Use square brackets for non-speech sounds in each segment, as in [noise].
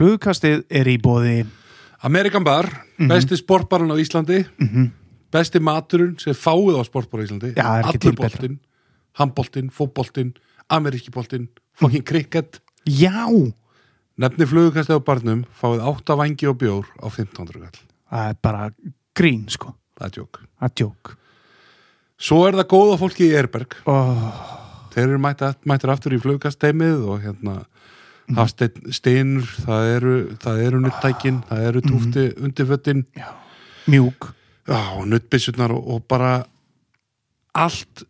Flugkastið er í bóði Amerikan Bar, Mhm. besti sportbarinn á Íslandi. Besti maturinn sem fáið á sportbar á Íslandi. Já, allur boltinn, handboltinn, fótboltinn ameríski boltinn, fucking cricket. Já, nefni flugukastið á barnum fáið 8 vangi og bjór á 1500 kall það er bara grín sko. Það er tjók Það er djók svo er það góða fólki í Erberg oh, þeir eru mættir aftur í flugkasteimið og hérna Mhm. hafsteinn steinur, það eru það eru nuttækin, það eru túfti Mhm. undirföttin Mjúk. Og nuttbissurnar og, og bara allt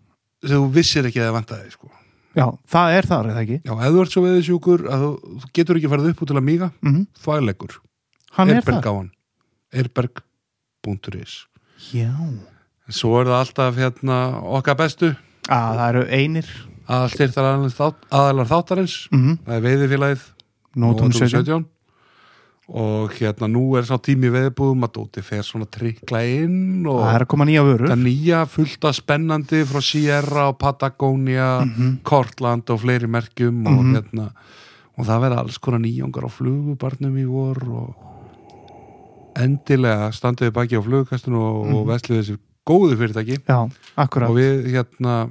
sem þú vissir ekki að það vantaði sko. Já, það er þar, eða ekki? Já, ef þú ert svo veðisjúkur að þú, getur ekki farið upp út til að míga mm þvægleikur, Hann er Erberg það á hann. Erberg.is Já. Svo er það alltaf hérna okkar bestu. Að Það eru einir að styrtar þátt, aðalar þáttarins. Mm það er veiðifélagið. Nótum 17 17 og hérna nú er sá tími veðbúðum að Dóti fer svona trikla inn og Það er að koma nýja vörur. það nýja fullta spennandi frá Sierra og Patagonia Mhm. Kortland og fleiri merkjum og Mhm. hérna og það verða alls konar nýjongar á flugubarnum í vor og endilega standuði baki á flugukastinu og, Mhm. og vesluði þessi góðu fyrirtæki. Já, og við hérna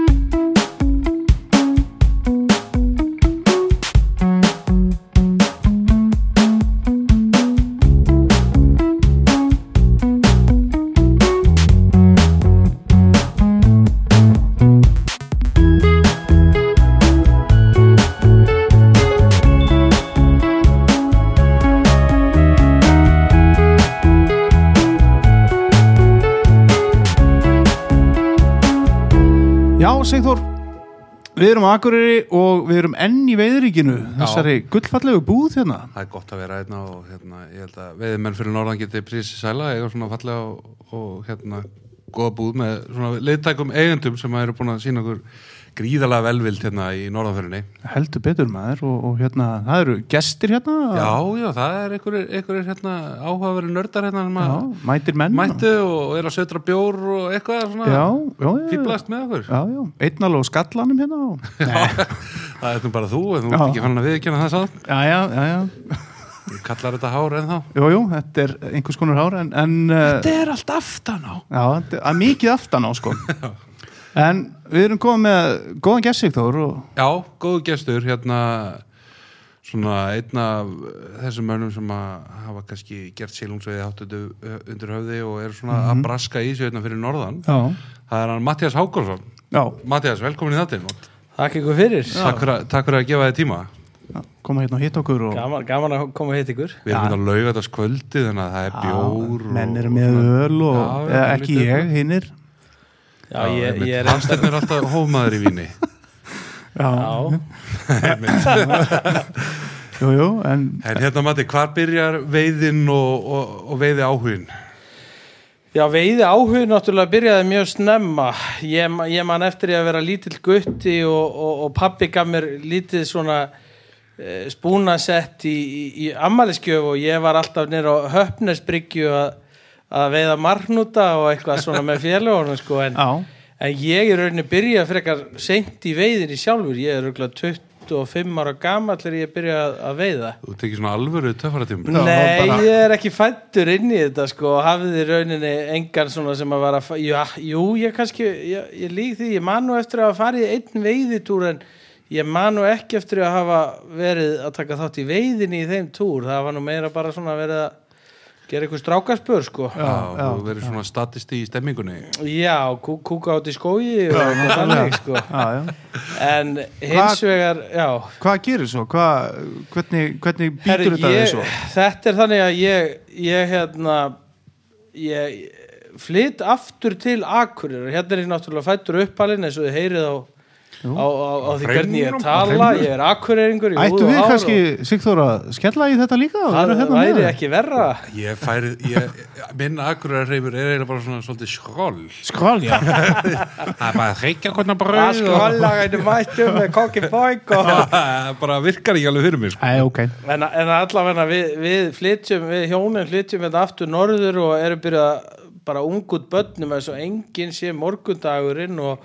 Við erum á Akureyri og við erum enn í veiðuríkinu Þessari gullfallegu búð hérna. Það er gott að vera hérna og hérna, ég held að veiðmenn fyrir norðan geti prísi sæla eiga svona fallega og, og hérna góða búð með svona leiðtækum eigendum sem eru búin að sína okkur gríðalega velvild hérna í norðanfyrinni Heldur betur maður og, og hérna, það eru gestir hérna Já, já, það er einhverjir, hérna, áhugaveri nördar hérna sem Já, að mætir menn mættu og er að sötra bjór og eitthvað svona Já, já, fýblast með okkur. Já, já. Einn alveg á skallanum hérna og... [laughs] Nei, Það er nú bara þú, en þú ert ekki fann að viðkjanna það sátt Já, já, já, já. Kallar þetta hár ennþá. Jú, jú, þetta er einhvers konar hár en, en Þetta er allt aftan á. Já, þetta er mikið aftan á sko [laughs] En við erum komið með góðan gessigþór og Já, góðu gestur hérna svona einn af þessum mönnum sem að hafa kannski gert sílungsveiði áttu undir höfði og er svona að braska í sig hérna fyrir norðan. Já, það er hann Mattias Hákonsson já, Mattias, velkomin í þáttinn. Og Takk ykkur fyrir. Takk fyrir, að- takk fyrir að gefa þið tíma. Koma hérna og hitta okkur og gaman, gaman að koma hitt ykkur. Við erum hérna að lauga þetta skvöldi þannig að það er bjór menn og- eru með öl og Já, eða, já, ekki ég, hinnir Já, ég, ég er Hafsteinn er alltaf hófmaður í víni. Já, Já, [laughs] jú, jú, en en hérna Matti, hvar byrjar veiðin og, og, og veiði áhugin? já veiði áhug náttúrulega byrjaði mjög snemma. Ég, ég man eftir ég að vera lítill gutti og, og, og pappi gaf mér lítið svona e, spúnasett í, í, í ammæliskjöf og ég var alltaf nýr á höfnesbryggju að, að veiða marknúta og eitthvað svona með félagunum sko en, já, en ég er rauninni byrja frekar seint í veiðinni sjálfur. Ég er rauninni 25 ára gamall þegar ég byrja að, að veiða. Þú tekir svona alvöru töffaratíma. Já, Nei, bara- ég er ekki fættur inn í þetta sko og hafði í rauninni engan svona sem að vara já, Jú, ég kannski, ég, ég lík því ég man nú eftir að hafa farið í einn veiðitúr en ég man nú ekki eftir að hafa verið að taka þátt í veiðinni í þeim túr, það var nú meira bara svona verið að gera eitthvað strákaspör sko Já, já, þú verður svona statisti í stemmingunni Já, kú, kúka át í skógi og þannig sko já, já. en hins vegar, já Hvað gerir svo? Hvað, hvernig, hvernig býtur þetta þig svo? þetta er þannig að ég, ég hérna ég flytt aftur til Akureyrar hérna er ég náttúrulega fættur uppalinn eins og þið heyrið á. Á, á, á því hvernig ég tala ég er Akureyringur í Ættu við kannski, og Sigþór, að skella í þetta líka? það hérna væri ekki verra. Ég færi, ég, minn akurarreifur er eiginlega bara svona svolítið skroll Skval, já. [laughs] Það er bara að reykja hvernig að bröð sko hallagæni mættu með kokki bóik og [laughs] bara virkar ekki alveg fyrir mér sko. Æ, ok. En, en allavega við, við flytjum við hjónin flytjum þetta aftur norður og erum byrjað bara ungut börnum eins og enginn sé morgundagurinn og,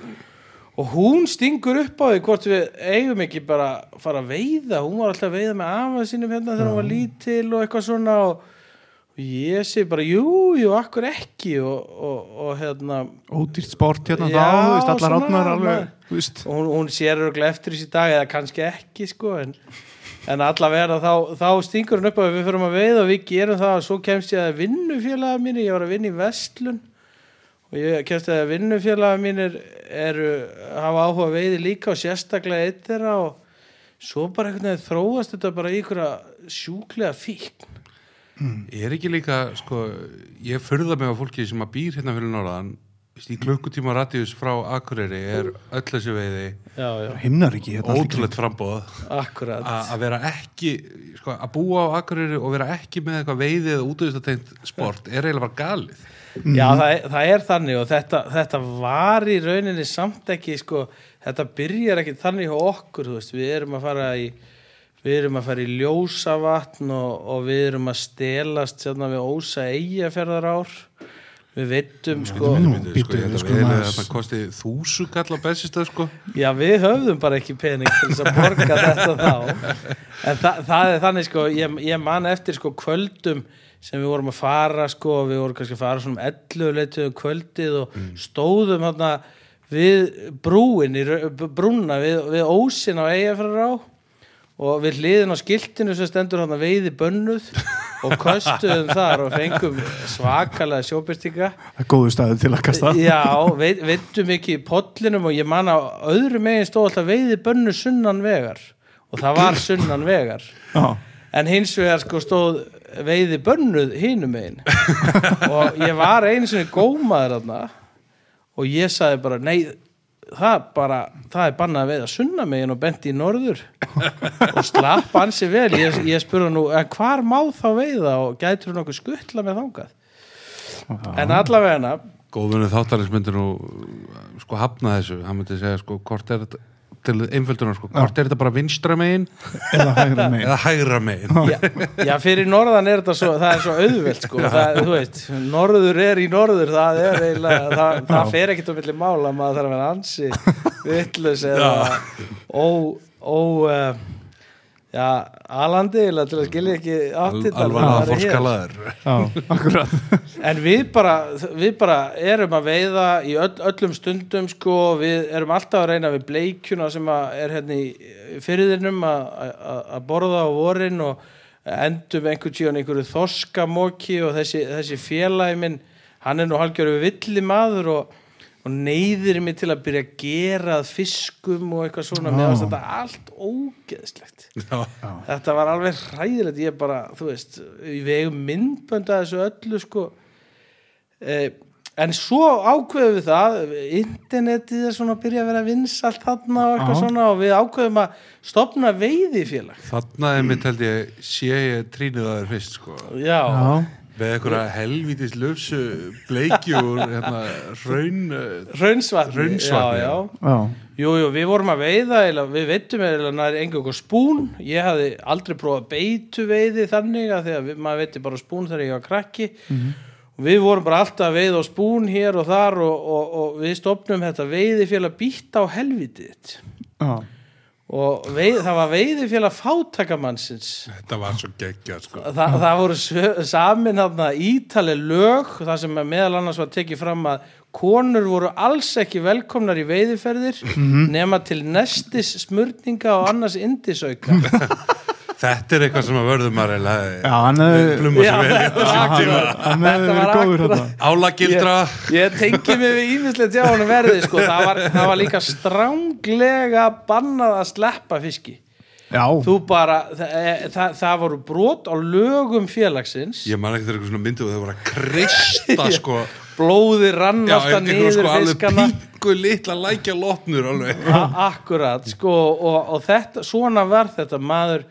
og hún stingur upp á því hvort við eigum ekki bara að fara að veiða. Hún var alltaf að veiða með afa sínum hérna þegar hún var lítil og eitthvað svona og og ég segi bara, jú, jú, akkur ekki? Og, og, og hérna ódýrt sport hérna Já, þá, þú veist, allar átnar alveg, þú veist. Og hún, hún sér örgulega eftir þessi dag eða kannski ekki sko en, en allavega þá, þá stingur hún upp að við fyrir að veiða og við gerum það. Og svo kemst ég að vinnufélaga mínir ég var að vinna í Vestlun og ég kemst að vinnufélaga mínir eru, hafa áhuga veiði líka og sérstaklega eitt þeirra og svo bara einhvern veginn þróast þetta bara í einhverja sjúklega fíkn. Ég er ekki líka, sko, ég furða mig á fólki sem að býr hérna fyrir norðan. Í klukkutíma radíus frá Akureyri er öll þessi veiði já, já, himnar ekki hérna ótrúlegt frambóð að vera ekki, sko, að búa á Akureyri og vera ekki með eitthvað veiði eða útöðistatengt sport er eiginlega bara galið Já, það, er- það er þannig og þetta, þetta var í rauninni samt ekki, sko, þetta byrjar ekki þannig hjá okkur, þú veist, við erum að fara í, við erum að fara í ljósavatn og, og við erum að stelast sérna við ósa eigafjörðar ár, við veitum, sko, býttu, sko, þetta kosti þúsu kall á bestistöð, sko. Já, við höfðum bara ekki pening til þess að borga þetta þá, [laughs] en þa það er þannig, sko, ég, ég man eftir, sko, kvöldum sem við vorum að fara, sko, við vorum kannski að fara svona um 11 leituðum kvöldið og stóðum þarna við brúin, brúna við, við ósin á eigafræður á og við hliðin á skiltinu sem stendur hann veiði bönnuð og köstuðum þar og fengum svakalega sjóbyrtinga góðu staðu til að kasta. Já, veit, veitum ekki í pollinum og ég man á öðru megin stóð alltaf veiði bönnu sunnan vegar og það var sunnan vegar. Já. en hins vegar sko stóð veiði bönnuð hinum megin. [laughs] Og ég var einu sinni gómaður þarna og ég sagði bara nei það bara, það er bannað að veiða sunna megin og benti í norður. Og slapp ansi vel. Ég, ég spurði nú, en hvar má þá veiða og gætur hún okkur skuttla með þangað? En allavega Góðunni þáttarins myndi nú sko hafna þessu, hann myndi segja sko hvort er þetta til einföldunar sko, hvort er þetta bara vinstra megin? Eða hægra megin. Eða hægra megin. Já, já, fyrir norðan er þetta svo það er svo auðvelt sko. Það, þú veist, norður er í norður það er eiginlega, það, það fer ekkert um milli mála maður þarf að vera ansi vittlus eða ó, ó uh, já, alandi til að skilja ekki er hér. forskalaður Já, [laughs] akkurat. En við bara, við bara erum að veiða í öll, öllum stundum sko, við erum alltaf að reyna við bleikjuna sem að er hérna í fyrirðinum að að- að borða á vorin og endum einhvern tíðan einhverju þoskamóki og þessi, þessi félagi minn, hann er nú halgjöru villi maður og, og neyðir mig til að byrja að gera að fiskum og eitthvað svona, varst þetta allt ógeðslegt. Já, þetta var alveg hræðilegt. Ég bara, þú veist, við eigum myndbönd að þessu öllu sko. Eh, en svo ákveðum við það internetið er svona að byrja að vera vinsalt þarna og eitthvað Já. svona og við ákveðum að stopna veiðifélag. Þarna er mitt held ég sé ég trínið að þér fyrst sko. Já, Já, með einhverja helvítis löfsu bleikjur hérna raun raunsvatni Hraunsvatni, já, já. já. Já, Jú, við vorum að veiða, við veitum eða nær einhverjum spún, ég hafði aldrei prófað beitu veiði þannig að því að við, maður veitir bara spún þegar ég var krakki. Og við vorum bara alltaf að veiða á spún hér og þar og, og, og við stopnum þetta veiðifélag býtt á helvitið já, og veið, það var veiðifélag fátakamannsins þetta var svo geggjað sko. Þa, það voru samin þarna ítali lög það sem meðal annars var tekið fram að konur voru alls ekki velkomnar í veiðiferðir nema til nestis smurninga og annars indisauka [laughs] þetta er eitthvað sem að vörðum að reyla hann vel þetta var akkurat- hann hérna. Álagildra ég, ég tengi mig við ímislegt hjá honum verði sko. það, var, það var líka stránglega bannað að sleppa fiski bara, það, það, það voru brot á lögum félagsins. Ég man ekki þegar eitthvað svona myndu og þau voru að krista [laughs] sko. blóði rann já, alltaf einhverjum niður sko alveg fiskana. pingu litla lækja lopnur alveg. A akkurat sko og, og þetta, svona var þetta maður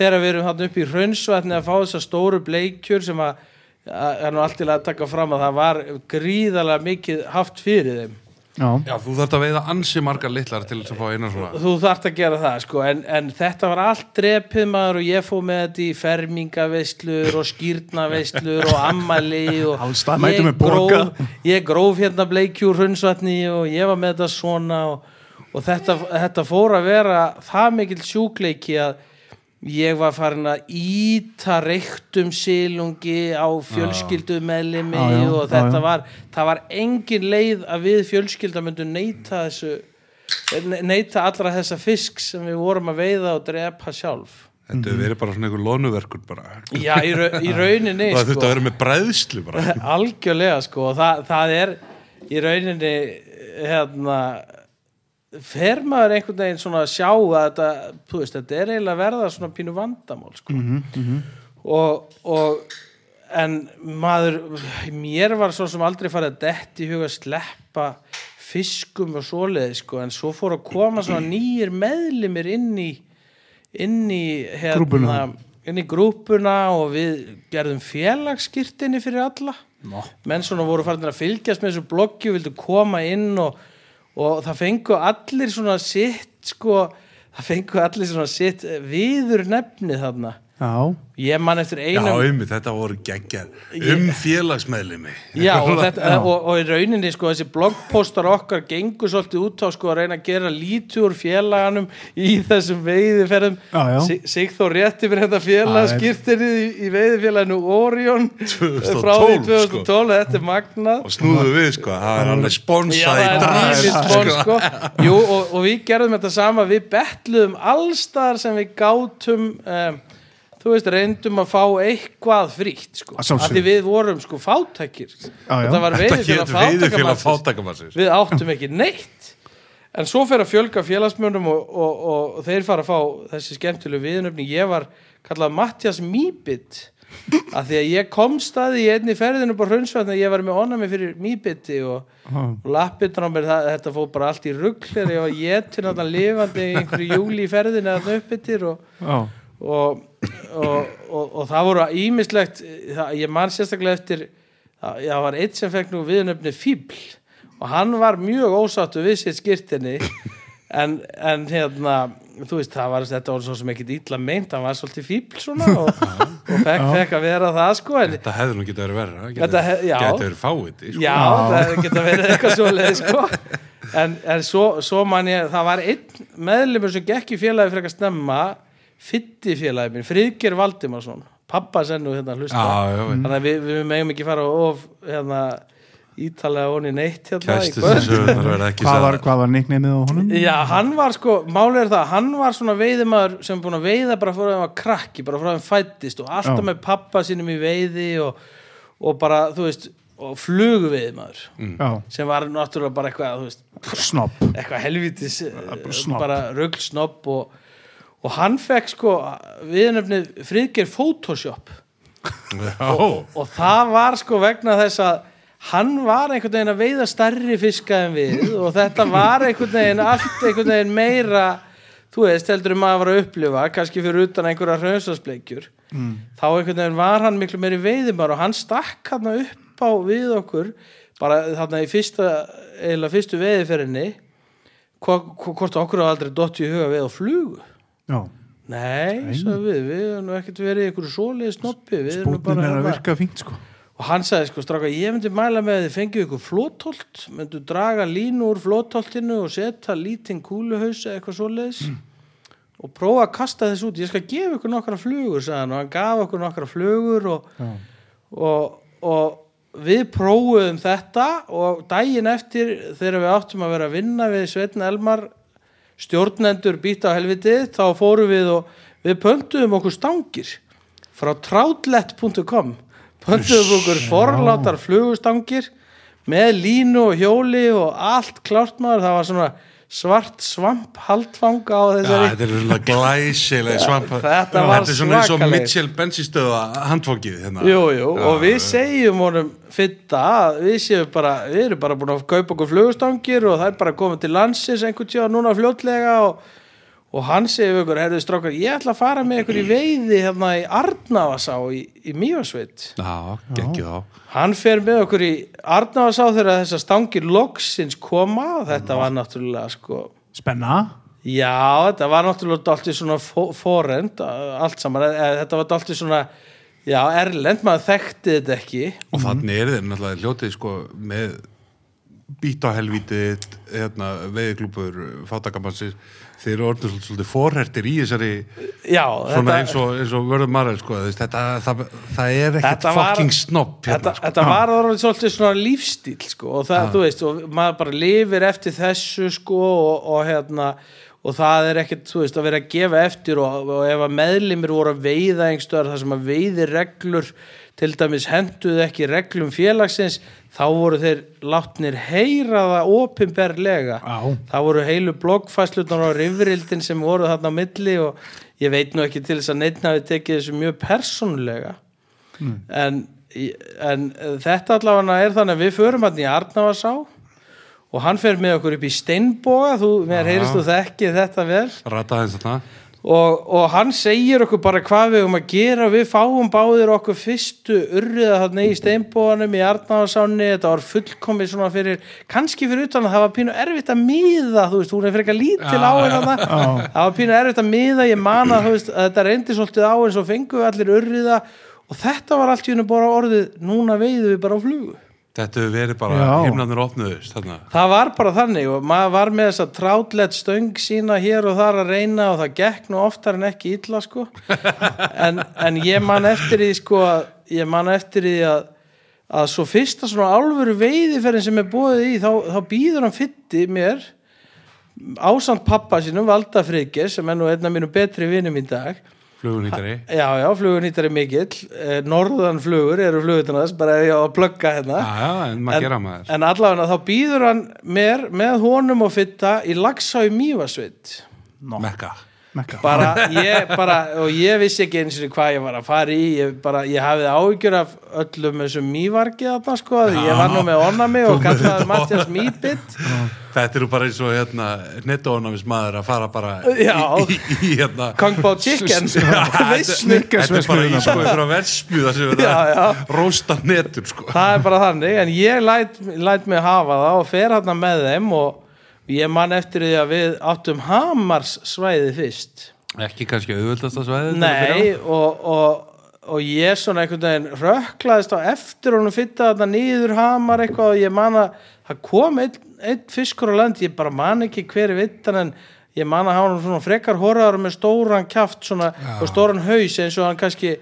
þegar við erum hann upp í hraunsvatni að fá þessar stóru bleikjur sem að að- er til að taka fram að það var gríðalega mikið haft fyrir þeim já, já, þú þarft að veiða ansi margar litlar til þess að fá eina svona. Þú þarft að gera það sko en, en þetta var allt drepið maður og ég fóð með þetta í fermingaveislur og skýrnaveislur og ammali og ég gróf, ég gróf hérna bleikjur hraunsvatni og ég var með þetta svona og, og þetta, þetta fór að vera það mikill sjúkleiki að ég var farin að íta reyktum silungi á fjölskyldu meðlimi Já, já, og þetta já. var það var engin leið að við fjölskylda myndum neyta þessu ne- neyta allra þessa fisk sem við vorum að veiða og drepa sjálf. Þetta hefur verið bara svona einhver lonuverkur bara. Já, í, ra í rauninni Það sko. þurfti að vera með bræðslu bara. [laughs] Algjörlega sko og það, það er í rauninni hérna fer maður einhvern veginn svona að sjá að þetta, veist, þetta er eiginlega að verða svona pínu vandamál sko og, og en maður mér var svo sem aldrei farið að detti í huga að sleppa fiskum og svoleiði sko en svo fór að koma svona nýjir meðlimir inn í inn í hérna, Grúppuna. inn í grúpuna og við gerðum félagsskirtinni fyrir alla Nó. menn svona voru farin að fylgjast með þessu bloggi og vildu koma inn og, og það fengu allir svona sitt sko, það fengu allir svona sitt viður nefni þarna Já, ég man eftir Já, einum um, þetta voru geggjar um félagsmeðlimi. Já, [laughs] og, þetta, og, og í rauninni sko þessi bloggpostar okkar gengur svolítið út á sko að reyna að gera lítið úr félaganum í þessum veiðiferðum. Já, já. Sig- Sigþór rétti mér þetta félagskirtinni í, í veiðifélaginu Orion. 2012, frá því sko. 2012 þetta er magnað. Og snúðu við sko, það er alveg Já, sponsa það í er dag nýlið spón sko. Jú, og, og við gerðum þetta sama við betluðum allstar sem við gátum um, þú veist, reyndum að fá eitthvað frítt sko, Að af því við vorum sko fátækir. Já. þetta var Þetta veiðifélag getur veiðufélag fátækamannsins fátakamannsins við áttum ekki neitt. En svo fer að fjölga félagsmönnum og, og, og, og þeir fara að fá þessi skemmtilegu viðnöfni ég var kallað Mattias Mýbit af því að ég kom staði í einni ferðinu på Hraunsvæðin að ég var með onami fyrir Mýbiti og, og lappirnar á mér það, þetta fór bara allt í rugl þegar ég var getur náttúrulega lifandi í einhverju júli í ferðinu að uppbyttir og, já, og, og, og, það voru ímislegt ég man sérstaklega eftir það, það var eitt sem fekk nú viðnöfni Fíbl og hann var mjög ósáttu við sitt skirtinni en, en hérna þú veist það var þetta var svo sem ekkit illa meint hann var svolítið Fíbl svona og, [laughs] og fekk, fekk að vera það sko en Þetta hefði nú getið verið verra Þetta hef- já. Getið verið fáviti sko. Já, það geta verið eitthvað svo leið sko. en, en svo, svo man ég það var einn meðlumur sem gekk í félagi frekar snemma fytti félagi minn, Friðger Valdimarsson. Pappa sennu hérna að hlusta Já, já, þannig að við, við megum ekki fara of hérna, ítalega onni neitt hérna í Kæstu hvað var, var nicknameið á honum? Já, hann var sko, málið er það hann var svona veiðimaður sem búin að veiða bara þeim að krakki, bara frá þeim fættist og alltaf Já. með pappa sínum í veiði og, og bara, þú veist og flugu veiðimaður Já, sem var náttúrulega bara eitthvað, þú veist snopp eitthvað helvitis snobb. bara rugglsnopp og, og hann fekk sko viðnöfnið Friðger Photoshop. Já, og það var sko vegna þess að hann var einhvern veginn að veiða stærri fiska en við og þetta var einhvern veginn allt einhvern veginn meira þú veist, heldur um að var að upplifa kannski fyrir utan einhverja hraunsasbleikjur mm. þá einhvern veginn var hann miklu meiri veiðimar og hann stakk hann upp á við okkur bara þarna í fyrsta eða fyrstu veiðiferinni hvort okkur hafa aldrei dott í huga við á flugu Já, Nei, við, við erum ekkert verið í einhverju svoleiði snoppi spútin er að hérna- virka fínt sko. Og hann sagði sko stráka ég myndi mæla með að þið fengið ykkur flótholt myndu draga línu úr flótholtinu og setja lítinn kúluhaus eða eitthvað svoleiðis og prófa að kasta þess út. Ég skal gefa ykkur nokkra flugur sagði hann og hann gaf okkur nokkra flugur og, Já, og, og við prófuðum þetta og daginn eftir þegar við áttum að vera að vinna við Sveitn Elmar stjórnendur býta á helvitið þá fórum við og við pöntuðum okkur stangir frá troutlet.com pöntuðum okkur forlátar flugustangir með línu og hjóli og allt klárt maður. Það var svona svart svamp haldfanga á þessari þetta er glæsileg [laughs] svamp Þetta Þetta er svona eins og. Mitchell bensístöða handfókið hérna. Og við segjum honum fitta, við séum bara við erum bara búin að kaupa okkur flugustangir og það er bara komið til landsins einhvern tíða núna fljótlega og, og hann segir við ykkur, herðu strákar, ég ætla að fara með ykkur í veiði hérna í Arnavasá í, í á hann fer með okkur í Arnavasá þegar þessar stangir loksins koma. Þetta var náttúrulega sko Spenna? Já, þetta var náttúrulega dálítið svona fó- forend, allt saman, eh, þetta var dálítið svona, já, erlend, maður þekkti þetta ekki. Og þannig er þeir náttúrulega hljótið sko með bít á helvítið hérna, veiðglúpur fátakamansis þeir eru orðin svolítið, forhertir í þessari já, svona eins og, eins og vörðum margir sko, þetta, það, það er ekkert Þetta fucking snopp þetta, hérna, sko. þetta var orðið svolítið svona lífstíl sko, og það, þú veist, og maður bara lifir eftir þessu sko og, og hérna og það er ekkert, þú veist, að vera að gefa eftir og, og ef að meðlimir voru að veiða einhverstaðar þar sem að veiði reglur til dæmis henduðu ekki reglum félagsins, þá voru þeir látnir heyra það opinberlega. Já. það voru heilu bloggfæslunar á rifrildin sem voru þarna á milli og ég veit nú ekki til þess að neittna við tekið þessu mjög persónulega. En, en þetta allavega er þannig að við förum hann í Arnavarsá og hann fer með okkur upp í Steinboga. Þú, mér heyrist þú þekki þetta vel. Rata eins og og, hann segir okkur bara hvað við um að gera. Við fáum báðir okkur fyrstu urriða þarna í steinbóðanum í Arnáðsánni, þetta var fullkomið svona fyrir, kannski fyrir utan að það var pínu erfitt að miða, þú veist, hún er fyrir eitthvað lítil á henn þarna, það var pínu erfitt að miða ég man að, veist, að þetta reyndi svolítið á eins og fengu við allir urriða. Og þetta var allt í hennu bara orðið núna veiðum við bara á flugu þetta hefur verið bara, himnarnir opnuðust þarna. Það var bara þannig og maður var með þess að trátlegt stöng sína hér og þar að reyna og það gekk nú oftar en ekki illa sko [laughs] en, en ég man eftir því sko ég man eftir því að að svo fyrsta svona álfuru veiðiferðin sem er búið í þá, þá býður hann fytti mér ásand pappa sínum Valda Frigger sem er nú einn af mínum betri vinum í dag flugunýttari já já, flugunýttari mikill. Eh, norðan flugur eru flugutannast bara ef ég á að plugga hérna. Já, já, en maður gera maður. En allavega þá býður hann mér með honum og fitta í Lagsá í Mývasveit mekka Mekka. Bara, ég, bara, og ég vissi ekki eins og hvað ég var að fara í. Ég, bara, ég hafði áhyggjur af öllum þessum mývargi þarna sko því ég var nú með onnami og kallaði Mattias Mýbitt þetta eru bara eins og hérna nettónamis maður að fara bara Já. í, í, í hérna. Kung Pao Chicken. [laughs] Þetta er bara í sko einhverja verðspjúða sem verða Já, já. að rósta netur sko. Það er bara þannig en ég læt, læt mig hafa það og fer hann með þeim og ég man eftir því að við áttum Hamars svæði fyrst. Ekki kannski auðvöldast að svæði Nei, og, og, og ég svona einhvern veginn rökklaðist á eftir honum fitta þarna nýður hamar eitthvað og ég man að það kom einn, einn fiskur á land, ég bara man ekki hver er vittan en ég man að hafa svona frekar horraður með stóran svona, og stóran haus eins og hann kannski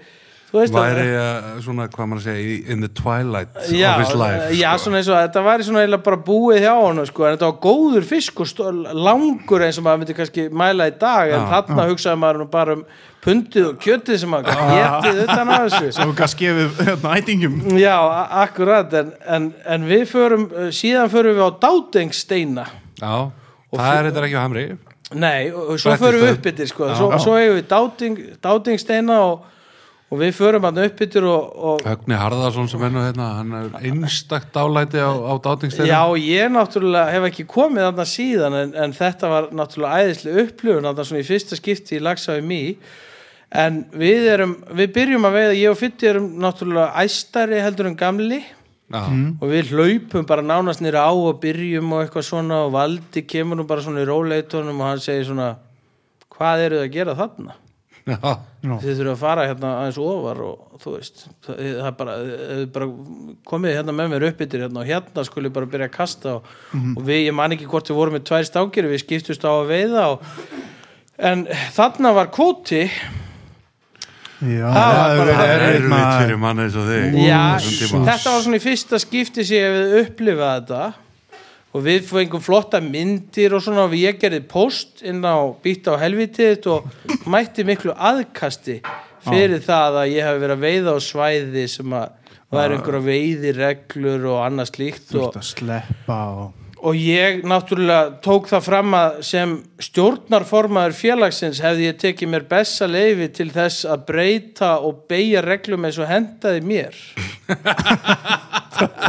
veist að væri uh, svona hvað maður að segja in the twilight Já, of his life já sko. svona eins og þetta væri svona eiginlega bara búið hjá honum sko, en þetta var góður fisk og stó, langur eins og maður myndi kannski mæla í dag en Já. þarna hugsaði maður bara um pundið og kjötið sem maður [laughs] getið utan af þessu. Svo gæst gefið hérna ætingum Já, akkurat en, en, en við förum, uh, síðan förum við á Dátengsteina já, það er þetta ekki á hamri. Nei, og, og svo förum við upp. yttir sko. svo, svo eigum við Dáting, Dátengsteina og, og við förum hann upp yttir og, og Högni Harðarsson sem er nú hérna hann er einstakt dálæti á, á dátingsteinu Já, ég náttúrulega hef ekki komið þarna síðan en, en þetta var náttúrulega æðislega upplifun þarna svona í fyrsta skipti í Laxafi mý en við erum, við byrjum að veiða, ég og Fytti erum náttúrulega æstari heldur en gamli Já. og við hlaupum bara nánast nýra á og byrjum og eitthvað svona og Valdi kemur nú bara svona í róleitunum og hann segir svona hvað eru þið að gera þarna? Já. Þið þurfum að fara hérna aðeins ofar og þú veist, það það er bara, bara komið hérna með mér upp yttir hérna og hérna skulle bara byrja að kasta og, og við, ég man ekki hvort við vorum með tvær stákir við skiptust á að veiða og, en þarna var kvóti. Já, Það hefur verið er erfitt fyrir mann eins og þig. Já, þetta var svona í fyrsta skipti sem ég hefði upplifað þetta og við fengum flotta myndir og svona og ég gerði post inn á býtt á helvitið og mætti miklu aðkasti fyrir það að ég hef verið að veiða á svæði sem að það er einhverja veiðireglur og annað slíkt og, og og ég náttúrulega tók það fram að sem stjórnarformaður félagsins hefði ég tekið mér besta leifi til þess að breyta og beigja reglum eins og hendaði mér [laughs]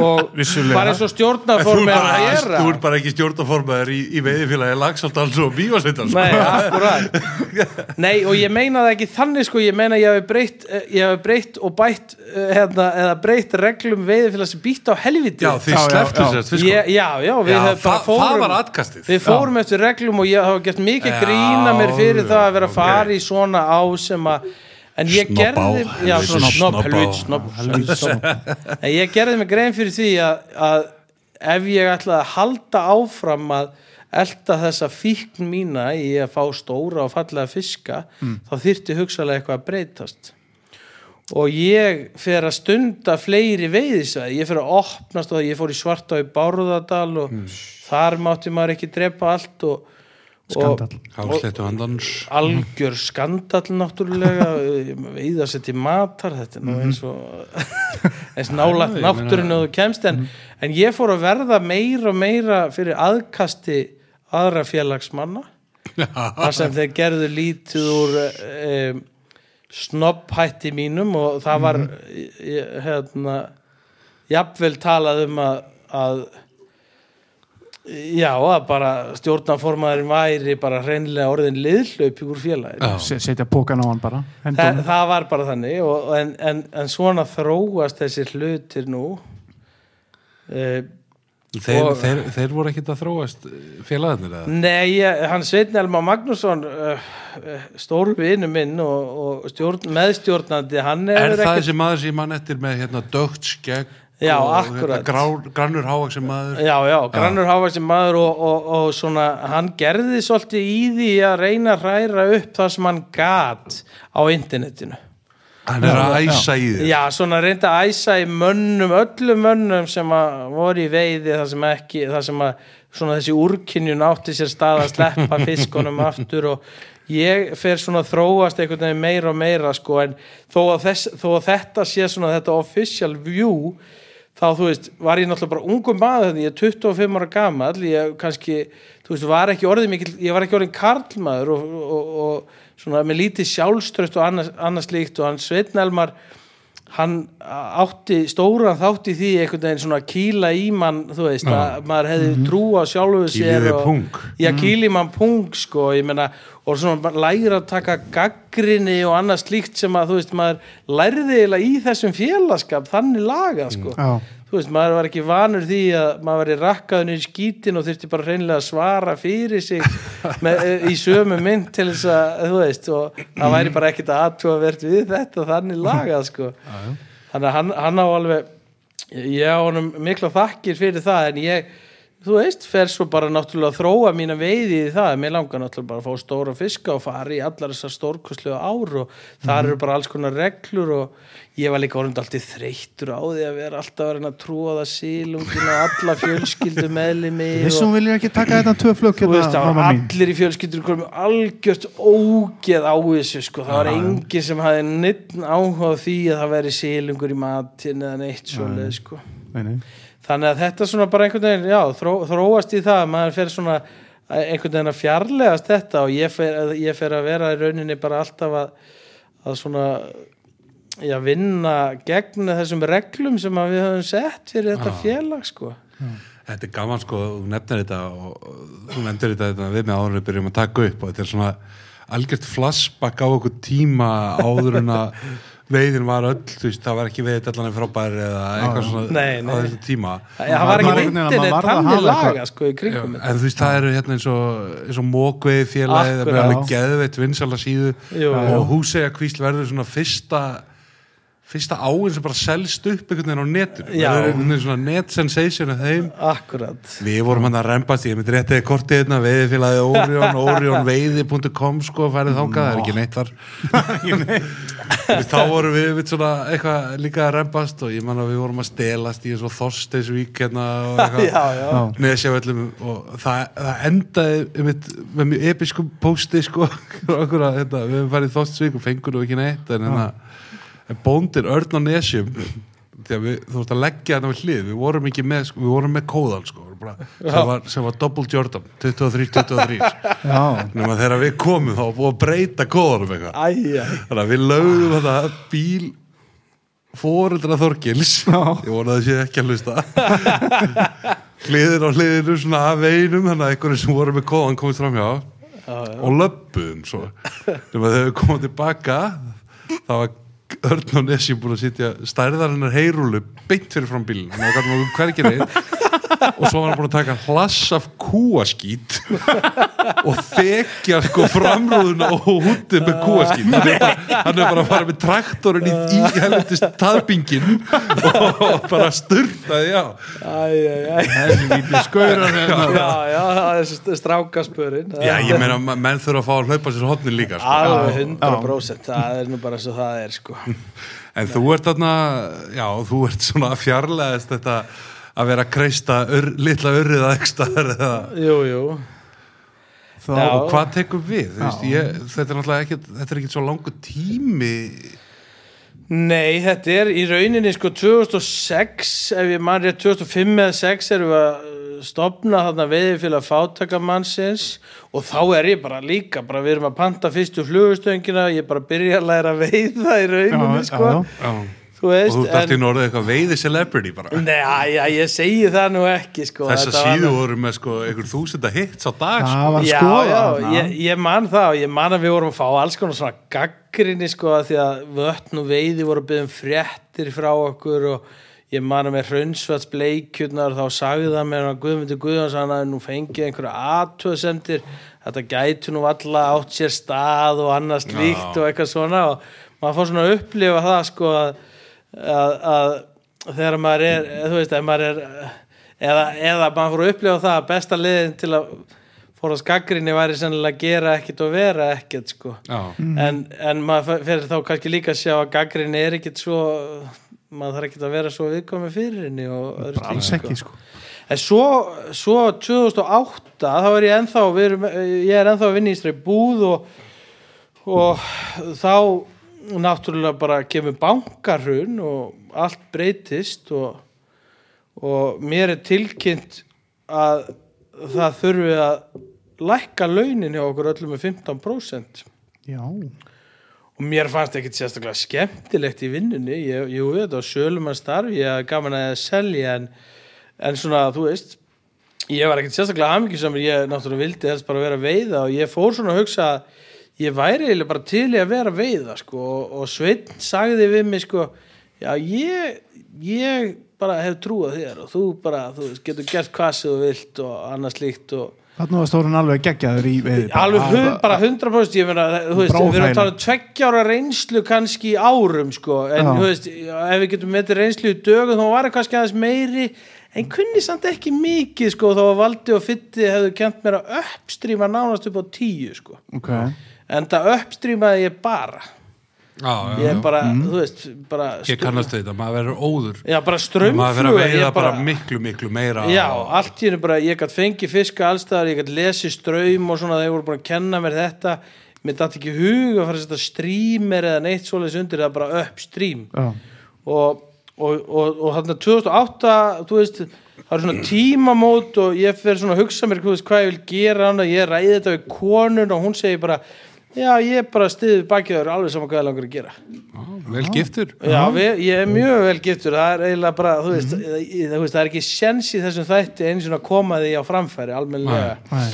og Vissulega. bara eins og er bara að ekki- gera þú ert bara ekki stjórnaformaður í, í veiðifélagi Lagsaldals og Bívarsveitar Nei, akkurat Nei, og ég meina það ekki þannig sko, ég meina ég hef breytt, eh, ég hef breytt og bætt eh, hérna, eða breytt reglum veiðifélags býtt á helviti Já, Já, já, sleftu já. sérst ég, Já, já, við Já, höfum bara það- það fórum var atkastið. Við fórum eftir reglum og ég hafa gert mikið Já, grína mér fyrir það að vera að ok. fara í svona á sem að En ég Snobb á, gerði Já, svona snobb, snobb á. helvít, snobb, helvít, snobb [laughs] En ég gerði mig grein fyrir því að, að ef ég ætlaði að halda áfram að elda þessa fíkn mína í að fá stóra og fallega fiska þá þyrfti hugsalega eitthvað að breytast. Og ég fer að stunda fleiri veiðisvæði, ég fer að opnast og ég fór í svarta í Bárðardal og þar mátti maður ekki drepa allt og, og Skandall. Hálsléttu handans algjör skandall náttúrulega [laughs] sér til matar þetta er nú eins og [laughs] eins ég náttúrinu og þú kemst en, en ég fór að verða meira og meira fyrir aðkasti aðra félagsmanna. Þar sem þeir gerðu lítið úr um, snobbhætti mínum og það var mm hérna jafnvel talað um að, að já, að bara stjórnaformaðurinn væri bara hreinlega orðin liðhlaup úr. Se- setja pókan á hann bara Þa, það var bara þannig og, en, en, en svona þróast þessir hlutir nú uh, þeir, Og- þeir, þeir voru ekkit að þróast félagarnir eða? Nei, hann Sveinn Elma Magnússon uh, uh, stóru vinu minn og, og stjórn, meðstjórnandi hann Er hefur það ekkert þessi maður sem mann eftir með hérna dögt skegg Já, og akkurat. hérna, grannur hávaksin maður Já, já, grannur hávar sem maður og, og, og svona, hann gerði svolítið í því að reyna að hræra upp það sem hann gat á internetinu. Hann er að æsa í þér Já, svona reynda að æsa í mönnum, öllum mönnum sem að voru í veiði það sem ekki, það sem að svona þessi úrkynjun átti sér stað að sleppa [laughs] fiskunum aftur og ég fer svona að þróast einhvern veginn meira og meira sko en þó að, þess, þó að þetta sé svona þetta official view þá þú veist, var ég náttúrulega bara ungum maður ég er 25 ára gamall ég kannski, þú veist, var ekki orðið mikil ég var ekki orðin karlmaður og, og, og svona með lítið sjálfströst og annars, annars líkt og hann Sveinn Elmar hann átti stóran þátti því einhvern veginn svona kýla í mann þú veist, að maður hefði trú á sjálfu sér og, pung. já, kýli mann pung sko, ég meina, og svona læra að taka gaggrinni og annað slíkt sem að þú veist, maður lærði eiginlega í þessum félagskap, þannig lagað sko Já. Þú veist, maður var ekki vanur því að maður var í rakkaðinu í skítin og þurfti bara hreinlega að svara fyrir sig [laughs] með, í sömu mynd til þess að, þú veist, og það væri bara ekkit aðtúavert við þetta þannig lagað, sko. [laughs] Þannig að hann, hann á alveg ég á honum mikla þakkir fyrir það en ég, þú veist, fer svo bara náttúrulega að þróa mína veiði í það mér langar náttúrulega bara að fá stóra fiska og fara í allar þessar stórkostlega ár og þar eru bara alls konar reglur og ég var líka orðin alltaf þreyttur á því að vera alltaf að reyna að trúa það sílungin og alla fjölskyldu meðlimi Þessum vil ég ekki taka þetta tvö veist, hérna, það allir í fjölskyldur komið algjört ógeð á þessu sko. það var enginn sem hafði neitt áhuga því að það veri sílungur í matin eða neitt sko. Nei. Þannig að þetta svona bara einhvern veginn já, þró, þróast í það, maður fer svona einhvern veginn að fjarlægast þetta og ég fer, ég fer að vera í rauninni bara alltaf að, að svona já, vinna gegn þessum reglum sem við höfum sett fyrir þetta félag sko. Þetta er gaman sko, þú nefnir þetta og þú nefndir þetta, þetta við með áður byrjum að taka upp og þetta er svona algjört flashback á okkur tíma áður en að [laughs] veiðin var öll, þú veist, það var ekki veiðið allan frábær eða eitthvað svona Nei, nei. á þessu tíma það var var ekki þannig hafa laga sko í Já, kringum þetta. en þú veist, það eru hérna eins og, eins og mókveið félagið, það er Akkurat. alveg geðveitt vinsala síðu Jú, og jú. húsega kvísl verður svona fyrsta fyrsta áin sem bara selst upp einhvern veginn á netinu, Já. það er einhvern veginn svona net sensation af þeim. Akkurat. Við vorum hann að rempast, ég myndi réttið kortið hérna, veiðifélagi Orion, [laughs] orionveiði.com sko, færið þangað, það er ekki neitt þar. [laughs] Þá vorum við, við svona, eitthvað líka að rempast og ég man að við vorum að stelast í eins og Þorsteisvík hérna og [laughs] eitthvað. Já, já, Já. nesjavöllum og það, það endaði einmitt, með mjög episkum pósti sko, okkur að hérna, við hefum farið í Þorsteisvík og fengur nú ekki neitt en hérna, en bóndir Örn á Nesjum. Því að við, þú veist að leggja þetta við hlið. Við vorum ekki með, sko, við vorum með kóðan sko, bara, sem, var, sem var double Jordan. 23-23 Já, nema þegar við komum þá að breyta kóðanum þannig að við lögðum þetta bíl fóreldra Þorgils. Já. ég vona að það sé ekki að hlusta. [laughs] Hliðin á hliðinu svona af veinum þannig að einhverju sem voru með kóðan komist fram hjá. Og löppuðum svo. Nema þegar við komum tilbaka þá var Örn og Nessi búin að sitja stærðar hennar heyrúlu beint fyrir fram bílun gætum við hvergi neitt og svo var hann búin að taka hlass af kúaskít og þekja sko framrúðuna og hútið með kúaskít hann er bara, hann er bara að fara með traktorinn í, í helvitist taðbingin og bara sturtaði já æ, æ. Helvíti skaurar hérna. Já, já, það er strákaspörin já ég meina menn þurfa að fá að hlaupa sér hodnin líka sko. Alveg 100% Það er nú bara svo það er sko en þú ert þarna já þú ert svona fjarlæðist þetta að vera að kreista ör, litla örrið að ekstaðar eða Jú, jú. Þá, Já. og hvað tekur við? Veist, ég, þetta er náttúrulega ekki þetta er ekki svo langu tími. Nei, þetta er í rauninni sko 2006, ef ég man rétt 2005 eða 6 erum við að uh, stopna þarna veiði fyrir að fátakamannsins og þá er ég bara líka bara við erum að panta fyrstu flugustöngina ég er bara að byrja að læra að veiða í rauninni Já, sko, já, já. Þú og veist þú ert allt í norðið eitthvað veiði celebrity bara. Nei, já, ég segi það nú ekki sko þess að þetta var síðu nú- voru með sko einhver þúsunda hits á dag sko. Já, skoða já, ég, ég man það og ég man að við vorum að fá alls konar svona gaggrinni sko að því að vötn og veiði voru að byggja um fréttir frá okkur og ég man að með hraunsvats bleikjurnar þá sagði það mér að Guðmundur Guðjóns hann að nú fengið einhverja aðtöðsendir þetta gætu nú alla átt sér stað og annars líkt og eitthvað svona og maður fór svona að upplifa það sko að, að, að þegar maður er, þú veist, ef maður er eða, eða maður fór að upplifa það að besta liðin til að fór að skaggrinni væri sennilega að gera ekkit og vera ekkit sko já, en, en maður fer þá kannski líka að sjá að gaggrinni er ekkit svo maður þarf ekkit að vera svo viðkomi fyrir henni og alls slíku, ekki sko. sko. en svo, svo 2008 þá er ég ennþá við erum, ég er ennþá að vinna í stræði búð og, og þá náttúrulega bara kemur bankarhrun og allt breytist og, og mér er tilkynnt að það þurfi að lækka launin hjá okkur öllum með 15% Já, og mér fannst ekkit sérstaklega skemmtilegt í vinnunni, ég, jú, þetta var sölum að starf, ég hafði gaman að selja en, en svona, þú veist ég var ekkit sérstaklega hamingisamur ég náttúrulega vildi helst bara vera veiða og ég fór svona að hugsa að ég væri eiginlega bara til í að vera að veiða sko, og, og Sveinn sagði við mig sko, já, ég ég bara hef trúað þér og þú bara, þú getur gert hvað sem þú vilt og annars líkt og þarna var stórun alveg geggjaður í veiði alveg hund, bara 100% ég meina, þú veist, við erum að tala um tveggjára reynslu kannski í árum sko, en þú veist, ef við getum metið reynslu í dögum þá var það kannski aðeins meiri en kunni samt ekki mikið sko, þá var Valdi og Fitti hefðu kent mér að uppstríma nánast upp á tíu sko, Ok, en það uppstrímaði ég bara. Já, já, ég bara, þú veist, bara ég kannast þetta, maður verður óður. Já, bara maður verður að strömmflug veiða bara miklu, miklu meira Já, allt í henni bara, ég gætt fengið fiska allstaðar, ég gætt lesið ströym og svona, þeir voru búin að kenna mér þetta. Mér dætti ekki hug að fara að setja streamer eða neitt svoleiðis undir það bara upstream já, og, og, og, og þarna 2008 þú veist, það er svona tímamót og ég fer svona að hugsa mér þú veist, hvað ég vil gera hann ég ræði þetta við konun og hún segir bara já, ég bara stiði bakið þér alveg saman hvað ég langar að gera. Já, vel giftur. Já, við, ég er mjög vel giftur. Það er eiginlega bara, þú veist, mm þú veist það er ekki sjens í þessum þætti eins og koma því á framfæri almennilega. Nei.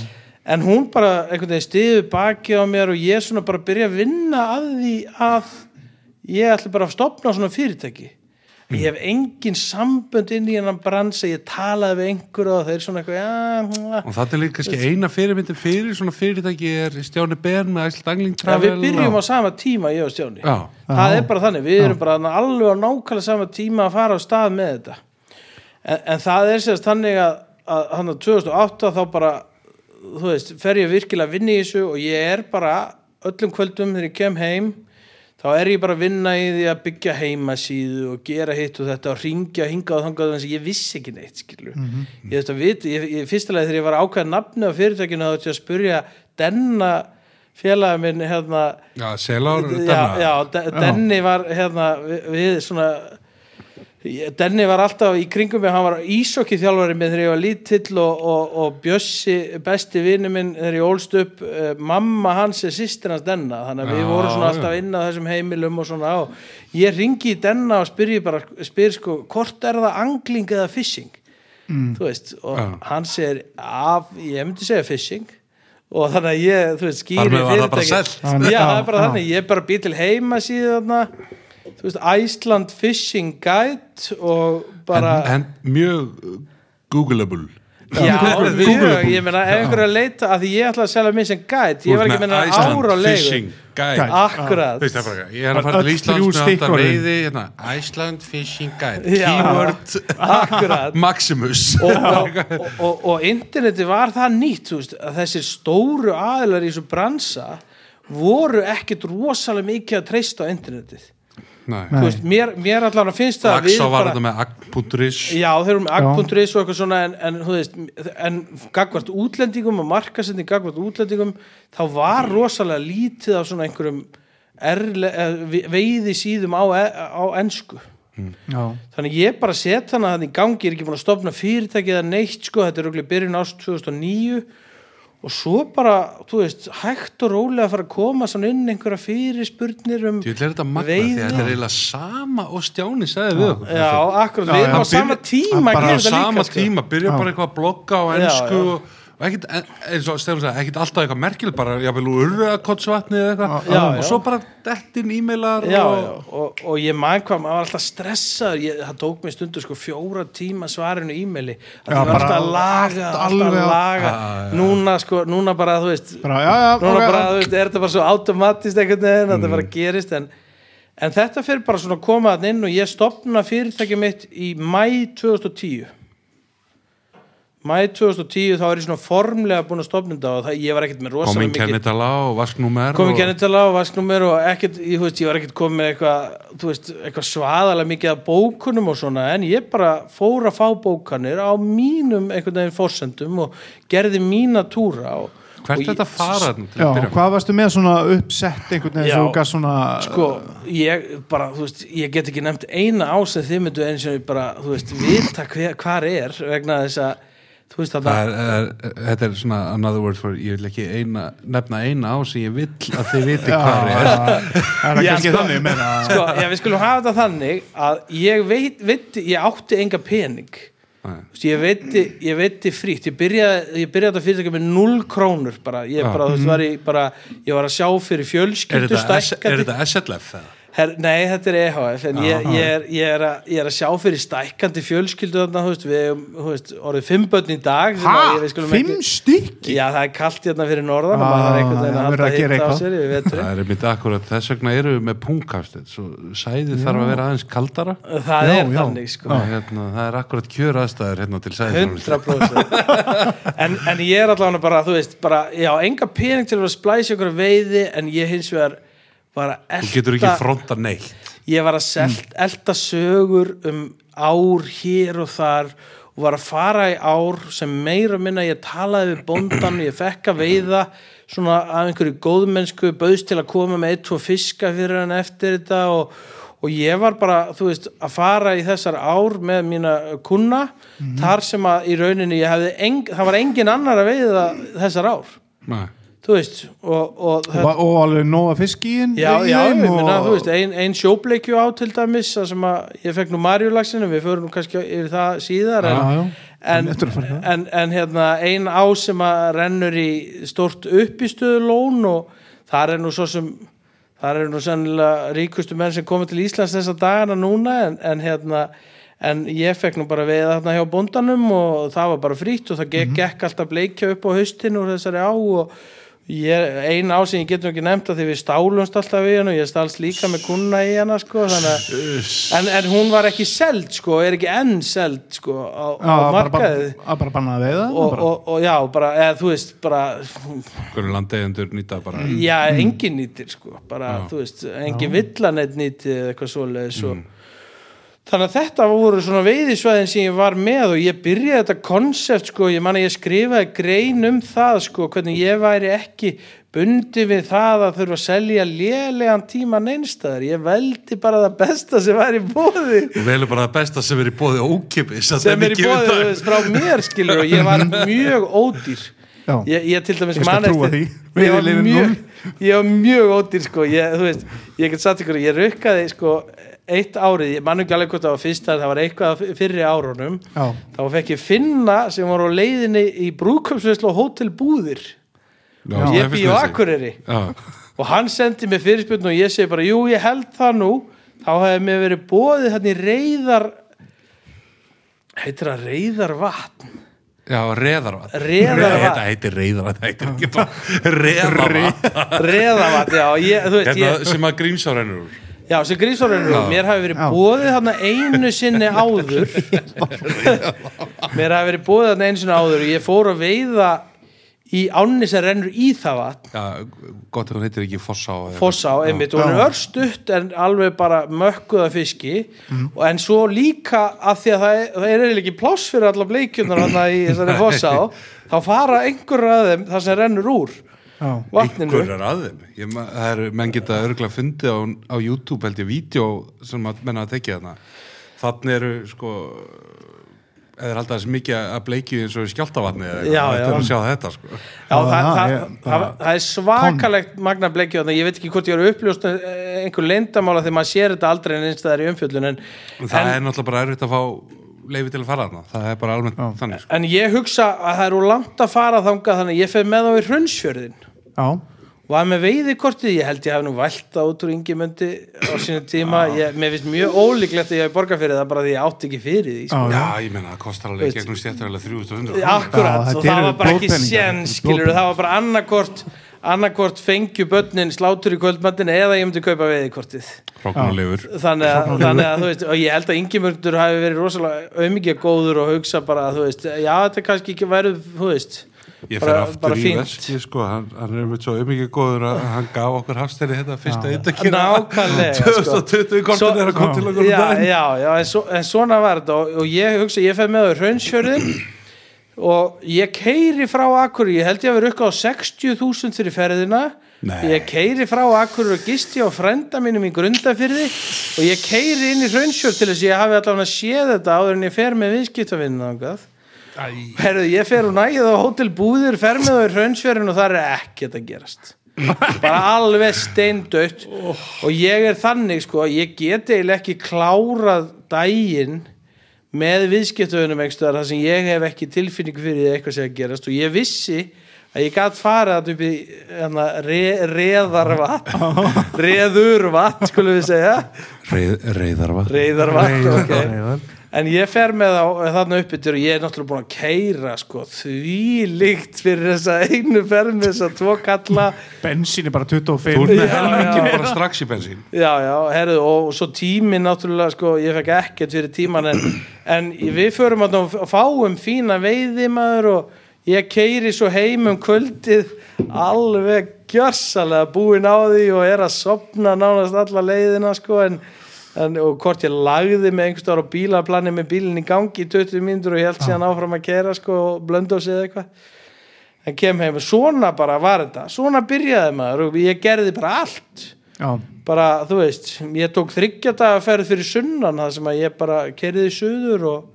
en hún bara einhvern veginn stiður baki á mér og ég svona bara byrja að vinna að því að ég ætla bara að stopna svona fyrirtæki ég hef engin sambönd inn í hennan bransa, ég talaði við einhver og þeir svona eitthvað já, og það er líka kannski eina fyrirmyndin fyrir svona fyrirtæki er Stjáni Ben með Æsl Dangling já, Travel við byrjum á sama tíma ég og Stjáni. Já, það er bara þannig, við erum bara alveg á nákvæmlega sama tíma að fara á stað með þetta. En, en það er sérst þannig að, að hann á 2008 þá bara þú veist, fer ég virkilega að vinna í þessu og ég er bara öllum kvöldum þegar ég kem heim þá er ég bara að vinna í því að byggja heimasíðu og gera hitt og þetta og ringja hingað og þangað þannig að ég vissi ekki neitt skilur ég veist að vita, ég, ég, fyrsta leið þegar ég var að ákveða nafni á fyrirtækinu þá ætti ég að spurja denna félagi minn hérna já, Selár já, já, De- Denni var hérna við, við svona Denni var alltaf í kringum mig hann var ísokki þjálfari minn þegar ég var lítill og, og, og Bjössi besti vinnu minn þegar ég ólst upp. Uh, mamma hans er sýstir hans Denna þannig að við vorum svona alltaf inn á þessum heimilum og svona. Og ég ringi í Denna og spyr ég bara spyr sko, hvort er það angling eða fishing þú veist, og Já. hann segir af, ég myndi segja fishing og þannig að ég, þú veist, skýri fyrirtæki-. Já, það er bara þannig, ég er bara býr til heima síðan þú veist, Iceland Fishing Guide og bara en, en mjög Googleable. Já, mjög, Google- ég meina ef einhver er að leita að því ég ætla að selja mig sem gæt ég var ekki að Iceland ára á leigu. Fishing Guide. Guide. Akkurat. Þú veist, það bara, ég er að fara til Íslands með stikkorðin. veiði hérna, Iceland Fishing Guide. Já. Keyword Maximus. Og, og, og, og, og interneti var það nýtt þú veist, að þessir stóru aðilar í þessu bransa voru ekkit rosalega mikið að treysta á internetið veist, mér, mér allan að finnst það að Laxá var bara- þetta með ag.is Já, þeir eru með ag.is og eitthvað svona en, en, þú veist, en gagvart útlendingum og markasending gagvart útlendingum þá var rosalega lítið af svona einhverjum erle, eh, veiði síðum á, á ensku. Já, þannig ég bara set hana þannig í gangi, ég er ekki búin að stopna fyrirtækið eða neitt sko, þetta er auðvitað byrjun ást 2009 og svo bara, þú veist, hægt og rólega að fara að koma svona inn einhverja fyrirspurnir um Þú vil er þetta magna því að þetta er eiginlega sama og Stjáni sagði við okkur Já, akkurat, við erum á sama tíma að bara gera á þetta sama líka, sko. tíma, byrja bara eitthvað að blogga á ennsku og ekkit, eins og Stefán sagði, ekkit alltaf eitthvað merkil bara, jáfnvel úr urðakottsvatni eða eitthvað. Já, já. og svo bara dettin e-mailar já, og já, og, og ég man hvað, maður var alltaf stressað ég, það tók mig stundu sko fjóra tíma svarinu e-maili, að Já, ég var alltaf að laga allt alltaf að laga, Já, já. núna sko núna bara, þú veist, bara, já, já núna ok, bara, þú veist, er þetta bara svo automatist einhvern veginn, Mm. þetta bara gerist. En, en þetta fyrir bara svona að koma inn og ég stopna fyrirtækið mitt í mæ 2010 mæ 2010 þá er ég svona formlega búin að stopna þetta og það, ég var ekkert með rosalega komin mikið kennitala og vasknúmer komið og- kennitala og vasknúmer og ekkert, ég, þú veist, ég var ekkert komið með eitthvað, þú eitthvað svaðalega mikið af bókunum og svona en ég bara fór að fá bókanir á mínum einhvern veginn fórsendum og gerði mína túra og, hvert og þetta ég- fara til Já, hvað varstu með svona uppsett einhvern veginn Já. svo gæst svona sko, ég bara, þú veist, ég get ekki nefnt eina ás en þið myndu eins og bara, þú veist, vita hver, hvar er vegna þess að, þú veist, Það er, er, þetta er svona another word for, ég vil ekki eina, nefna eina á sem ég vill að þið viti hvað er. það er [laughs] kannski sko. þannig meina. Sko, já, við skulum hafa þetta þannig að ég veit, veit ég átti enga pening. Ég veiti, ég veiti frítt. Ég byrjaði, ég byrjaði þetta fyrirtækja með 0 krónur bara, ég bara, þú veist, var ég bara ég var að sjá fyrir Er fjölskyldu er þetta SLF? eða? Her, nei, þetta er EHF en ég, ég, er, ég, er að, ég er að sjá fyrir stækkandi fjölskyldu þarna, þú veist, við hefum, orðið fimm börn í dag sem að Hæ? ég- við skulum Fimm ekki- stykki? Já, það er kalt hérna fyrir norðan og Ah, maður þarf einhvern veginn já, að halda að gera hitt á sér Það er einmitt akkurat, þess vegna eru við með punkkastet svo sæðið þarf að vera aðeins kaldara. Það Já, er já. þannig, sko. Og hérna, það er akkurat kjör aðstæður hérna til sæðið 100% en, en ég er allavega bara, þú veist, bara, ég á enga pening til að splæsa ykkur veiði en ég hins vegar bara Þú getur ekki fronta neitt. Ég var að selt, elda sögur um ár hér og þar og var að fara í ár sem meira minna ég talaði við bóndan ég fekk að veiða svona af einhverju góðmennsku bauðst til að koma með eitt, tvo fiska fyrir hann eftir þetta og, og ég var bara, þú veist, að fara í þessar ár með mína kuna þar sem að í rauninni ég hefði eng, það var engin annar að veiða þessar ár, Nei. Þú veist og, og og, og alveg nóga fisk í inn Já, í já, ég og- meina, þú veist, ein, ein sjóbleikju á til dæmis þar sem að ég fekk nú Marjulaxinu við förum nú kannski yfir það síðar en, Já, já. en, í það. en, en hérna ein á sem að rennur í stort uppistöðu lón og þar er nú svo sem þar er nú sennilega ríkustu menn sem komið til Íslands þessa dagana núna en, en hérna en ég fekk nú bara veið þarna hjá bóndanum og það var bara frýtt og það gekk, Mhm. gekk alltaf bleikja upp á haustin úr þessari á og ég, ein á sem ég getur ekki nefnt að því við stálumst alltaf við hann og ég stálst líka með kuna í hana sko, en, en hún var ekki seld sko, er ekki enn seld sko á, Já, á markaði. að bara banna að veiða og, bara. og, og já, bara, eða þú veist bara, Hvernig landeigendur nýta bara já, engin nýtir sko, bara, þú veist, engin villanett nýti eða eitthvað svoleiðis og þannig að þetta voru svona veiðisvæðin sem ég var með og ég byrjaði þetta konsept sko, ég man að ég skrifaði grein um það sko, hvernig ég væri ekki bundi við það að þurfa að selja lélegan tíma neinstæðar ég veldi bara það besta sem væri í bóði og velur bara það besta sem er í bóði ókipis sem er í bóði þú frá mér skilur og ég var mjög ódýr. Já. ég, ég til dæmis Ég skal man trúa eftir- ég var mjög núll. ég var mjög ódýr sko. Ég, þú veist, ég get satt ykkur, ég rukkaði sko eitt árið, ég man ekki alveg hvort það var fyrst það var eitthvað fyrir árunum Já. þá fekk ég finna sem var á leiðinni í brúðköpsveislu og hótelbúðir Já, ég bý á Akureyri. Og hann sendi mér fyrirspurn og ég segi bara, jú ég held það nú. Þá hefði mér verið bóðið hann í reyðar heitir það reyðarvatn? Já, reðarvat Reðarvatn. Þetta heitir reyðarvat, þetta heitir ekki bara reðarvat Reðarvatn, já, ég, þú veist Hérna ég, sem að grímsá rennur úr Já, sem Já. mér hafi verið bóðið þarna einu sinni áður. [laughs] Mér hafi verið bóðið þarna einu sinni áður og ég fór að veiða í ánni sem rennur í það vatn. Já, gott ef hún heitir ekki Fossá eða- Fossá, einmitt, og hún er örstutt en alveg bara mökkuða fiski. Og en svo líka að því að það er, það er ekki pláss fyrir alla bleikjunar hann í þessari Fossá [laughs] þá fara einhver að þeim það sem rennur úr. Vatninu. Einhverjar að þeim. Ég, ma- það er, menn geta örgulega fundið á, á YouTube held ég vídeo sem að menna að tekja þarna. Þannig eru sko eða er alltaf þessi mikið að bleikju eins og í skjáltavatni eða þetta er að sjá þetta sko. Já, það, það, það, það er svakalegt magna bleikju þannig að ég veit ekki hvort ég eru uppljóst eh, einhver leyndamála þegar maður sér þetta aldrei en einst það er í umfjöllun en, En það en, er náttúrulega bara erfitt að fá leifi til að fara þarna. Það er bara almennt þannig sko. en ég hugsa að það eru langt að fara þangað þannig að ég fer með þá í hrunnsfjörðin Já, var með veiðikortið, ég held ég hef nú vælt það út úr yngimundi á sínu tíma. Ég, mér finnst mjög ólíklegt að ég hef borgað fyrir það bara því ég átti ekki fyrir því sko. Já. Já, ég menna það kostar alveg Veist- gegnum stjættarlega 3100 Akkurat, Já, og það var bara ekki sén skilur, það var bara annarkort annarkort fengju börnin slátur í kvöldmattin eða ég myndi kaupa veiðikortið. Hróknarleifur þannig að, þannig að þú veist og ég held að Ingimurdur hafi verið rosalega auðmikið góður og hugsa bara að þú veist já þetta er kannski ekki verið þú veist Ég fer aftur í veski sko, hann, hann er með svo umikið góður að hann gaf okkur hafstæri þetta fyrsta yndakina Nákvæmlega, [laughs] sko. 2020 kortin er að koma til okkur já, já, já, en, svo, en svona var þetta og, og ég hugsa, ég fæði með það hraunsjörðin og ég keiri frá Akkur, ég held ég að vera upp á 60.000 fyrir ferðina. Nei. ég keiri frá Akkur og gisti á frenda mínum í grundafyrði og ég keiri inn í hraunsjörð til þess að ég hafi allavega séð þetta áður en ég fer með viðskiptavinna ángað Herðu, ég fer og nægið á hótel búðir, fer með það í hraunsfjörðin og það er ekkert að gerast. [laughs] Bara alveg steindautt. Og ég er þannig sko ég get eiginlega ekki klárað daginn með einhverstaðar þar sem ég hef ekki tilfinningu fyrir eitthvað sé að gerast og ég vissi að ég gætt farið að upp í hana, re, reðarvatt reðurvatt skulum við segja. Reið, Reiðarvað reyðarvatt ok. En ég fer með þá þarna uppi til og ég er náttúrulega búin að keira sko því líkt fyrir þessa einu ferð með þessa tvo kalla. Bensín er bara 25 Þú er með helmingin bara strax í bensín. Já, já, herðu, og svo tíminn náttúrulega, sko, ég fekk ekkert fyrir tíman en, en við förum að fáum fína veiði maður og ég keiri svo heim um kvöldið alveg gjörsalega búin á því og er að sopna nánast alla leiðina, sko, en, en og hvort ég lagði með einhverstaðar á bílaplani með bílinn í gangi í 20 mínútur og ég held síðan áfram að kera, sko, og blönda á sig eða eitthvað. En kem heim og svona bara var þetta. Svona byrjaði maður og ég gerði bara allt. Já, bara, þú veist, ég tók þryggjata að ferð fyrir sunnan það sem að ég bara kerði í suður og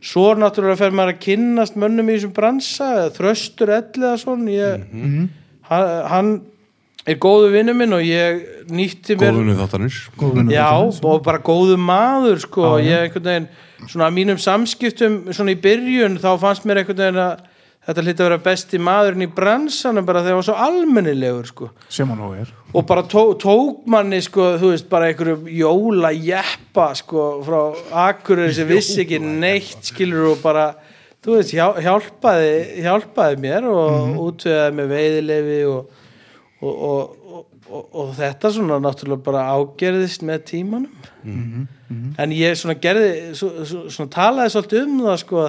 svo náttúrulega fer maður að kynnast mönnum í þessum bransa þröstur elliða svona ég, hann, hann er góðu vinnu minn og ég nýtti mér Góðunni þáttanins góðvinur Já, og bara góðu maður sko, já. ég einhvern veginn svona að mínum samskiptum svona í byrjun þá fannst mér einhvern veginn að þetta hlýtti að vera besti maðurinn í bransanum bara þegar hann var svo almennilegur sko. Sem hann og er. Og bara tó, tók manni sko, þú veist, bara einhverju jóla jeppa sko, frá Akureyri sem vissi ekki neitt skilur og bara, þú veist, hjá, hjálpaði hjálpaði mér og mm útvegaði með veiðilefi og, og, og, og, og, og þetta svona náttúrulega bara ágerðist með tímanum. En ég svona gerði svo, svo, svona talaði svolítið um það sko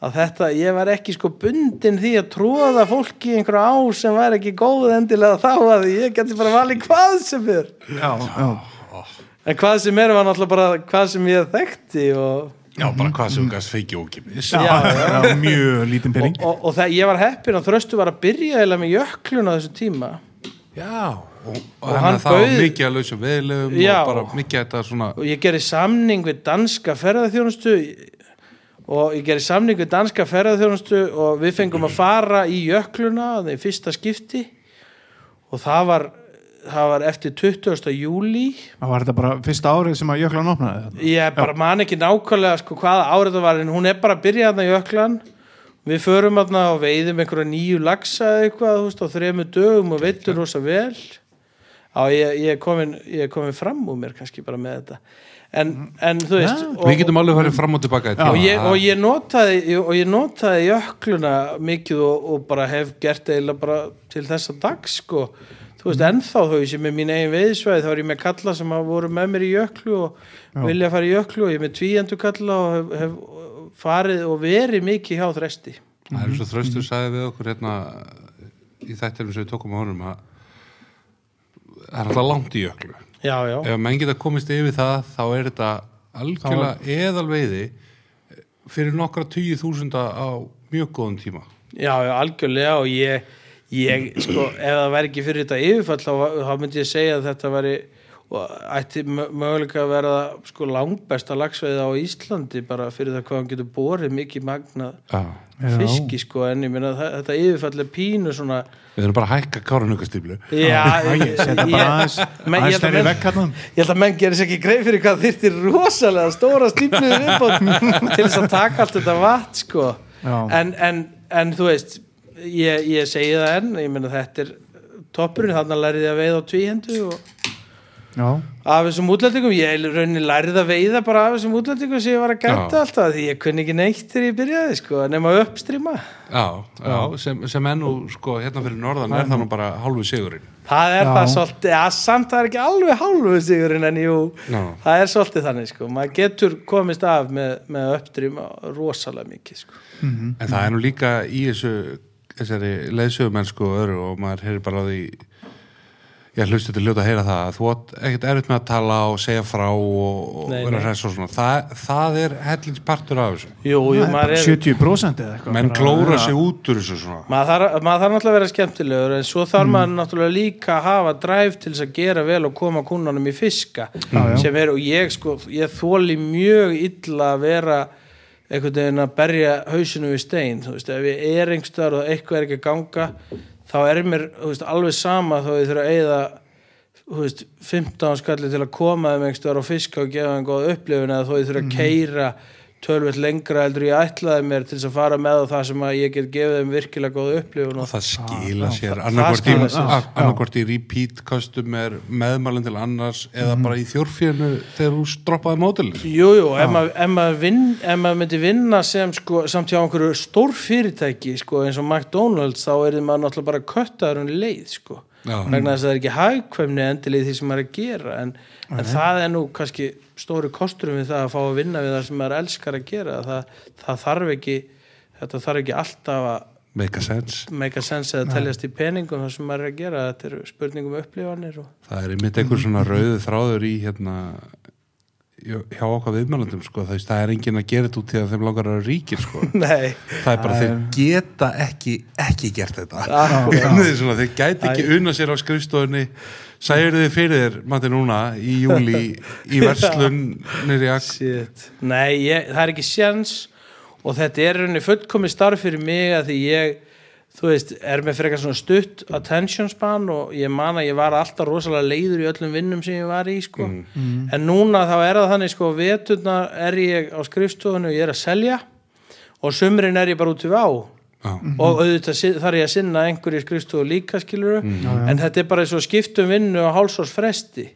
að þetta, ég var ekki sko bundin því að tróða fólki í einhverju á sem var ekki góð endilega þá að ég geti bara valið hvað sem er. Já, já, en hvað sem er var náttúrulega bara hvað sem ég þekkti og, Já, bara hvað sem gæst feiki Já, já, mjög lítinn og, pening. Og, og það, ég var heppin og þröstu var að byrja eða með jöklun á þessu tíma Já, og, og, hann bauð- mikið að lausa veðlegum Já. og bara mikið þetta svona og ég gerði samning við danska ferðarþjónustu og ég gerði samning við danska ferðarþjónustu og við fengum að fara í jökluna það í fyrsta skipti og það var, það var eftir 20. júli Það var þetta bara fyrsta árið sem að jöklan opnaði ég bara man ekki nákvæmlega sko, hvaða árið það var en hún er bara að byrja þarna í jöklan við förum þarna og veiðum einhverja nýju lagsa eða eitthvað þú veist, á þremu dögum og veitum rosa vel. Já, ég, ég, er komin, ég er komin fram úr mér kannski bara með þetta. En, en þú veist Ja. og- Við getum alveg farið fram og tilbaka og ég, og ég notaði og ég notaði jökluna mikið og, og bara hef gert eiginlega bara til þessa dag sko. Þú veist ennþá þó ég sé með mín eigin veiðsvæði þá er ég með kalla sem hafa voru með mér í jöklu og vilja fara í jöklu og ég er með tvíendu kalla og hef, hef farið og verið mikið hjá þresti Það er eins og þröstur sagði við okkur hérna í þættinum sem við tókum á honum að það er alltaf langt í jöklu. já, já, Ef menn geta komist yfir það þá er þetta algjörlega eðalveiði fyrir nokkra tíu þúsunda á mjög góðum tíma. já, já, algjörlega og ég, ég sko, ef það væri ekki fyrir þetta yfirfall þá, þá myndi ég segja að þetta væri og ætti mö- möguleika að vera sko langbesta lagsveiði á Íslandi bara fyrir það hvað hann getur borið mikið magnað Já. fiski sko en ég meina það- þetta yfirfall er pínu svona Við erum bara að hækka kárunukastíflu. já, ég held að menn- vekk ég held að menn gerir sér ekki greið fyrir hvað þyrftir rosalega stóra viðbót til þess að taka allt þetta vatn sko. En, en, en þú veist ég, ég segi það enn ég meina þetta er toppurinn þannig að lærið ég að veiða á tvíhendu og Já, af þessum útlendingum, ég rauninni lærið að veiða bara af þessum útlendingum sem ég var að gæta alltaf því ég kunni ekki neitt þegar ég byrjaði sko, nema uppstrýma Já, já, sem, sem ennú sko hérna fyrir norðan er það nú bara hálfu sigurinn. það er Já. það svolítið, að samt það er ekki alveg hálfu sigurinn en jú, Já. það er svolítið þannig sko, maður getur komist af með, með uppstrýma rosalega mikið sko. Mhm. En það er nú líka í þessu þessari leiðsögumennsku og öðru og maður heyrir bara á því ég hlusti til ljóta að heyra það að þú átt ekkert erfitt með að tala og segja frá og, vera nei. hræs og svona það, það er hellingspartur af þessu jú, jú, er maður bara er 70% eða eitthvað menn klóra Já. sig út úr þessu svona maður þarf, maður þarf náttúrulega að vera skemmtilegur en svo þarf maður náttúrulega líka að hafa dræf til þess að gera vel og koma kunnanum í fiska Já, já. sem er og ég sko, ég þóli mjög illa að vera einhvern veginn að berja hausinu við stein þú veist, ef ég er einhverstaðar og eitthvað er ekki að ganga þá er mér veist, alveg sama þó ég þurfa að þú veist, 15 skalli til að koma þeim einhverstaðar og fiska og gefa þeim góð upplifun eða þó ég þurfa að keira tölvöld lengra heldur ég ætlaði mér til þess að fara með það sem að ég get gefið þeim virkilega góð upplifun og það skila já, sér. það- annarkvort í, repeat custom er meðmælinn til annars eða bara í þjórfíðinu þegar þú stroppaði mótilis Jú, jú, ef maður, ef, maður vinn, ef maður myndi vinna sem sko, samt hjá einhverju stór fyrirtæki sko, eins og McDonalds þá er maður náttúrulega bara köttaður um leið sko. Vegna þess að það er ekki hagkvæmni endilega í því sem maður er að gera en, en það er nú kannski stóri kosturum við það að fá að vinna við það sem maður elskar að gera það, það þarf ekki þetta þarf ekki alltaf að make a sense. make a sense eða teljast í peningum það sem maður er að gera, þetta eru spurningum upplifanir og það er einmitt einhver svona rauðu þráður í hérna hjá okkar viðmælandum sko, það, það er enginn að gera þetta út því að þeim langar að ríkir sko. [laughs] Nei, það er bara Það þeir geta ekki ekki gert þetta. [laughs] Svona, þeir gæti ekki unna sér á skrifstofunni. Sæður þið fyrir þér mati núna í júli í [laughs] verslun nýri ak Shit. Nei, ég, það er ekki sjans og þetta er rauninni fullkomi starf fyrir mig að því ég þú veist, er með frekar svona stutt attention span og ég man að ég var alltaf rosalega leiður í öllum vinnum sem ég var í sko. en núna þá er það þannig sko, veturna er ég á skrifstofunni og ég er að selja og sumrin er ég bara út í vá. Já. og auðvitað þarf ég að sinna einhverju skrifstofu líka skiluru en þetta er bara eins og skiptum vinnu á hálsás fresti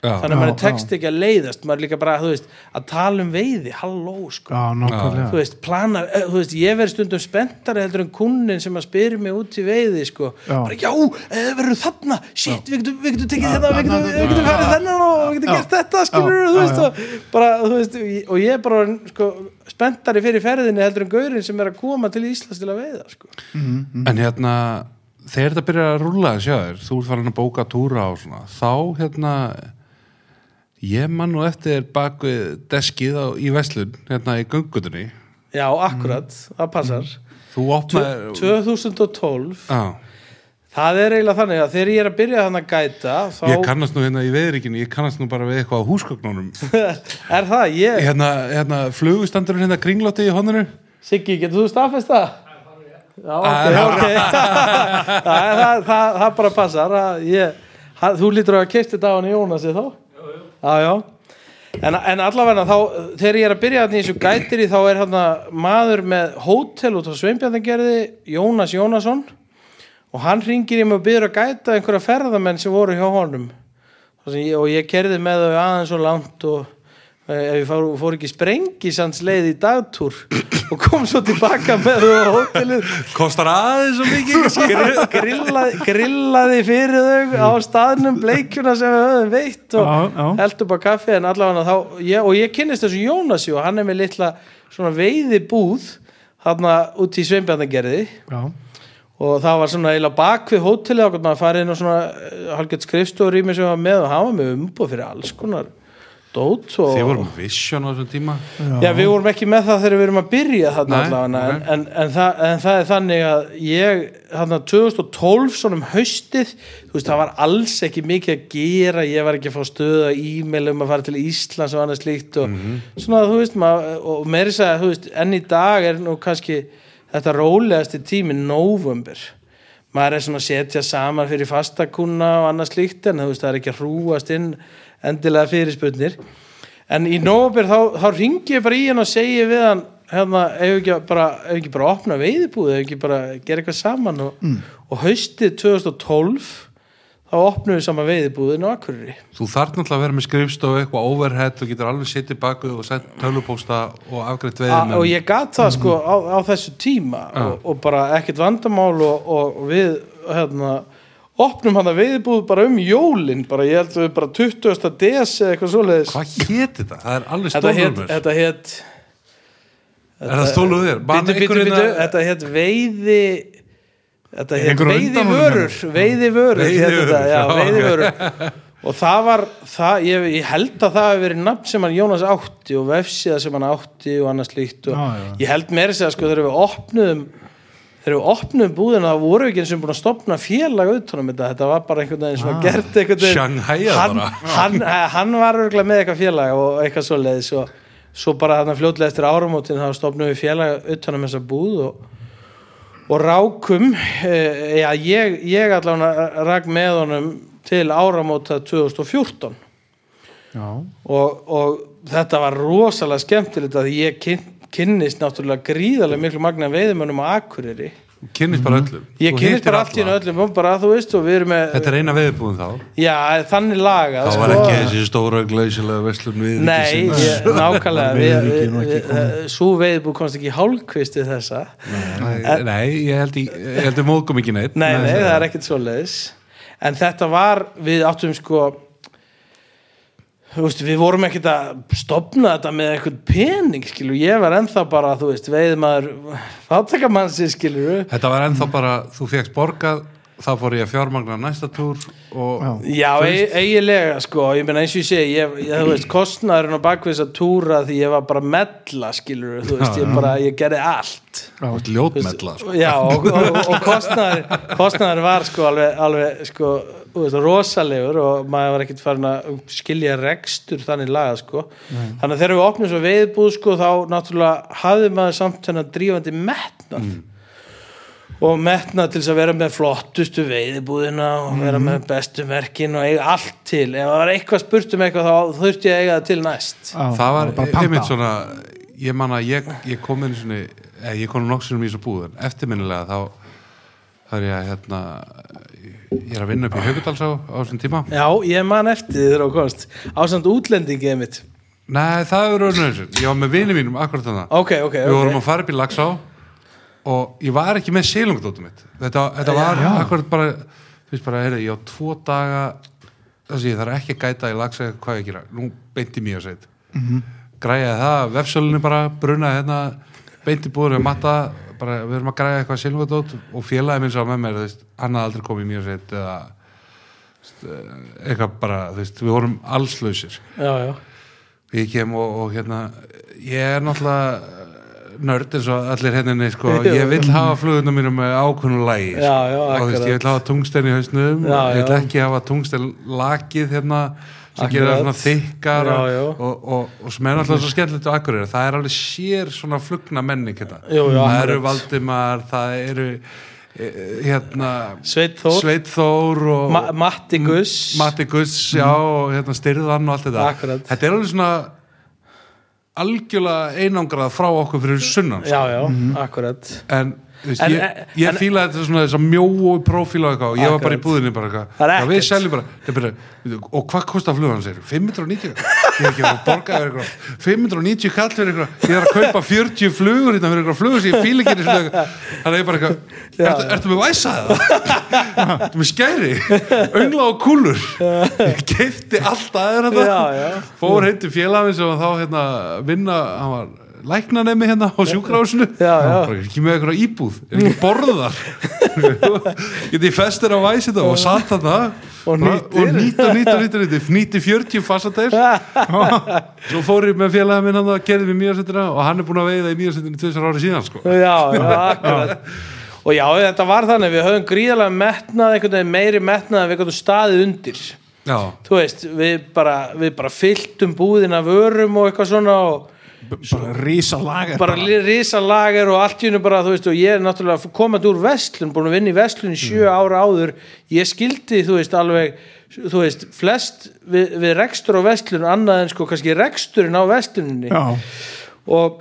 Já. þannig að maður tekst ekki að leiðast maður er líka bara, þú veist, að tala um veiði halló, sko, Já, nákvæmlega. Þú veist, plana eh, þú veist, ég verð stundum spenntari heldur en kunnin sem að spyrir mig út í veiði, sko. Já. bara, já, eða verður þarna? Shit, við getum, við getum tekið þetta, við getum, við getum farið þennan og við getum gert þetta, skilur þú já, veist, og bara, þú veist og ég er bara, sko, spenntari fyrir ferðinni heldur en gaurin sem er að koma til Íslands til að veiða, sko. En hérna þegar þetta byrjar að rúlla sjá þér þú ert farin að bóka túra og svona þá hérna ég man nú eftir bak við deskið á, í Veslun hérna í göngutunni já, akkurat, það passar. Þú opnaði 2012 Já. Það er eiginlega þannig að þegar ég er að byrja þannig að gæta þá ég kannast nú hérna í veðrikinu ég kannast nú bara við eitthvað á húsgögnunum. [laughs] Er það, ég, hérna, hérna flugustandurinn hérna kringlátti í honinu Siggi, getur þú staðfest það? Já, ok, Ah, ok. [laughs] Það, það, það, það bara passar ég, þú lítur að hafa keift þetta á hann í Jónasi þá? Já, En, en allavega þá, þegar ég er að byrja þannig í þessu gætiri þá er hann maður með hótel út á Sveinbjarnagerði Jónas Jónasson og hann ringir í mig og byrður að gæta einhverja ferðamenn sem voru hjá honum. Ég, og ég kerði með þau aðeins og langt og ef ég fór, fór ekki sprengisands leið í dagtúr og kom svo tilbaka með þau á hótelið. Kostar aðeins svo mikið grill, [laughs] grillaði, grillaði fyrir þau á staðnum bleikjuna sem við höfum veitt og Já, já. held upp á kaffi en allavega þá, ég, og ég kynnist þessu Jónasi og hann er með litla svona veiði búð þarna út í Sveinbjarnagerði Já, og það var svona eiginlega bak við hótelið og maður farið inn á svona halgett skrifstofur í mig sem var með og hann var með umbúð fyrir alls konar dót og Þið vorum vision á þessum tíma. Já, við vorum ekki með það þegar við erum að byrja þarna allavega, en, en, en, það, en það er þannig að ég, þarna 2012 svona um haustið, þú veist, það var alls ekki mikið að gera, ég var ekki að fá stöða e-mail um að fara til Íslands og annað slíkt og Mhm. svona, þú veist, maður, og meiri sagði, þú veist, enn í dag er nú kannski þetta rólegasti tími november maður er svona að setja saman fyrir fastakuna og annað slíkt en þú veist, það er ekki að hrúast inn endilega fyrirspurnir. En í nóvabir þá, þá ringi ég bara í hann og segi við hann hérna, ef ekki bara, ef ekki bara opna veiðibúð ef ekki bara gera eitthvað saman og, og haustið 2012 þá opnum við saman veiðibúðin á Akureyri. Þú þarf náttúrulega að vera með skrifstofu eitthvað overhead og getur alveg sittið baku og sett tölvupósta og afgreitt A, veiðin og ég gat það sko á, á þessu tíma og, og bara ekkert vandamál og, og við hérna opnum hann að veiðibúð bara um jólin bara ég held að við bara 20. des eða eitthvað svoleiðis Hvað hétt þetta? Það er alveg stólumur þetta hétt Er það stóluð þér? Man Bítu, bítu, bítu, þetta hétt veiði Þetta hétt veiði vörur Veiði vörur veiði vörur Og það var það, ég, ég held að það hefur verið nafn sem hann Jónas átti og vefsíða sem hann átti og annað slíkt og Já, já. ég held meira segja sko þegar við opnuðum þegar við opnuðum búðina voru við ekki eins og búin að stopna félag utanum þetta, þetta var bara einhvern veginn svona gert einhvern veginn. Shanghai hann, bara. hann, hann var örgulega með eitthvað félag og eitthvað svo leiðis og svo bara þarna fljótlega eftir áramótin þá stopnum við félag utanum þessa búð og, og rákum e, já, ég, ég allavega rak með honum til áramóta 2014 já, og, og þetta var rosalega skemmtilegt að ég kyn, kynnist náttúrulega gríðarlega miklu magna veiðumönnum á Akureyri. Kynnist bara öllum. Ég kynnist bara allt í öllum. Bara þú veist og við erum með Þetta er eina veiðbúin þá? Já, þannig lagað Þá var ekki þessi stóra glæsilega vestlun við Nei, ég, nákvæmlega. Komið. Svo veiðbú komst ekki hálfkvist við þessa. Nei, ég held ég, ég held ég móðgum ekki neitt. Nei, nei, það er ekkert svoleiðis. En þetta var, við áttum sko veist, við vorum ekkert að stopna þetta með eitthvað pening, skilur, ég var ennþá bara, veist, veiðmaður fátakamansi, skilur Þetta var ennþá bara, þú fegst borgað þá fór ég að fjármagna næsta túr og Já. Já, e eiginlega, sko, ég meina eins og ég segi, ég, ég, þú veist, kostnaðurinn á bakvið þess að túra því ég var bara mella, skilur, þú veist, ég bara, ég gerði allt þú ert ljótmella sko. Já, og, og, og kostnaður, kostnaður var sko alveg, alveg sko, þú veist, rosalegur og maður var ekkert farin að skilja rekstur þannig laga sko. þannig að þegar við opnum svo veiðbúð sko, þá náttúrulega hafði maður samt þennan drífandi metnað og metnað til þess að vera með flottustu veiðbúðina og vera með bestu merkin og eiga allt til. Ef það var eitthvað spurt um eitthvað þá þurfti ég að eiga það til næst. Já, það var bara panta. einmitt svona ég man að ég, ég kom inn svona eða ég kom nokksunum í þessu búðun eftirminnilega þá þá er ég að hérna ég er að vinna upp í Haugudalsá á þessum tíma. Já, ég man eftir þegar þú komst ásand útlendingið mitt. Nei, það er raun og eins ég var með vini mínum akkurat þannig Ok, ok, við vorum að fara upp í Laxá og ég var ekki með sílungdóttum mitt. Þetta, þetta var Já. akkurat bara þú veist bara, heyrðu, ég á tvo daga þess að ég þarf ekki að gæta í Laxá hvað ég gera, nú beinti mjög seit mm -hmm. græjaði það, vefsölunni bara brunaði hérna, beinti búður við matta, bara við erum að græja eitthvað sílungdótt og félagi minn sá með mér veist, hann hafði aldrei komið mjög seit eða þú veist, eitthvað bara, þú veist, við vorum allslausir. Já, já. Ég kem og, og hérna ég er náttúrulega eh, nörd eins og allir henninni sko. [laughs] Ég vil hafa fluguna mínu með ákveðnu lægi Já, já, og veist, ég vil hafa tungsten í hausnum. Ég vil ekki hafa tungsten lakið hérna sem Akkurat. gerir það svona þykkar og, og, og, og sem er náttúrulega svo skemmtilegt á Akureyri. Það er alveg sér svona flugna menning hérna. Jú, jú, það eru Valdimar það eru eh, hérna Sveit Þór, Sveit Þór og Ma Matti Guss. Matti Guss, já, og hérna styrðan og allt þetta. Akkurat. þetta er alveg svona algjörlega einangrað frá okkur fyrir sunnan sko. Já, já, akkurat en veist, En- ég, ég fílaði þetta svona þess að mjóu prófíl og eitthvað og ég var bara í búðinni bara eitthvað Það er ekkert. og hvað kostar flugan sér? 590 ég er ekki að borga yfir eitthvað 590 kall fyrir eitthvað ég er að kaupa 40 flugur hérna fyrir eitthvað flugur sem ég fíla ekki þannig að ég bara eitthvað ertu, ertu með væsa það? ertu með skæri? öngla og kúlur ég keipti allt aðeins Já, þetta já. fór heim til félagin sem var þá hérna vinna, hann var læknanemi hérna á sjúkrásinu ekki með eitthvað íbúð? Er ekki borðar? [laughs] Geti ég festir á væs þetta og satt þarna. Og nýtt og nýtt og nýtt nýtti 40 fasadeir svo fór ég með félagin minn að gerði við mýjarsettina og hann er búin að veiða í mýjarsettinu tvisar ári síðan sko. Já, [laughs] já, akkurat. Og já, þetta var þannig, við höfum gríðarlega metnað, meiri metnað en við gætum staðið undir. Já, þú veist, við bara, við bara fylltum búðin af vörum og eitthvað svona og bara rísa lager bara risa lager og allt í hennu bara, þú veist, og ég er náttúrulega komað úr vestlun, búin að vinna í vestlun í sjö ára áður, ég skildi, þú veist, alveg, þú veist, flest við, við rekstur á vestlun annað en sko, kannski reksturinn á vestluninni og,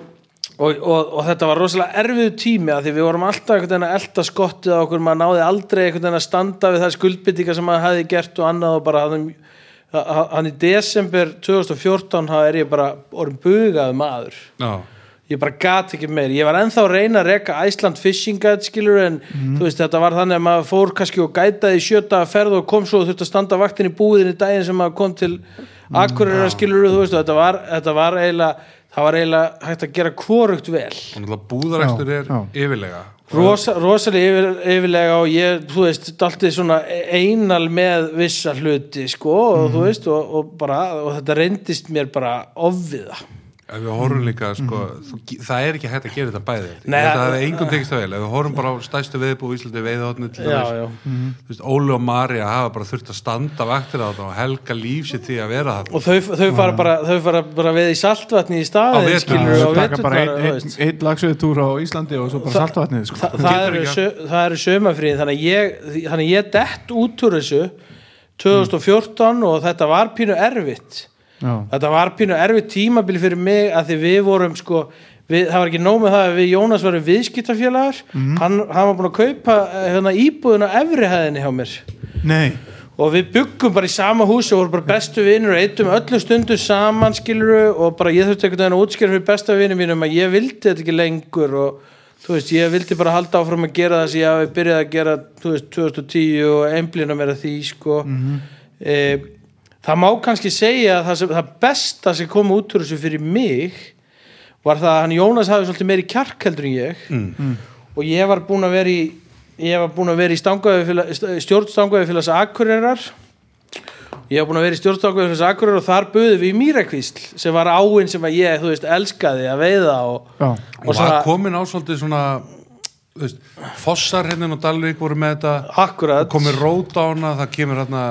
og, og, og þetta var rosalega erfiðu tími að því við vorum alltaf einhvern veginn að elda skottið á okkur, maður náði aldrei einhvern veginn að standa við það skuldbyttinga sem maður hefði gert og annað og bara hann, hann í desember 2014 þá er ég bara orðin bugað maður. Já, ég bara gat ekki meir, ég var ennþá að reyna að reka Iceland Fishing Guide skilur en þú veist þetta var þannig að maður fór kannski og gætaði í sjöta ferð og kom svo og þurfti að standa vaktin í búðinni daginn sem maður kom til Akureyra skilur þú veist og þetta var, þetta var eiginlega það var eiginlega hægt að gera kvorugt vel. Búðarækstur er já. yfirlega Rosa, rosalega yfir, yfirlega og ég, þú veist, daltið svona einal með vissa hluti sko og þú veist og, og bara og þetta reyndist mér bara ofviða ef við horfum líka sko, þú, það er ekki hægt að gera þetta bæði Nei, að það- hefði engum tekist það vel. Ef við horfum bara á stæstu viðbú í Íslandi veiðhóttni til já, Þú veist, Óli og Marja hafa bara þurft að standa vaktir á þetta og helga líf sér því að vera það og þau, þau fara bara þau fara bara við í saltvatni í Á Já, á svo taka vetur bara bara, einn lagsveðtúr á Íslandi og svo bara Þa- saltvatnið sko. Þa, það, það eru sömafrið þannig að ég, þannig að ég dett út úr þessu 2014 og þetta var pínu erfitt já, þetta var pínu erfitt tímabili fyrir mig að því við vorum sko við, það var ekki nóg með það að við Jónas varum viðskiptafélagar. Hann, hann var búin að kaupa eh, hérna, íbúðin á efrihæðinni hjá mér. Nei. Og við byggum bara í sama húsi og vorum bara bestu vinnur og eittum öllu stundu saman skiluru og bara ég þurfti einhvern veginn að útskýra fyrir besta vinnum mínum að ég vildi þetta ekki lengur og þú veist, ég vildi bara halda áfram að gera það sem ég hafi byrjað að gera þú veist, 2010 og einblina mér að því sko. E, það má kannski segja að það, sem, það besta sem kom út úr þessu fyrir mig var það að hann Jónas hafi svolítið meiri kjark heldur en ég. Mm. og ég var búin að vera í ég var búin að vera í stjórnstangöðufélags Akureyrar. Ég var búin að vera í stjórnstangöðufélags Akureyrar og þar buðum við í Mýrakvísl sem var áinn sem að ég, þú veist, elskaði að veiða og, og og það svona, komin á svolítið svona veist, fossar hérna á Dalvík voru með þetta. Akkurat. Komið rót á hana, það kemur hérna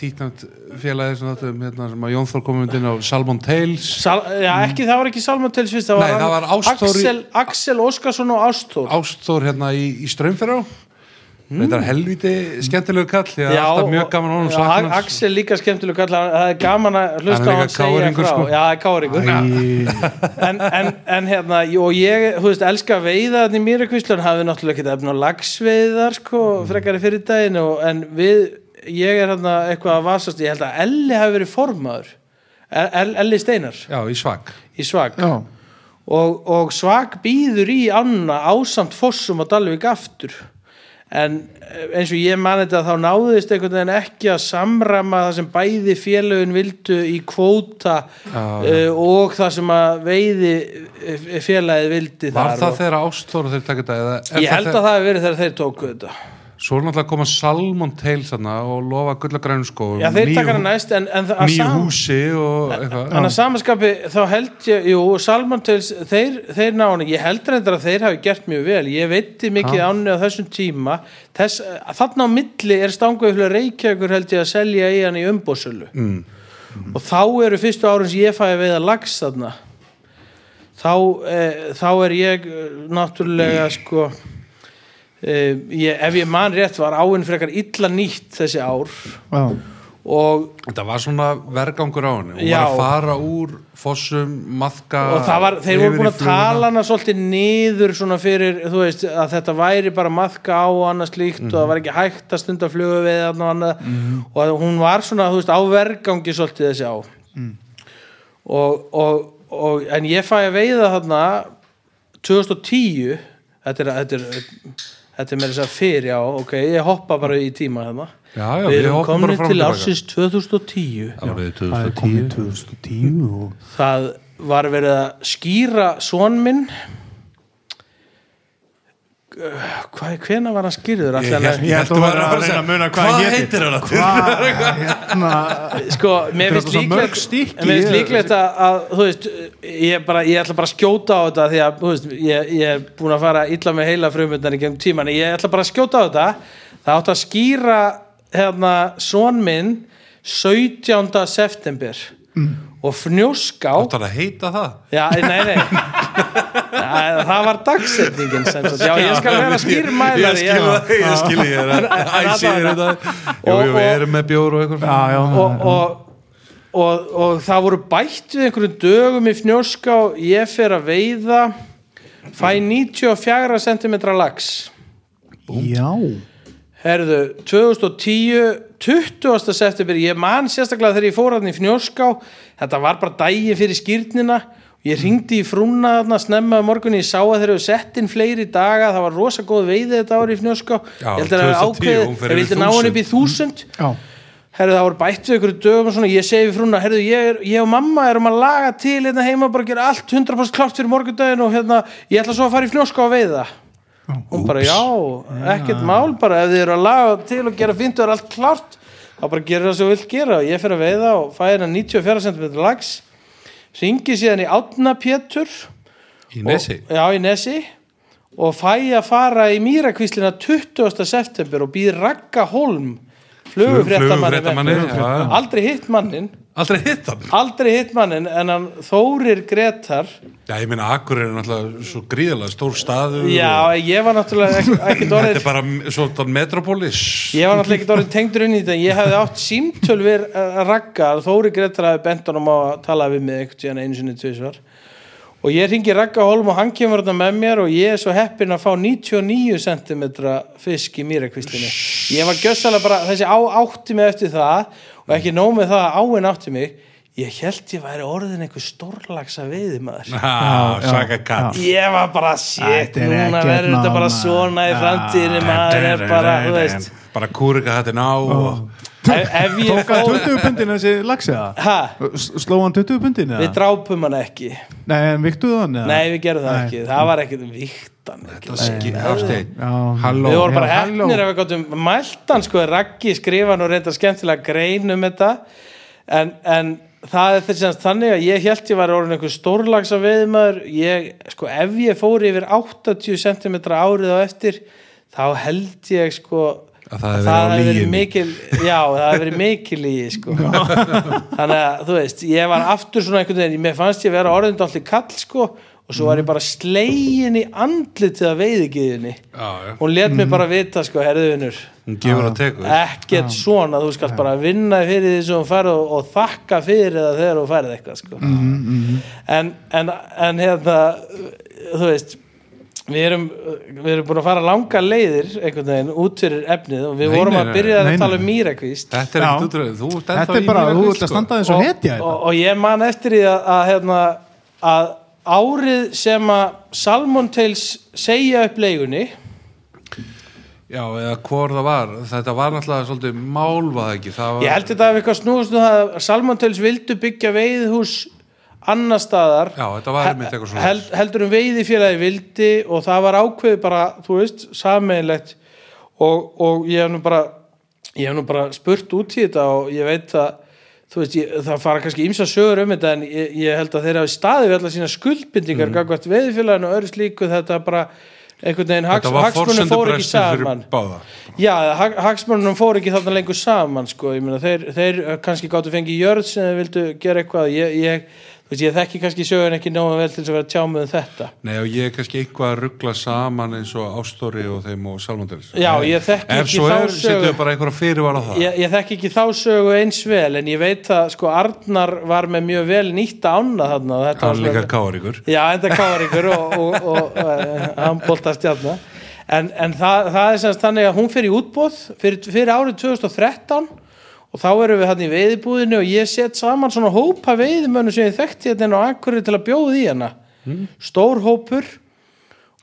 títnæmt félagi sem, þetta, hérna, sem að Jón Þór komið inn á Salmon Tales. Sal, já, ekki, það var ekki Salman Tels fyrst, það Nei, var, það var Ástþór í- Axel, Axel Óskarsson og Ástór Ástór hérna í, í Strömferá mm. þetta er helviti skemmtilegu kall því að alltaf mjög gaman honum já, sakna. Hans. Axel líka skemmtileg kall það er gaman að hlusta á hann segja frá. sko. já, káringur [laughs] en, en, en hérna og ég, þú veist, elska að veiða þannig mýrakvíslun hafi náttúrulega ekki efna lagsveiðar sko, frekari fyrir daginn og, en við, ég er hérna eitthvað að vasast, ég held að Elli hafi verið formaður. El, Elli Steinar. Já, í svag. Í Svag. Já, og, og Svag býður í Anna ásamt Fossum og Dalvik aftur. En eh, eins og ég man þetta þá náðist einhvern veginn ekki að samrama það sem bæði félögin vildu í kvóta Já, uh, og það sem að veiði eh, félagið vildi var þar það og, þeirra Ástór þeir taka þetta eða ég held það að það hefur verið þegar þeir tóku þetta svo er náttúrulega að koma Salmon Tales og lofa gullagrænum skóum já þeir taka hana næst en, en nýju húsi og eitthvað en að samanskapi þá held ég jú, Salman Tales, þeir, þeir ná hann ég held reyndar að þeir hafi gert mjög vel. Ég veitti mikið Já. ánni á þessum tíma. Þess, þarna á milli er stanguðfélag Reykjavíkur held ég að selja í hann í umbósölu mm. og þá eru fyrstu árum sem ég fæði veið að lags þarna. Þá, eh, þá er ég eh, náttúrulega [clears throat] sko eh, ég, ef ég man rétt var áinn frekar illa nýtt þessi ár. Já, og, Þetta var svona vergangur á henni. Hún Já. var að fara úr fossum, maðka og það var, þeir voru búin að tala hana svolítið niður svona fyrir, þú veist, að þetta væri bara maðka á og annað slíkt og það var ekki hægt að stunda flugu við og annað. Og að hún var svona, þú veist, á vergangi svolítið þessi á og, og, og en ég fæ að veiða þarna 2010 þetta er, þetta er, þetta er meira þess að fyrir, já, ok, ég hoppa bara í tíma þarna Já, já, við erum komin til ársins 2010 Árið það komið 2010 2010 og það var verið að skýra son minn hvena var hann skýrður Ég að- Ég held að vera að reyna að muna hvað hann heitir hann hérna? Sko, mér finnst líklegt mér finnst ég- líklegt að, veist, ég, bara, ég ætla bara að skjóta á þetta því að þú veist, ég, ég er búin að fara illa með heila frumundar í gegnum tíman ég ætla bara að skjóta á þetta. Það átt að skýra hérna, son minn 17. september og fnjóská Áttar að heita það? Já, nei, nei. Ja, Það var dagsetningin sem sagt. Já, ég skal vera skýrmælari Ég skil það, ég skil ég er að [laughs] Æ, segir þetta. Jú, jú, við erum með bjór og eitthvað. Já, já, og, og, og, og það voru bætt við einhverjum dögum í fnjóská ég fer að veiða fæ 94 cm lax. Já herðu, 2010 20. september, ég man sérstaklega þegar ég fór hann í fnjóská þetta var bara daginn fyrir skýrnina ég ringdi í frúna þarna snemma um morgunni, ég sá að þeir eru sett inn fleiri daga, það var rosa góð veiði þetta ári í fnjóská, ég held að það er 2010, ákveðið hún fer ég yfir vildi ná hann upp í 1000 Já, herru það voru bætt við ykkur dögum og svona, ég segi við frúna, herru ég, er, ég og mamma erum að laga til hérna heima bara að gera allt 100% klárt fyrir morgundaginn og hérna, ég ætla svo að fara í fnjóska og veiða hún bara já, ekkert mál bara ef þið eru að laga til og gera fínt og er allt klárt, þá bara gerir það sem þú vilt gera. Og ég fer að veiða og fæ hérna 94 cm lags ringi síðan í Átna Pétur Í Nesi? Og, já, í Nesi. Og fæ að fara í Mýrakvíslina 20. september og býð Ragga Holm flugufréttamanni aldrei hitt mannin Aldrei hitt hann? Aldrei hitt mannin en hann Þórir Gretar. Já, ég meina, Akkur er náttúrulega svo gríðalega stór staður já, og ég var náttúrulega ekki, ekki Þetta er bara svona metropolis ég var náttúrulega ekki orðið tengdur inn í þetta ég hefði átt símtöl við uh, Ragga Þórir Gretar hafi bent honum á að tala við mig einhvern tíðan einu sinni tvisvar og ég ringi Ragga Holm og hann kemur þetta með mér og ég er svo heppinn að fá 99 cm fisk í mýrakvíslinni. Ég var gjössalega bara, þessi á átti mig eftir það og ekki nóg með það að áinn átti mig ég held ég væri orðin einhver stórlagsa katt ég var bara shit, núna verður þetta bara svona í Já. framtíðinni maður er bara, þú veist. Bara kúrika þetta ná og ef, ef ég Tók hann fór 20 pundin þessi ha, Sló hann 20 pundin við drápum hann ekki. Nei, en viktuðu hann eða? nei við gerum það Nei. ekki, það var ekkert viktan við vorum bara hefnir ef við gáttum mæltan sko, Raggi skrifa nú reynda skemmtilega grein um þetta. En, en það er þess að þannig að ég held ég var orðin einhver stórlagsa veiðmaður ég, sko, ef ég fór yfir 80 cm árið á eftir þá held ég sko Að það hefði verið mikil já, það hefði verið mikil í sko. [laughs] þannig að þú veist ég var aftur svona einhvern veginn, mér fannst ég vera orðin allir kall sko og svo var ég bara slegin í andlitið af veiðigiðinni Já, já. Hún let mér bara vita sko, að teku ekkert svona, þú skalt bara vinna fyrir því sem þú færð og, og þakka fyrir það þegar þú færð eitthvað sko. en, en, en hérna þú veist við erum, við erum búin að fara langa leiðir einhvern veginn út fyrir efnið og við Nei, vorum nei, að nei. byrja Nei, að tala nei. um mýrakvíst Þetta er ekkert útröð Þú ert Þetta ennþá er í bara, þú ert að sko. standa þess að hetja og, þetta. og ég man eftir því að, að, hérna, að árið sem að Salmon Tales segja upp leigunni. Já, eða hvor það var. Þetta var náttúrulega svolítið málvað ekki? Var, Ég held þetta að eitthvað snúðust um að Salmon Tales vildu byggja veiðhús annar staðar. Já, þetta var einmitt eitthvað svona held, heldur um veiðifélagi vildi og það var ákveðið bara, þú veist, sammeðilegt og, og ég hef nú bara ég hef nú bara spurt út í þetta og ég veit að veist, ég, það fara kannski ímsa sögur um þetta en ég, ég held að þeir hafi staðið við allar sína skuldbindingar mm. gagvart veiðifélaginu og öðru slíku. Þetta bara einhvern veginn var hagsmunum fór ekki saman. Já, hag, hagsmörnum fór ekki þarna lengur saman sko, ég meina þeir, þeir eh, kannski gáttu fengið jörð sem þeir vildu gera eitthvað. Ég, ég, þú veist, ég þekki kannski sögun ekki nógu vel til þess að vera tjámið um þetta. Nei og ég er kannski eitthvað að ruggla saman eins og Ástóri og þeim og Salmondelis Já, ég þekki ekki þá er, sögu. ég, ég þekki ekki þá sögu eins vel en ég veit að sko Arnar var með mjög vel nýtta ána þarna Hann líka káaríkur. Já, enda káaríkur og, og, og, og hann bolta stjarnar en, en það, það er semst þannig að hún fyrir útbóð fyrir, fyrir árið 2013 og þá erum við hann í veiðibúðinu og ég set saman svona hópa veiðimönu sem ég þekkti hérna á Akureyri til að bjóða í hana. Stór hópur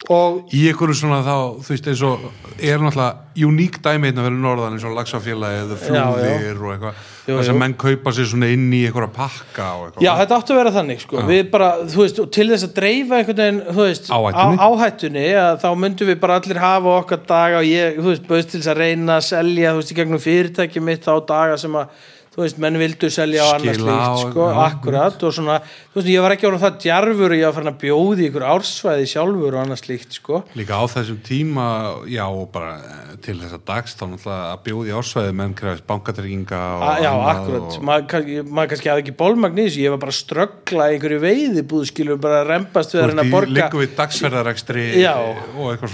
og Í einhverju svona þá, þú veist, eins og er náttúrulega uník dæmi hérna fyrir norðan eins og lagsafélagi eða Já, já. flúðir og eitthvað sem jú. menn kaupa sér svona inn í einhverja pakka og eitthvað Já, þetta áttu að vera þannig sko. við bara, þú veist, og til þess að dreifa einhvern veginn, þú veist, Áhættunni. áhættunni að þá myndum við bara allir hafa okkar daga og ég, þú veist, bauðst til þess að reyna að selja, þú veist, í gegnum fyrirtæki mitt á daga sem að, þú veist, menn vildu selja á annars líkt, sko, já, akkurat og svona, þú veist, ég var ekki orðin það djarfur og ég var farin að bjóði ykkur ársvæði sjálfur og annars líkt, sko. Líka á þessum tíma, já, og bara eh, til þess að dags þá náttúrulega að bjóði ársvæði menn krefist bankatrygginga já, akkurat, og, maður maður kannski hafði ekki bólmagn í þessu, ég var bara að ströggla einhverju veiði búðskilu, bara að rempast við að reyna að borga. Liggur við dagsferðarekstri Já. og eitthvað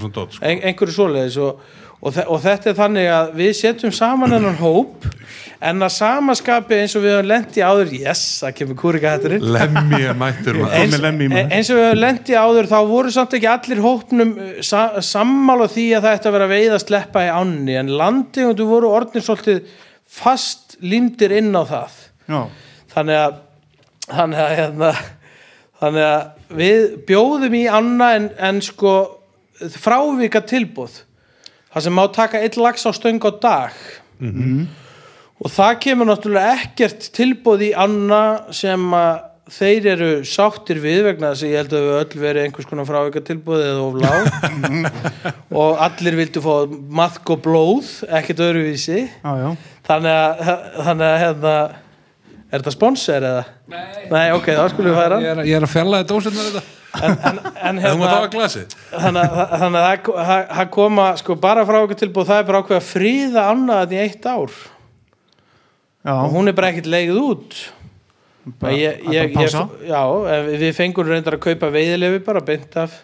og, og, þe og þetta er þannig að við setjum saman hennan hóp en að samaskapi eins og við höfum lent í áður yes, það kemur kúrika hætturinn Lemmi mættur eins, eins og við höfum lent í áður þá voru samt ekki allir hópnum uh, sa, sammála því að það ætti að vera veið að sleppa í ánni en landegundu voru orðnir svolítið fast lindir inn á það. Já, þannig að þannig að, hérna, þannig að við bjóðum í anna en, en sko frávika tilbúð það sem má taka eitt lags á stöng á dag. Og það kemur náttúrulega ekkert tilbúð í anna sem að þeir eru sáttir við vegna þess að ég held að við öll verið einhvers konar frávika tilbúð eða of lág. [laughs] Og allir vildu fá maðk og blóð ekkert öðruvísi. Já, já. Þannig að, þannig að hérna, er þetta sponsor eða? Nei. Nei, ok, þá skulum við færa Ég er, er að fjalla þetta ósendar þetta en, hérna þannig að, það- koma sko bara frá okkur tilbúð það er bara ákveð að fríða annað í eitt ár. Já, og hún er bara ekkert leigð út. Bara, ég, ég, ég, já, við fengum reyndar að kaupa veiðilefi bara beint af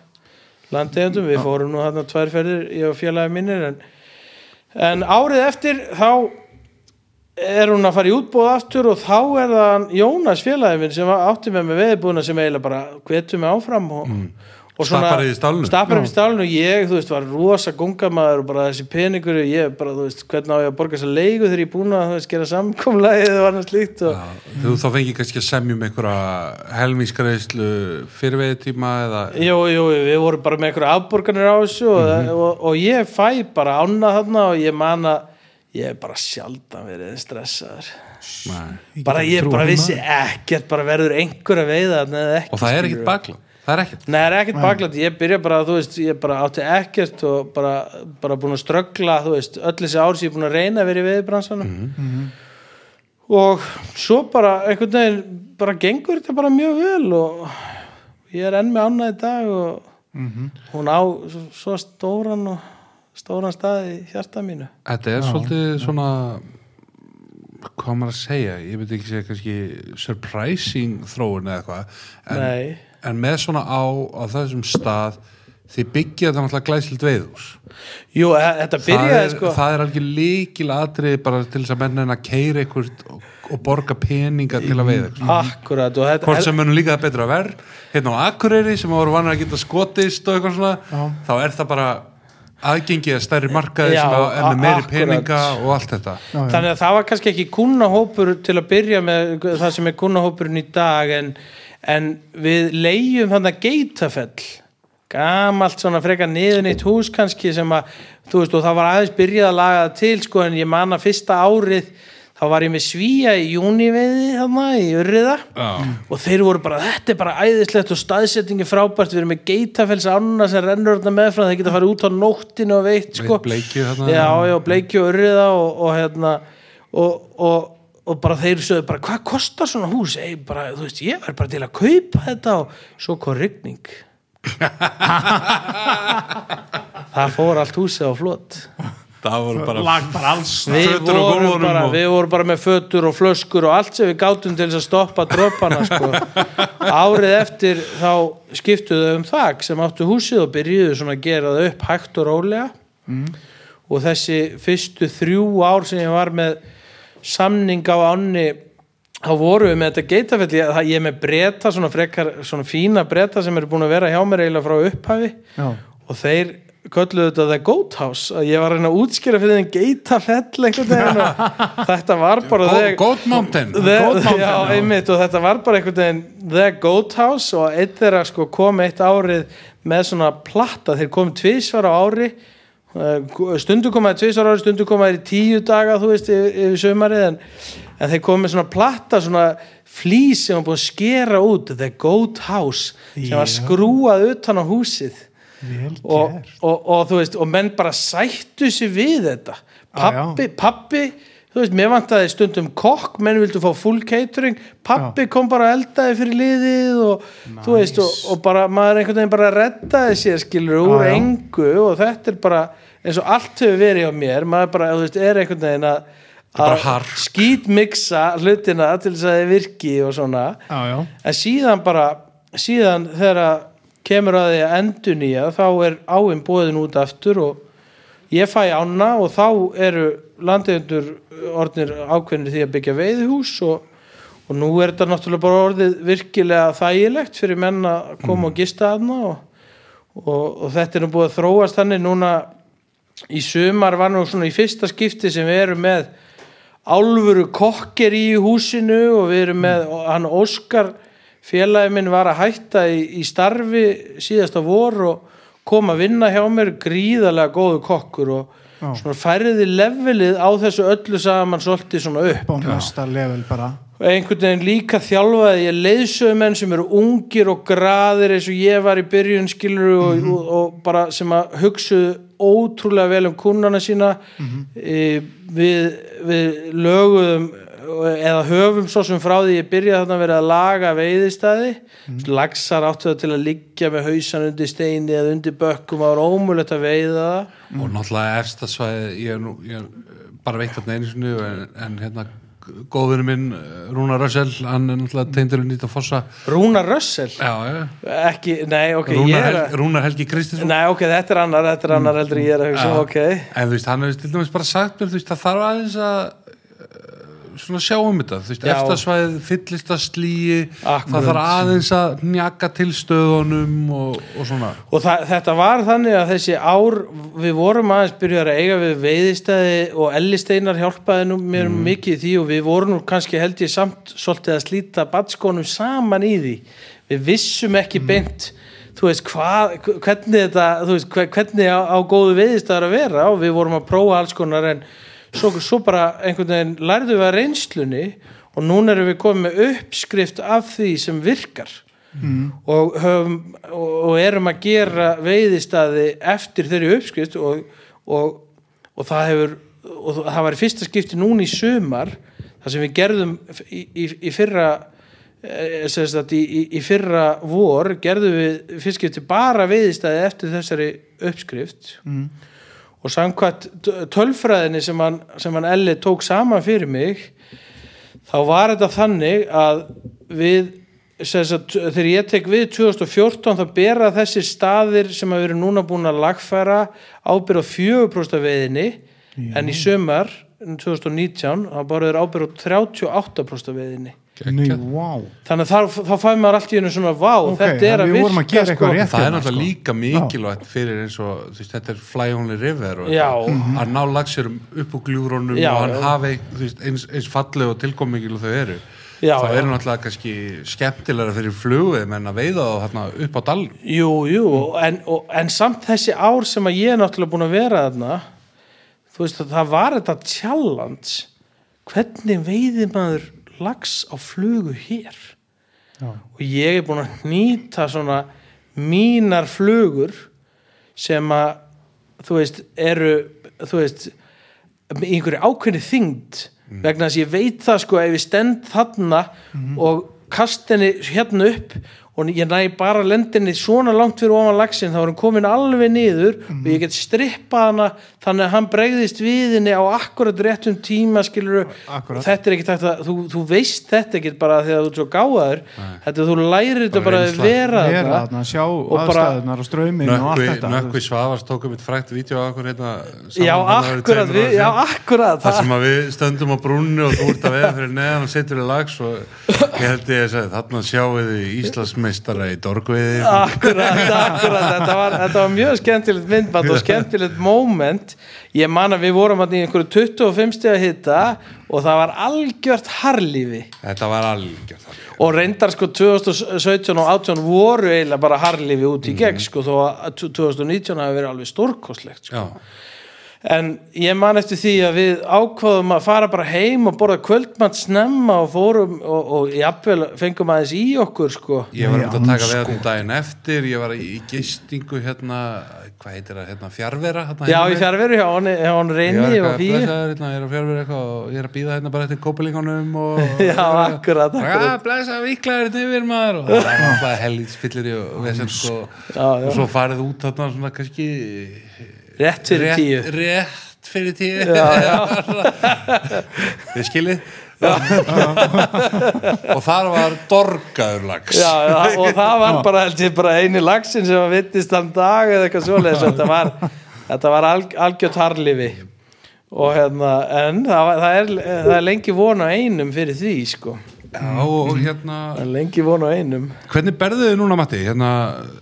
landegjandum, við fórum nú þarna tvær ferðir ég og félagi mínir en, en árið eftir þá er hún að fara í útbóð aftur og þá er það Jónas félagi minn sem átti með með veðbúðuna sem eiginlega bara hvetur mig áfram og, og Stappar í stálinu. stappar í stálinu og ég, þú veist, var rosa gungamaður og bara þessi peningur ég bara, þú veist, hvernig á ég að borga þessa leigu þegar ég er búin að, þú veist, gera samkomlæðið og annað slíkt og Þú þá fengið kannski að semjum einhverja helmískreislu fyrirveiði tíma eða Jú, jú, við vorum bara með einhverja afborganir á þessu og, Mhm. og, og ég fæ bara ána þarna og ég man að ég er bara sjaldan verið stressaður. Nei. bara ég bara vissi ekkert bara verður einhver að veiða Og það er ekkert bakla Það er ekkert. Nei, er ekkert baklætt, ég byrja bara, þú veist, ég bara átti ekkert og bara, bara búin að ströggla, þú veist, öll þessi ár sem ég er búin að reyna að vera í veðibransanum og svo bara einhvern veginn, bara gengur þetta bara mjög vel og ég er enn með annað í dag og hún á svo, svo stóran og stóran stað í hjarta mínu. Þetta er svolítið svona hvað maður að segja? Ég veit ekki segja kannski surprising þróun eða eitthvað en, en með svona á, á þessum stað þið byggja þetta náttúrulega glæsild veiðús Jú, e- þetta það byrjaði er, sko. það er alveg líkil atrið bara til þess að menna að keira eitthvað og, og borga peninga til að veiða eitthvað. akkurat og þetta hvort sem munum líka það betra verð hérna á Akureyri sem voru vannar að geta skotist og eitthvað svona þá er það bara aðgengi að stærri markaði Já, sem að- er með meiri peninga og allt þetta. Já, já. þannig að það var kannski ekki kunnahópur til að byrja með það sem er kunnahópurinn í dag en, en við leigjum þannig að geitafell. Gamalt svona frekar niðun eitt hús kannski sem að þú veist og það var aðeins byrjað að laga það til sko en ég man að fyrsta árið þá var ég með svíja í júniveiði þarna í urriða. Já. og þeir voru bara, þetta er bara æðislegt og staðsettingi frábært, við erum með geitafells ána sem rennur þarna meðfram, þeir geta farið út á nóttinu og veitt sko. bleikju þarna. já, já, bleikju urriða og, og hérna og, og, og bara þeir sögðu bara, hvað kostar svona hús? Ei, bara, þú veist, ég verð bara til að kaupa þetta og svo kom rigning. [laughs] Það fór allt húsið á flott það voru bara lag bara alls við vorum, bara, og- við vorum bara með fötur og flöskur og allt sem við gátum til að stoppa dropana sko. árið eftir þá skiptuðu um þak sem áttu húsið og byrjuðu svona að gera það upp hægt og rólega og þessi fyrstu þrjú ár sem ég var með samning á ánni þá vorum við með þetta geitafelli ég, ég er með breyta, svona frekar svona fína breyta sem eru búin að vera hjá mér eiginlega frá upphafi Já. og þeir kölluðu þetta The Goat House að ég var að reyna að útskýra fyrir þeim geitafell einhvern veginn og [laughs] þetta var bara Go- the, Goat Mountain. The, Goat Mountain, já, einmitt, og þetta var bara einhvern veginn The Goat House og eitt þeirra sko kom eitt árið með svona platta, þeir komum tvisvar á ári eh, stundu komaði tvisvar á ári, stundu komaði í tíu daga þú veist, yfir, sömarið en, en þeir komið með svona platta svona flýs sem var búin að skera út The Goat House sem var skrúað utan á húsið og, og, og þú veist og menn bara sættu sig við þetta. Pappi, pappi þú veist, mér vantaði stundum kokk menn vildu fá full catering. Pappi kom bara að eldaði fyrir liðið og þú veist, og, og bara maður einhvern veginn bara reddaði sér skilur úr Já, já. engu. Og þetta er bara eins og allt hefur verið á mér. Maður bara, þú veist, er einhvern veginn að að skítmixa hlutina til þess að þið virki og svona. Já, já, en síðan bara síðan þegar kemur að því að endur nýja þá er áinn bóðin út aftur og ég fæ ána og þá eru landegjöndur orðnir ákveðnir því að byggja veiðhús og, og nú er þetta náttúrulega bara orðið virkilega þægilegt fyrir menn að koma og gista aðna og, og, og þetta er nú búið að þróast þannig núna í sumar var nú svona í fyrsta skipti sem við erum með álfuru kokker í húsinu og við erum með hann Óskar félagi minn var að hætta í, í starfi síðasta vor og kom að vinna hjá mér gríðarlega góðu kokkur og Já. svona færði levelið á þessu öllu saman svolítið svona upp á næsta level bara og einhvern veginn líka þjálfaði ég leiðsögumenn sem eru ungir og graðir eins og ég var í byrjun skilur og, Mhm. og, og bara sem að hugsuðu ótrúlega vel um kunnana sína Mhm. e, við, við löguðum eða höfum svo sem frá því ég byrjaði þarna að vera að laga veiðistæði Mhm. lagsar áttu það til að liggja með hausan undir steini eða undir bökkum var ómulett að veiða það og náttúrulega efsta svæði ég, nú, ég bara veitt þarna einu sinni en, en hérna góðinu minn Rúnar Rössel, hann er náttúrulega tegndur í nýta fossa Rúnar Rössel já, já. ekki, nei ok er Hel, að Rúnar Helgi Kristinsson Nei, ok, þetta er annar, þetta er annar heldur en ég er að hugsa, Já. um, ok. en þú veist, hann hefur til dæmis bara sagt mér, þú veist, það þarf aðeins að svona sjá um þetta þú veist, Já. efsta svæðið fyllist að slíi Akkurat. það þarf aðeins að njaka til stöðunum og, og svona Og það, þetta var þannig að þessi ár, við vorum aðeins byrjar að eiga við veiðistæði og ellisteinar hjálpaði nú mér mikið í því og við vorum nú kannski held ég samt svolítið að slíta batskónum saman í því. Við vissum ekki beint, þú veist, hvað, hvernig þetta, þú veist, hve- hvernig á, á góðu veiðistæðar að vera og við vorum að prófa alls konar en svo, svo bara einhvern veginn lærðum við að reynslunni og núna erum við komið með uppskrift af því sem virkar. Og, höfum, og, erum að gera veiðistæði eftir þeirri uppskrift og, og, og það hefur og það var í fyrsta skipti núna í sumar það sem við gerðum í, í, í fyrra eh, í, í, í fyrra vor gerðum við fyrst skipti bara veiðistæði eftir þessari uppskrift. Mm. Og samkvæmt tölfræðinni sem hann, hann Elli tók saman fyrir mig þá var þetta þannig að við sagt, þegar ég tek við 2014 þá bera þessir staðir sem við erum núna búin að lagfæra ábyrð á 4% af veiðinni en í sömar 2019 þá bara er ábyrð á 38% af veiðinni Nei, wow þannig að þá, þá fæði maður allt í hennu svona vá, Ok, þetta er að að virka gera eitthvað rétt. það er hérna, náttúrulega sko. líka mikilvægt fyrir eins og þú veist, þetta er fly only river að ná lagsirum upp úr gljúrónum og hann já. hafi þú veist, eins, eins falleg og tilkommingil og þau eru Já, það já. er náttúrulega kannski skemmtilega fyrir flugið menn að veiða þá hérna upp á dal Jú, jú, en, og, en samt þessi ár sem að ég er náttúrulega búin að vera þarna þú veist að það var þetta challenge hvernig veiði maður lags á flugu hér. Já. og ég er búin að hnýta svona mínar flugur sem að þú veist, eru þú veist, einhverju ákveðni þyngd vegna þess að ég veit það sko ef ég stend þarna og kast henni hérna upp og ég næ bara lendinni svona langt fyrir ofan lagsin þá er hann komin alveg niður og ég get strippað hana þannig að hann bregðist við henni á akkurat réttum tíma skilur Akkúrat. þetta er ekki takt að þú, þú veist þetta ekki bara þegar þú ert svo gáðaður þetta þú lærir þetta Bara að vera vera þarna sjá aðstæðunar og ströyminn og allt þetta. Nökkvi Svavars tókum mitt frækt á okkur hérna já, hérna akkurat, við, já, akkurat Það sem að við stöndum á brúnni og þú ert að veða fyrir neðan og setur í lags og ég held ég að segja þarna sjáum við Íslandsmeistara í dorgveiði. Akkurat, akkurat, þetta var, þetta var mjög skemmtilegt myndband og [laughs] skemmtilegt moment ég man að við vorum í einhverju 25 steg að hitta og það var algjört harlífi. Þetta var algjörð það og reyndar sko 2017 og 18 voru eiginlega bara harlífi út í gegn sko þó að 2019 hafi verið alveg stórkostlegt sko. Já, en ég man eftir því að við ákvaðum að fara bara heim og borða kvöldmann snemma og fórum og, og jafnvel fengum aðeins í okkur sko. Ég var um að taka við þetta daginn eftir ég var í gistingu hérna hvað heitir það, hérna fjárvera hérna Já, í fjárveru hjá hann, hann Ég reyni var hérna, ég er á fjárvera eitthvað og ég er að býða hérna bara eftir kópelingunum og [laughs] Já, akkurat, Já, akkurat. blessa viklaður þetta yfir maður. Og það er alltaf helgits fyllir í og vesen sko. Já, já. og svo farið út þarna svona kannski Rétt fyrir tíu. rétt, rétt fyrir tíu. Já, já, [laughs] þið skiljið og þar var dorgaður lags já, já, og það var bara, held ég, bara eini lagsin sem að vittist þann dag eða eitthvað svoleiðis. [laughs] Þetta var, var alg, algjört harlifi og hérna, en það, var, það, er, það er lengi von á einum fyrir því, sko. Já, og hérna það er lengi von á einum. Hvernig berðu þið núna Matti? Hérna,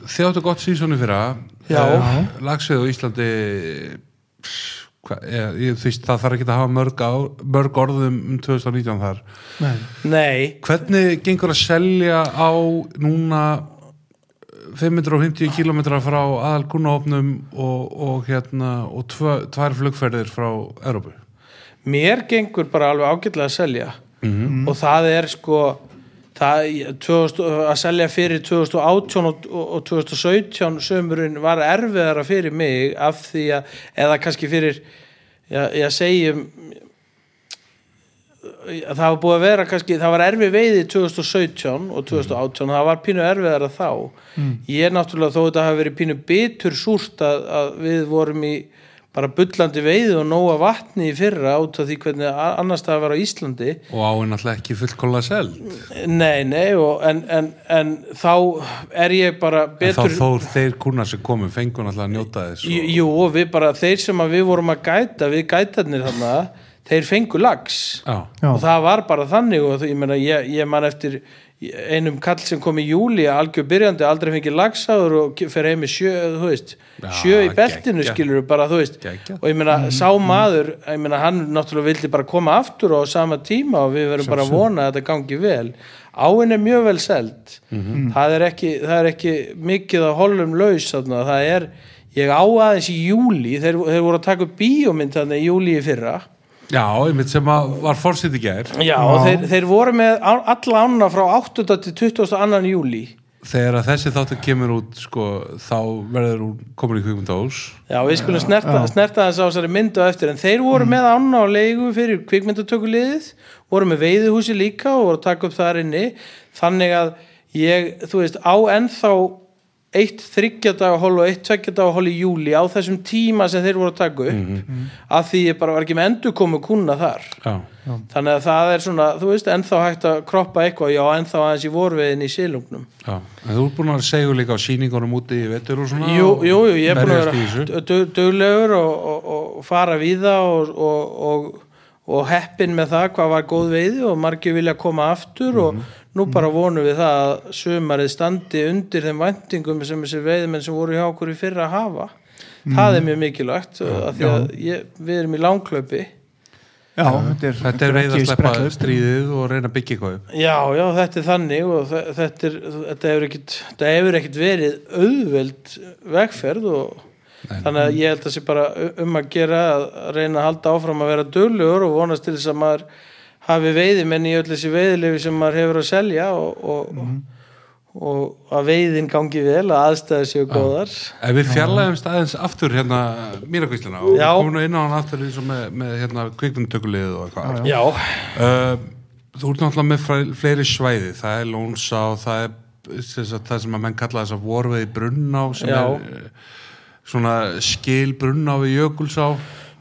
þið áttu gott sísoni fyrra. Lagsveið á Íslandi hva, ég, ég, veist, það þarf ekki að hafa mörg, á, mörg orðum um 2019 þar. Nei. Nei, hvernig gengur að selja á núna 550 km frá aðal kunnahopnum og, og hérna og tvö, tvær flugferðir frá Európu mér gengur bara alveg ágætlega að selja. Og það er sko það, 2000, að selja fyrir 2018 og, og, og 2017 sömurinn var erfiðara fyrir mig af því að, eða kannski fyrir já, ég segjum það var búið að vera kannski, það var erfið veiði 2017 og 2018 það var pínu erfiðara þá. Ég er náttúrulega þó þetta hafi verið pínu bitur súrt að, að við vorum í bara bullandi veiði og nóga vatni í fyrra át af því hvernig annars það var á Íslandi. Og áinn alltaf ekki fullkóla seld. Nei, nei, og, en, en, en þá er ég bara en betur þá þór þeir kunnar sem komu fengun alltaf að njóta þess Jú, og, jú, og við bara, þeir sem að við vorum að gæta, við gætarnir þarna, þeir fengu lags já, Já. og það var bara þannig og ég meina, ég, ég man eftir einum kall sem kom í júli algjör byrjandi, aldrei fengið lagsáður og fer heim með sjö, þú veist Já, sjö í beltinu, geggjað. skilur bara, þú veist. Geggjað. og ég meina, sá maður ég meina, hann náttúrulega vildi bara koma aftur á sama tíma og við verum bara að vona að þetta gangi vel. Áinn er mjög vel seld. Það, er ekki, það er ekki mikið að holum laus þarna. það er, ég á aðeins í júli þeir, þeir voru að taka bíómynd þarna í júli í fyrra já, einmitt sem að var fórsett í gær. Já, og þeir, þeir voru með alla ána frá 8. til 22. júli þegar að þessi þáttu kemur út sko, þá verður hún komin í kvikmyndahús. Já, við skulum snerta, snerta þess á þessari myndu eftir. En þeir voru með ána á leigu fyrir kvikmyndatökuliðið, voru með veiðuhúsi líka og voru að taka upp þar inni. Þannig að ég, þú veist, á ennþá eitt þryggjadaga og eitt tveggjadaga í júli á þessum tíma sem þeir voru að taka upp af því ég bara var ekki með endur komu kuna þar. Já, þannig að það er svona, þú veist, ennþá hægt að kroppa eitthvað, já, ennþá aðeins í vorveiðin í sílungnum já, en þú er búin að segja líka á sýningunum úti í vetur og svona Jú, jú, jú, ég er búin að vera duglegur og, og, og fara víða og, og, og, og heppin með það hvað var góð veiði og margir vilja koma aftur og Mhm. Nú bara vonum við það að sumarið standi undir þeim væntingum sem þessi veiðmenn sem voru hjá okkur í fyrra að hafa. Það er mjög mikilvægt af því að ég, við erum í langklöpi Já, þetta er, þetta er veið að sleppa stríðið og reyna að byggja upp. Já, já, þetta er þannig og þe- þetta, er, þetta, hefur ekkit, þetta hefur ekkit verið auðveld vegferð og þannig að ég held að sé bara um að gera að reyna að halda áfram að vera duglegur og vonast til þess að maður hafi veiðimenn í öll þessi veiðilefi sem maður hefur að selja og, og, og að veiðin gangi vel að aðstæða séu góðar. Ef við fjarlægumst aðeins aftur hérna mýrakvíslina og komum inn á hann aftur eins og með, með hérna kvikmyndatökulið og eitthvað. Já, uh, Þú ert náttúrulega með fleiri svæði. Það er Lónsá, það er það sem að menn kalla þess að vorveði brunná sem Já. er eh, svona skil brunná við jökulsá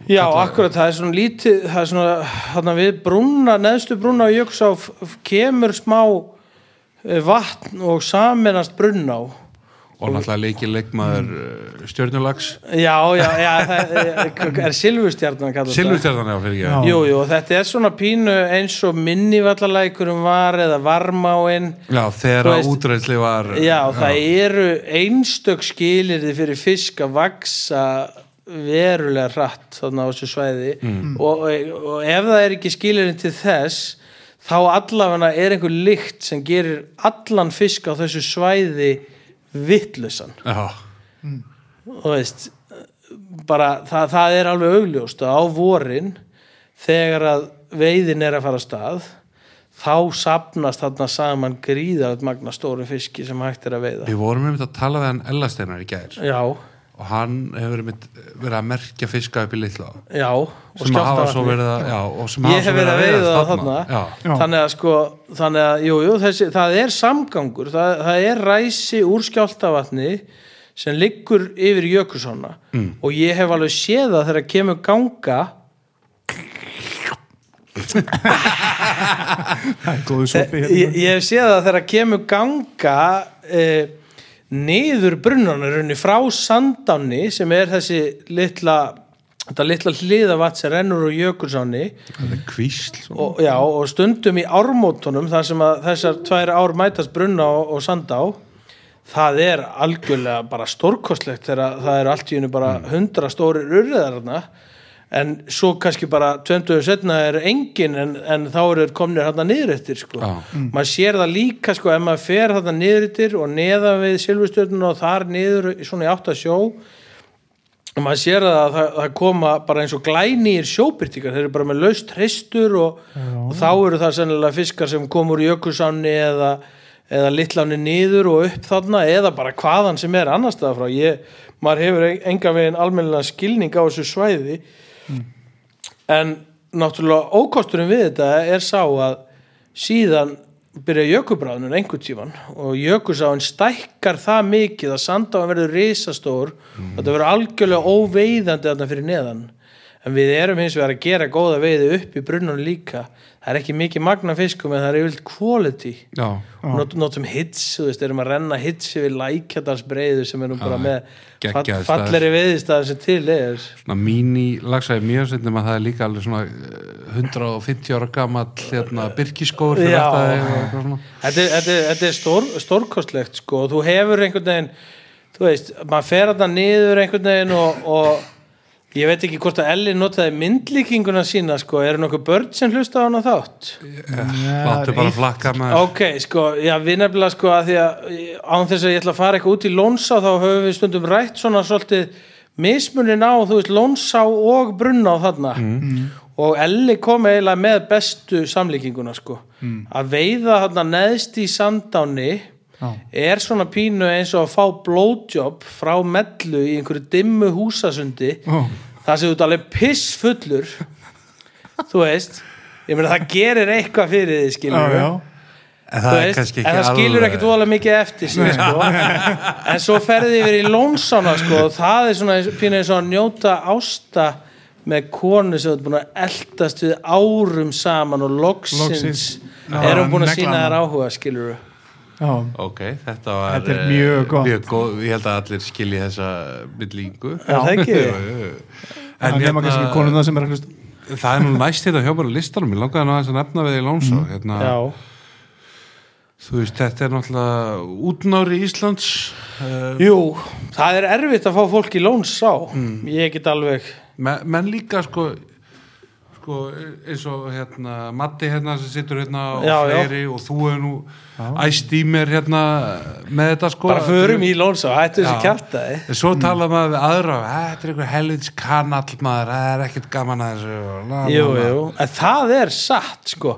Já, akkurat, það er svona lítið, það er svona, þarna við brúna, neðstu brúna á Jökulsá f- f- kemur smá eh, vatn og saminast brunna á. og náttúrulega leikir leikmaður mm. stjörnulags Já, já, já, það er, er það. Silvustjarnan já fyrir Já. ekki Jú, jú, og þetta er svona pínu eins og minnivallalækurum var eða varmáin. Já, veist- útræðsli var Já, það eru einstök skilirði fyrir fisk að vaksa verulega hratt þarna á þessu svæði. Og, og ef það er ekki skilirði til þess þá allavega er einhver lykt sem gerir allan fisk á þessu svæði vittlusan Já, og veist bara það, það er alveg augljóst að á vorin þegar að veiðin er að fara stað þá sapnast þarna saman gríðarlega magna stóru fiski sem hægt er að veiða. Við vorum einmitt að tala við hann Ellasteinar í gær. Já, og hann hefur einmitt verið að merkja fiska upp í litla já og sem að hafa svo verið að, já, og sem Ég hafa hef svo verið að veiða þarna. Já. þannig að sko þannig að, jú, jú, þessi, það er samgangur. Það, það er ræsi úr skjáltavatni sem liggur yfir jökulsóna mm. og ég hef alveg séð það þegar kemur ganga. [laughs] Góðu sopi ég, hérna. ég hef séð það þegar kemur ganga eh, niður brunnunarunni frá Sandáni sem er þessi litla þetta litla hliðavatt sem rennur úr jökulsáni og, já, og stundum í ármótunum þar sem þessar tvær ár mætast brunna og, og sandá. Það er algjörlega bara stórkostlegt þegar það eru allt í hennu bara hundra stóri urriðar þarna en svo kannski bara 20 setna er engin en, en þá eru komnir hérna niður eftir sko. Já. maður sér það líka sko ef maður fer hérna niður eftir og neðan við silfustjörnun og þar niður í svona í átt að sjó og maður sér það að það, það koma bara eins og glænýr sjóbyrtingar þeir eru bara með laust hristur og, og þá eru það sennilega fiskar sem komur í jökulsáni eða, eða litláni niður og upp þarna eða bara hvaðan sem er annar staða frá. Ég, maður hefur enga veginn almennilega skilning á þessu svæði en náttúrulega ókosturinn við þetta er sá að síðan byrja jökulbráðnun einhvern tíman og jökulsáin stækkar það mikið að sandáin verður risastór. Og þetta verður algjörlega óveiðandi þarna fyrir neðan. En við erum hins vegar að gera góða veiði upp í brunnunum líka það er ekki mikið magna fiskum en það er yfirleitt quality. Já, og not, notum hits, þú veist, erum að renna hits yfir lækjadarsbreiðu sem er nú bara Já, með fall, falleri veiðistæðar sem til er. Svona míní lagsaði mjög sendum að það er líka alveg svona eh, 150 ára gamall hérna, byrkiskór Já. þetta er- þetta, er- stór, stórkostlegt sko þú hefur einhvern veginn þú veist, maður fer þarna niður einhvern veginn og, og ég veit ekki hvort að Elli notaði myndlíkinguna sína sko, eru nokkuð börn sem hlusta á hana þátt? Láttu bara flakka með ok, sko, já, við nefnilega sko að því að án þess að ég ætla að fara eitthvað út í Lónsá þá höfum við stundum rætt svona svolítið mismunin á, þú veist, Lónsá og Brunná þarna. Og Elli kom eiginlega með bestu samlíkinguna sko. Að veiða þarna neðst í sandáni Já. er svona pínu eins og að fá blowjob frá mellu í einhverju dimmu húsasundi Ó. það þú ert alveg pissfullur þú veist ég meina það gerir eitthvað fyrir þið Já, skilur já. en það er veist, kannski en það skilur alveg- ekkert voðalega mikið eftir sig, sko. en svo ferði yfir í lónsána sko, og það er svona pínu eins og að njóta ásta með konu sem ert búin að eldast við árum saman og loksins, Loksins. Já, er hún búin að sína þær áhuga skilur Já. ok, þetta var Þetta er eh, mjög gott. mjög góð, ég held að allir skilji þessa byllingu Er það ekki? En en nema kannski hérna, konuna sem er að hlusta. Það er nú næst þetta hjá bara listanum. Ég langaði að nefna við í Lónsá hérna, já, þú veist, þetta er náttúrulega útnári Íslands uh, jú það er erfitt að fá fólk í lónsá ég get alveg menn, menn líka sko sko eins og hérna Matti hérna sem situr hérna og Já, já. fleiri og þú er nú æst í mér hérna með þetta sko bara förum í lónsá, hættu þessi Já. kjartaði En svo tala maður við aðra "Æ, þetta er einhver helvits kanall maður það er ekkert gaman að þessu og jú, la." jú, en það er satt sko,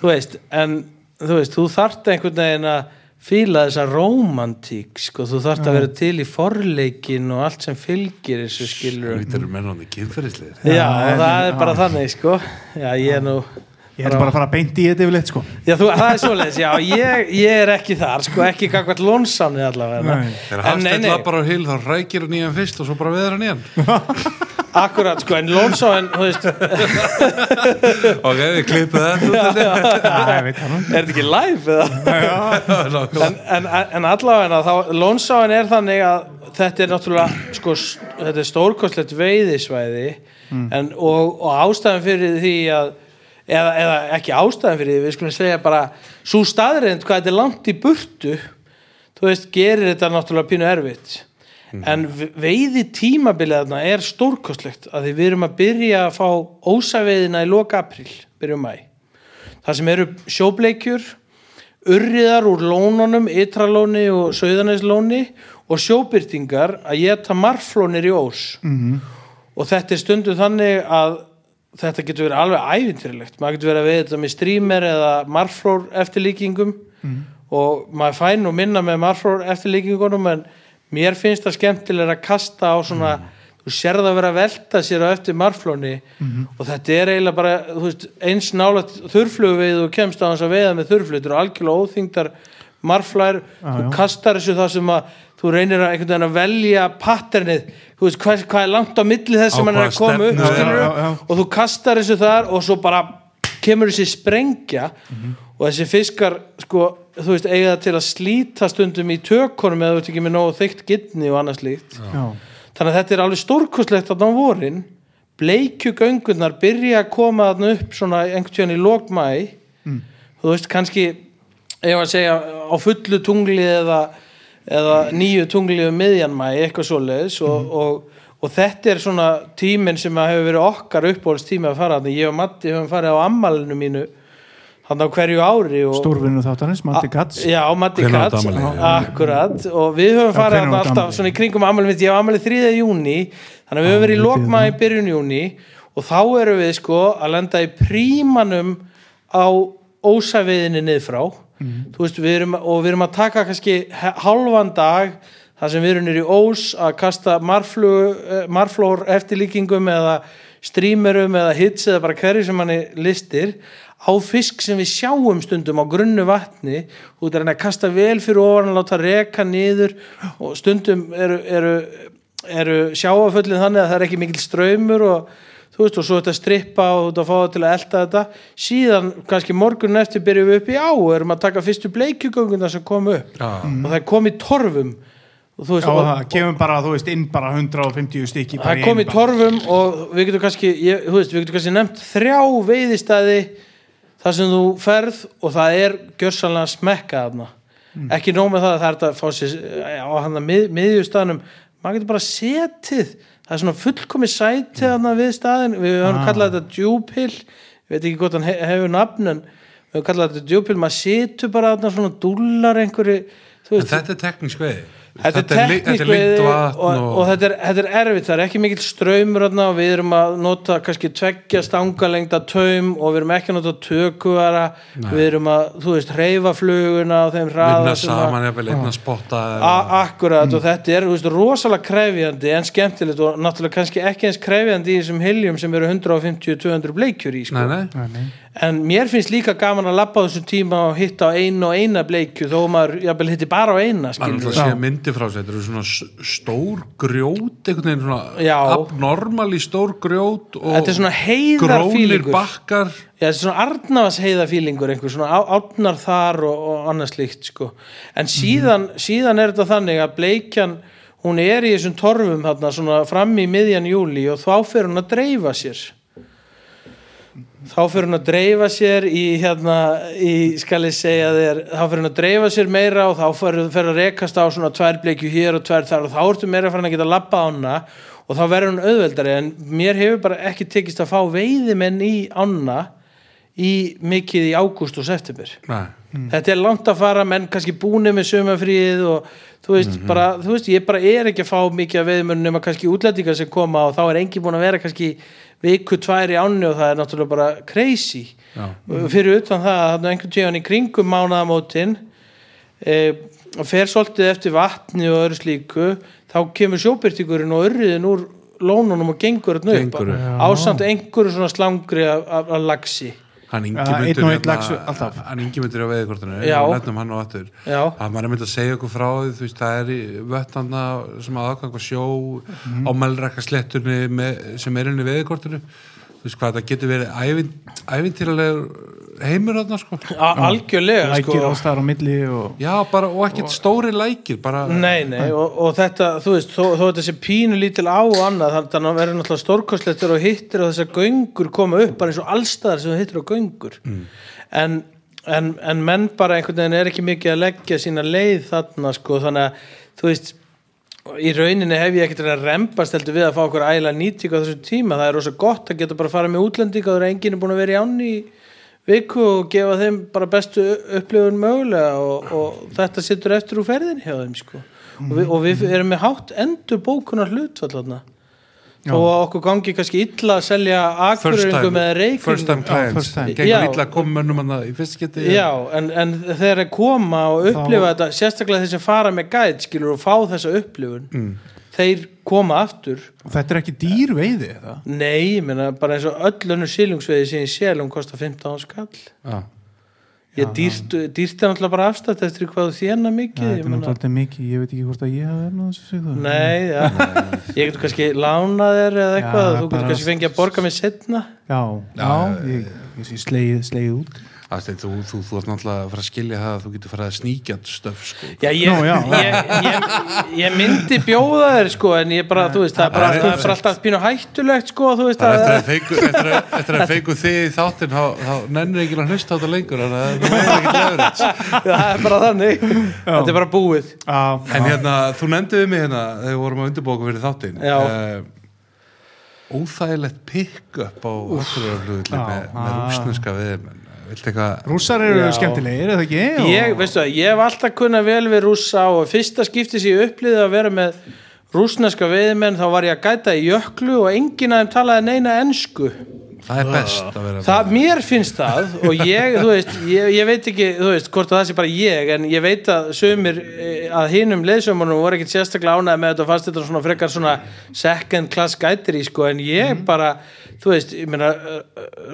þú veist en þú veist, þú þarft einhvern veginn að fíla þessa rómantík sko, þú þarft að vera til í forleikin og allt sem fylgir þessu skilur Þetta eru menn á því kynferðislegir. Já, Já, og það er bara þannig sko. Já, ég er nú Ég er bara að fara beint í þetta yfirleitt sko. Já, þú, það er svoleiðis, já, ég, ég er ekki þar, sko, ekki gagvært lónsáni allavega. Þegar Hafstedt lappar á hil þá rækir hann í hann fyrst og svo bara veður hann í hann. [laughs] Akkurat, sko, en lónsáin, þú veist, [laughs] Ok, við [laughs] Já, veit það nú. Er þetta ekki live eða? en, en, en allavega þá, lónsáin er þannig að þetta er náttúrulega sko, þetta er stórkostlegt veiðisvæði en, og, og ástæðan fyrir því að eða, eða ekki ástæðan fyrir því við skulum segja bara svo staðreind hvað þetta er langt í burtu þú veist, gerir þetta náttúrulega pínu erfitt. En veiði tímabilið þarna er stórkostlegt að því við erum að byrja að fá ósaveiðina í loka april, byrjum mæ það sem eru sjóbleikjur urriðar úr lónunum ytralóni og söðaneslóni og sjóbyrtingar að geta marflónir í ós. -hmm. og þetta er stundum þannig að þetta getur verið alveg ævintýrilegt maður getur verið að veið þetta með streamer eða marflór eftirlíkingum og maður fær nú minna með marflór eftirlíkingunum en mér finnst það skemmtilega að kasta á svona þú sérð að vera að velta sér á eftir marflóni og þetta er eiginlega bara veist, eins nálægt þurrflugveið og kemst á hans að veiða með þurrflutur og algjörlega óþyngdar marflær. Þú kastar þessu það sem að þú reynir að að velja patternið, þú veist hvað, hvað er langt á milli þess Á sem hann er að koma upp skilurðu, já, já, já. og þú kastar þessu þar og svo bara kemur þessi sprengja og þessi fiskar sko, þú veist, eiga það til að slíta stundum í tökunum eða þú ert ekki með nógu þykkt gittni og annað slíkt. Þannig að þetta er alveg stórkostlegt þarna á vorin. Bleikjugöngunar byrja að koma þarna upp svona einhvern tíðan í lókmæ þú veist kannski ef að segja á fullu tungli eða, eða nýju tungli um miðjanmæ, eitthvað svoleiðis og, og, og þetta er svona tíminn sem að hefur verið okkar uppbólst tími að fara þannig ég og Matti höfum farið á ammalinu mínu þannig á hverju ári og, stórvinnu þáttanins, Matti Katz. Já, Matti Katz, akkurat. Og við höfum farið áttu alltaf svona í kringum ammæli mitt, ég hef ammæli 3. júni þannig að við höfum verið í vitið lokma í byrjun júni og þá erum við sko að lenda í prímanum á ósæviðinni niðfrá Þú veist, við erum, og við erum að taka kannski hálfan dag þar sem við erum nýri ós að kasta eh, marflór eftirlíkingum eða streamerum eða hits eða bara hverju sem manni listir á fisk sem við sjáum stundum á grunnu vatni. Út að reyna að kasta vel fyrir ofan að láta reka niður og stundum eru, eru, eru sjáaföllin þannig að það er ekki mikil ströymur og þú veist og svo þetta strippa og þú ert að fá það til að elta þetta. Síðan kannski morgun eftir byrjum við upp í á og erum að taka fyrstu bleikjugönguna sem kom upp. Já. og það er komið torfum. Og þú veist Já, og, það kemur bara, þú veist, inn bara 150 stykki það í kom í torfum og við getum kannski, ég, þú veist, við getum kannski nefnt þrjá veiðistæði þar sem þú ferð og það er gjörsanlega smekka þarna. Ekki nóg með það að það er að fá sér eh, á hann að mið, miðjustæðnum maður getur bara setið það er svona fullkomi sæti þarna við staðin við höfum Ah. kallað þetta djúpill ég veit ekki hvort hann he hefur nafn en við höfum kallað þetta djúpill maður situr bara svona dúllar einhverju veist, þetta er teknísk veiði Þetta er Þetta er veiði líkt og, vatn og, þetta, er, þetta er erfitt, það er ekki mikill ströymur og við erum að nota kannski tveggja stangalengda taum og við erum ekki að nota tökuvara við erum að, þú veist, hreyfa fluguna á þeim hraða vinna sem að- saman, jafnvel einna spotta A- Akkurat og þetta er þú veist, rosalega krefjandi en skemmtilegt og náttúrulega kannski ekki eins krefjandi í þessum hiljum sem eru 150-200 bleikjur í sko. Nei, Nei, nei. En mér finnst líka gaman að labba á þessum tíma og hitta á einu og eina bleikju þó maður jafnvel hitti bara á eina maður náttúrulega sé myndi frá sér þetta eru svona stór grjót einhvern veginn svona Já. abnormal í stór grjót og Þetta er svona heiðar grónir bakkar. Já, þetta er svona Arnavas heiðafílingur einhver svona átnar þar og, og annað slíkt sko. en síðan, síðan er þetta þannig að bleikjan hún er í þessum torfum þarna svona fram í miðjan júli og þá fer hún að dreifa sér þá fer hún að dreifa sér í hérna, í skal ég segja þér þá fer hún að dreifa sér meira og þá fer, fer að rekast á svona tvær bleikju hér og tvær þar og þá ertu meira farin að geta labba á hana og þá verður hún auðveldari en mér hefur bara ekki tekist að fá veiðimenn í ána í mikið í ágúst og september Nei. Þetta er langt að fara menn kannski búni með sömafríð og þú veist, bara, þú veist, ég bara er ekki að fá mikið að veiðmenn nema kannski útlendingar sem koma og þá er engin búin að vera kannski viku, tvær í ánni og það er náttúrulega bara crazy. Já. Fyrir utan það að er einhvern tíðan í kringum mánaðamótin e, og fer svolítið eftir vatni og öðru slíku þá kemur sjóbyrtingurinn og örriðin úr lónunum og gengur upp upp. ásamt einhverju svona slangri af, af, af lagsi hann yngi myndur á veiðkortinu Já. nefnum hann og aftur að maður er myndið að segja okkur frá því þú veist, það er í vöttana sem að aðgang og sjó Mhm. á melrækka sletturni með, sem er inn í veiðkortinu þú veist hvað það getur verið ævin, ævintýralegur heimur þarna sko. A- algjörlega lækir sko. ástæðar á milli og já bara og ekkert stóri lækir bara Nei, nei, og, og þetta, þú veist, þó, þó þetta sé pínu lítil á og annað, þannig að það verður náttúrulega stórkostleitur og hittir og þessar göngur koma upp bara eins og allstaðar sem hittir á göngur. En, en, en menn bara einhvern veginn er ekki mikið að leggja sína leið þarna, sko, þannig að þú veist, í rauninni hef ég ekkert að rempast heldur við að fá okkur ægilega nýtík á þessum tíma, það er rosa gott að geta bara að fara með útlendinga og það er búin að vera í ánni viku og gefa þeim bara bestu upplifun mögulega og, og þetta sittur eftir úr ferðinni hjá þeim sko. og, við, og við erum með hátt endur bókunar hlutfall þarna þó að okkur gangi kannski illa að selja akkuröringum eða first time clients gengur Já. illa að koma mönnum hann í fyrst geti Já, en, en þeir koma og upplifa þetta, sérstaklega þeir sem fara með gæt skilur og fá þessa upplifun Mm. þeir koma aftur og þetta er ekki dýr veiði eða? Nei, ég meina bara eins og öll önnur sílungsveiði sem ég selum kostar 15 skall Já. Ég dýrt er náttúrulega bara afstætt eftir hvað þú þérna mikið ég er náttúrulega mikið, ég veit ekki hvort að ég hafa verið þessu sig Nei, já, ég getur kannski lánað þér eða eitthvað, Já, þú getur kannski fengið að borga mig setna Já, já, ég, ég sé sleið, sleið út Aðstein, þú, þú, þú ert náttúrulega að fara að skilja það að þú getur farið að sníkja stöf sko. Já, ég, Nú, já. ég, ég, ég myndi bjóða þér sko, en ég bara, þú veist, það er bara, það er bara alltaf pínu hættulegt sko, þú veist Það er eftir að, feiku, eftir að, eftir að feiku þið í þáttinn þá, þá nennir ekki að hlusta á þetta lengur þannig að það er ekki leður það er bara þannig þetta er bara búið Já, En hérna, þú nefndið við mig hérna þegar við vorum að undirbóka fyrir þáttinn Já. uh, Óþægilegt pick-up á Já. með, með rúsneska viðmenn eitthvað rússar eru Já. skemmtilegir, eða ekki? Og- ég, veistu það, ég hef alltaf kunnað vel við rússa og fyrsta skipti sem ég upplýði að vera með rúsneska veiðmenn þá var ég að gæta í jöklu og enginn af þeim talaði neina ensku Það er best að vera það, mér finnst það og ég, þú veist, ég, ég veit ekki þú veist, hvort að það sé bara ég en ég veit að sömur eh, að hinum leðsömmunum voru ekkert sérstaklega ánæði með þetta og fannst þetta svona frekar svona second class gætir í sko en ég bara þú veist, ég meina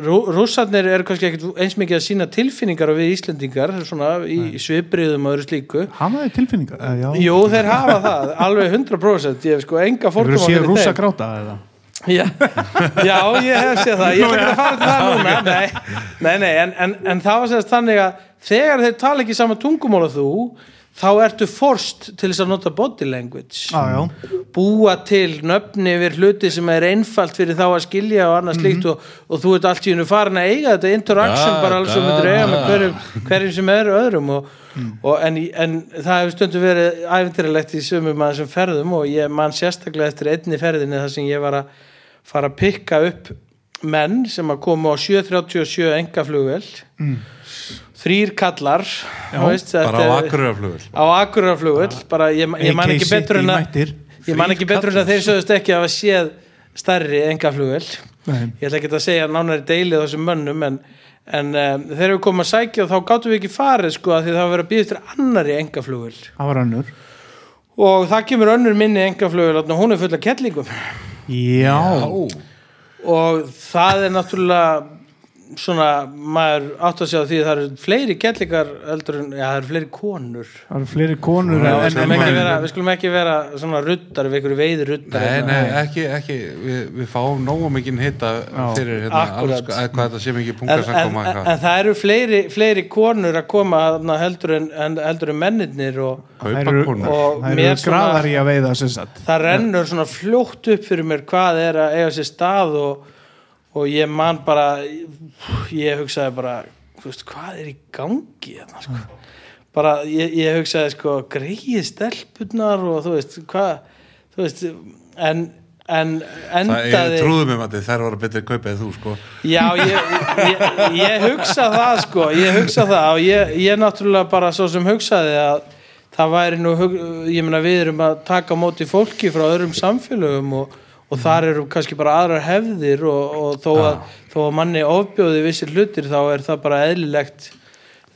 rú, rússarnir eru kannski ekkert eins mikið að sína tilfinningar og við Íslendingar svona í svipriðum og öðru slíku. Hafa þið tilfinningar? Eh. Jú, þeir hafa það, alveg 100% ég hef sko enga fórtum Já, já, ég hef séð það. Ég ætla ekki að fara til það núna. Nei, nei, nei en, en, en það var sérst þannig að þegar þeir tala ekki sama tungumál og þú þá ertu forst til þess að nota body language. Já, búa til nöfni yfir hluti sem er einfalt fyrir þá að skilja og annað slíkt og, og þú ert allt í hennu farin að eiga þetta interaction Da, bara alls sem da, myndir eiga með hverjum, hverjum sem er öðrum og, og en, en það hefur stundum verið æfintýralegt í sumum að þessum ferðum og ég man sérstaklega eftir einni ferðinni þar sem ég var að fara að pikka upp menn sem að koma á 737 engaflugvel þrýr kallar Já, veist, bara á Akureyjarflugul á bara ég, ég man ekki betur en að ég man ekki betur en að þeir sögðust ekki að hafa séð stærri engaflugvöll Nei. ég ætla ekki að segja nánari deilið þessum mönnum en, en um, þegar við komum að sækja þá gáttum við ekki farið sko því það var að býða eftir annari engaflugvöll það var önnur. Og það kemur önnur minni engaflugvöll og hún er full af kettlingum Já, og það er náttúrulega svona, maður átt að sjá því að það eru fleiri kettlingar heldur en, já það eru fleiri konur. Það eru fleiri konur Já, en- en- ekki vera, við skulum ekki vera svona ruddar við ykkur veiður ruddar Nei, hérna. nei, ekki, ekki. Við, við fáum nógu mikinn hitta fyrir hérna, alls, að, hvað þetta sé mikið en, punga en, en, en það eru fleiri, fleiri konur að koma þarna heldur en, en heldur en mennirnir og konur. Og það eru graðar í að veiða það rennur svona fljótt upp fyrir mér hvað er að eiga sér stað og, og ég man bara ég hugsaði bara veist, hvað er í gangi hérna, sko. bara ég, ég hugsaði sko, greið stelpunar og þú veist hvað þú veist, en, en Það endaði er trúðum um að þær voru betri kaupið en þú sko Já, ég, ég, ég hugsa það sko, ég hugsa það og ég, ég náttúrulega bara svo sem hugsaði að það væri nú, ég meina við erum að taka móti fólki frá öðrum samfélögum og, og þar eru kannski bara aðrar hefðir og, og þó, að, þó að manni ofbjóði vissir hlutir þá er það bara eðlilegt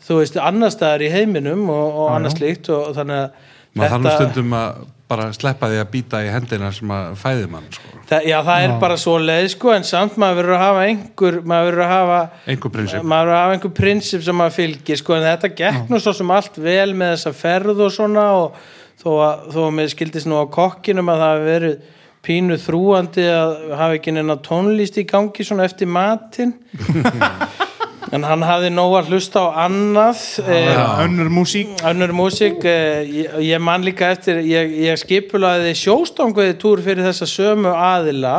þú veist, annar staðar í heiminum og, og annars slíkt og, og þannig að maður þarf nú stundum að bara sleppa því að býta í hendina sem að fæði mann sko. Það, já, það er bara svo leið sko en samt maður verður að hafa einhver maður verður að hafa einhver prinsip. maður verður að hafa einhver prinsip sem maður fylgir sko en þetta gekk nú svo sem allt vel með þessa ferð og svona og þó að, þó að mér skildist nú á kokkinum að það hafi verið pínu þrúandi að hafa ekki neina tónlist í gangi svona eftir matinn. [laughs] En hann hafði nóg að hlusta á annað eh, önnur músík. önnur músík eh, ég, ég man líka eftir ég, ég skipulaði sjóstanguði túr fyrir þessa sömu aðila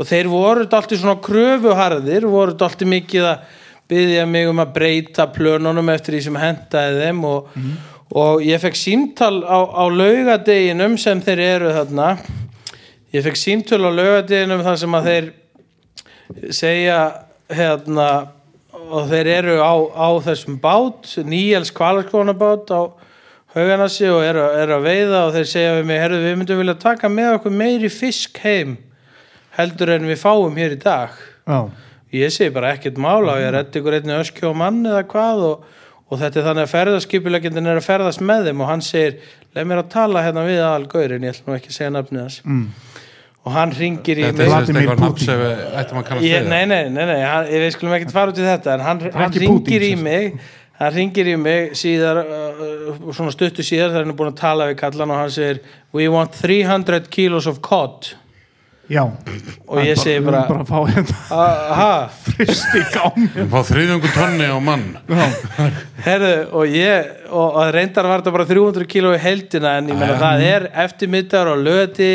og þeir voru alltaf svona kröfuharðir voru alltaf mikið að byggja mig um að breyta plönunum eftir því sem hentaði þeim og, og ég fekk símtal á, á laugadeginum sem þeir eru þarna ég fekk símtal á laugadeginum þar sem að þeir segja hérna og þeir eru á, á þessum bát nýjels kvalarskónabát á hauganassi og eru, eru að veiða og þeir segja við mig, herru við myndum vilja taka með okkur meiri fisk heim heldur en við fáum hér í dag. Já, ég segi bara ekkert mála og ég reddi ykkur einni öskjó mann eða hvað og, og þetta er þannig að ferðarskipulegindin er að ferðast með þeim og hann segir, leið mér að tala hérna við aðal gaurin, ég ætla nú ekki að segja nafnið hans. Mm. og hann ringir í þetta er sérst eitthvað nafn Putin. sem við ættum að Ég, við nei, nei, nei, nei hann, við skulum ekkert fara út í þetta en hann, hann ringir Putin, í mig. Hann ringir í mig síðar uh, uh, svona stuttu síðar þegar hann er búin að tala við kallan og hann segir we want 300 kilos of cod já. Og ég segi bara, bara fá hérna [laughs] fá þriðjungu tonni á mann. Herðu og ég og, og reyndar var þetta bara 300 kíló í heldina en ég meina það er eftirmyndar og löti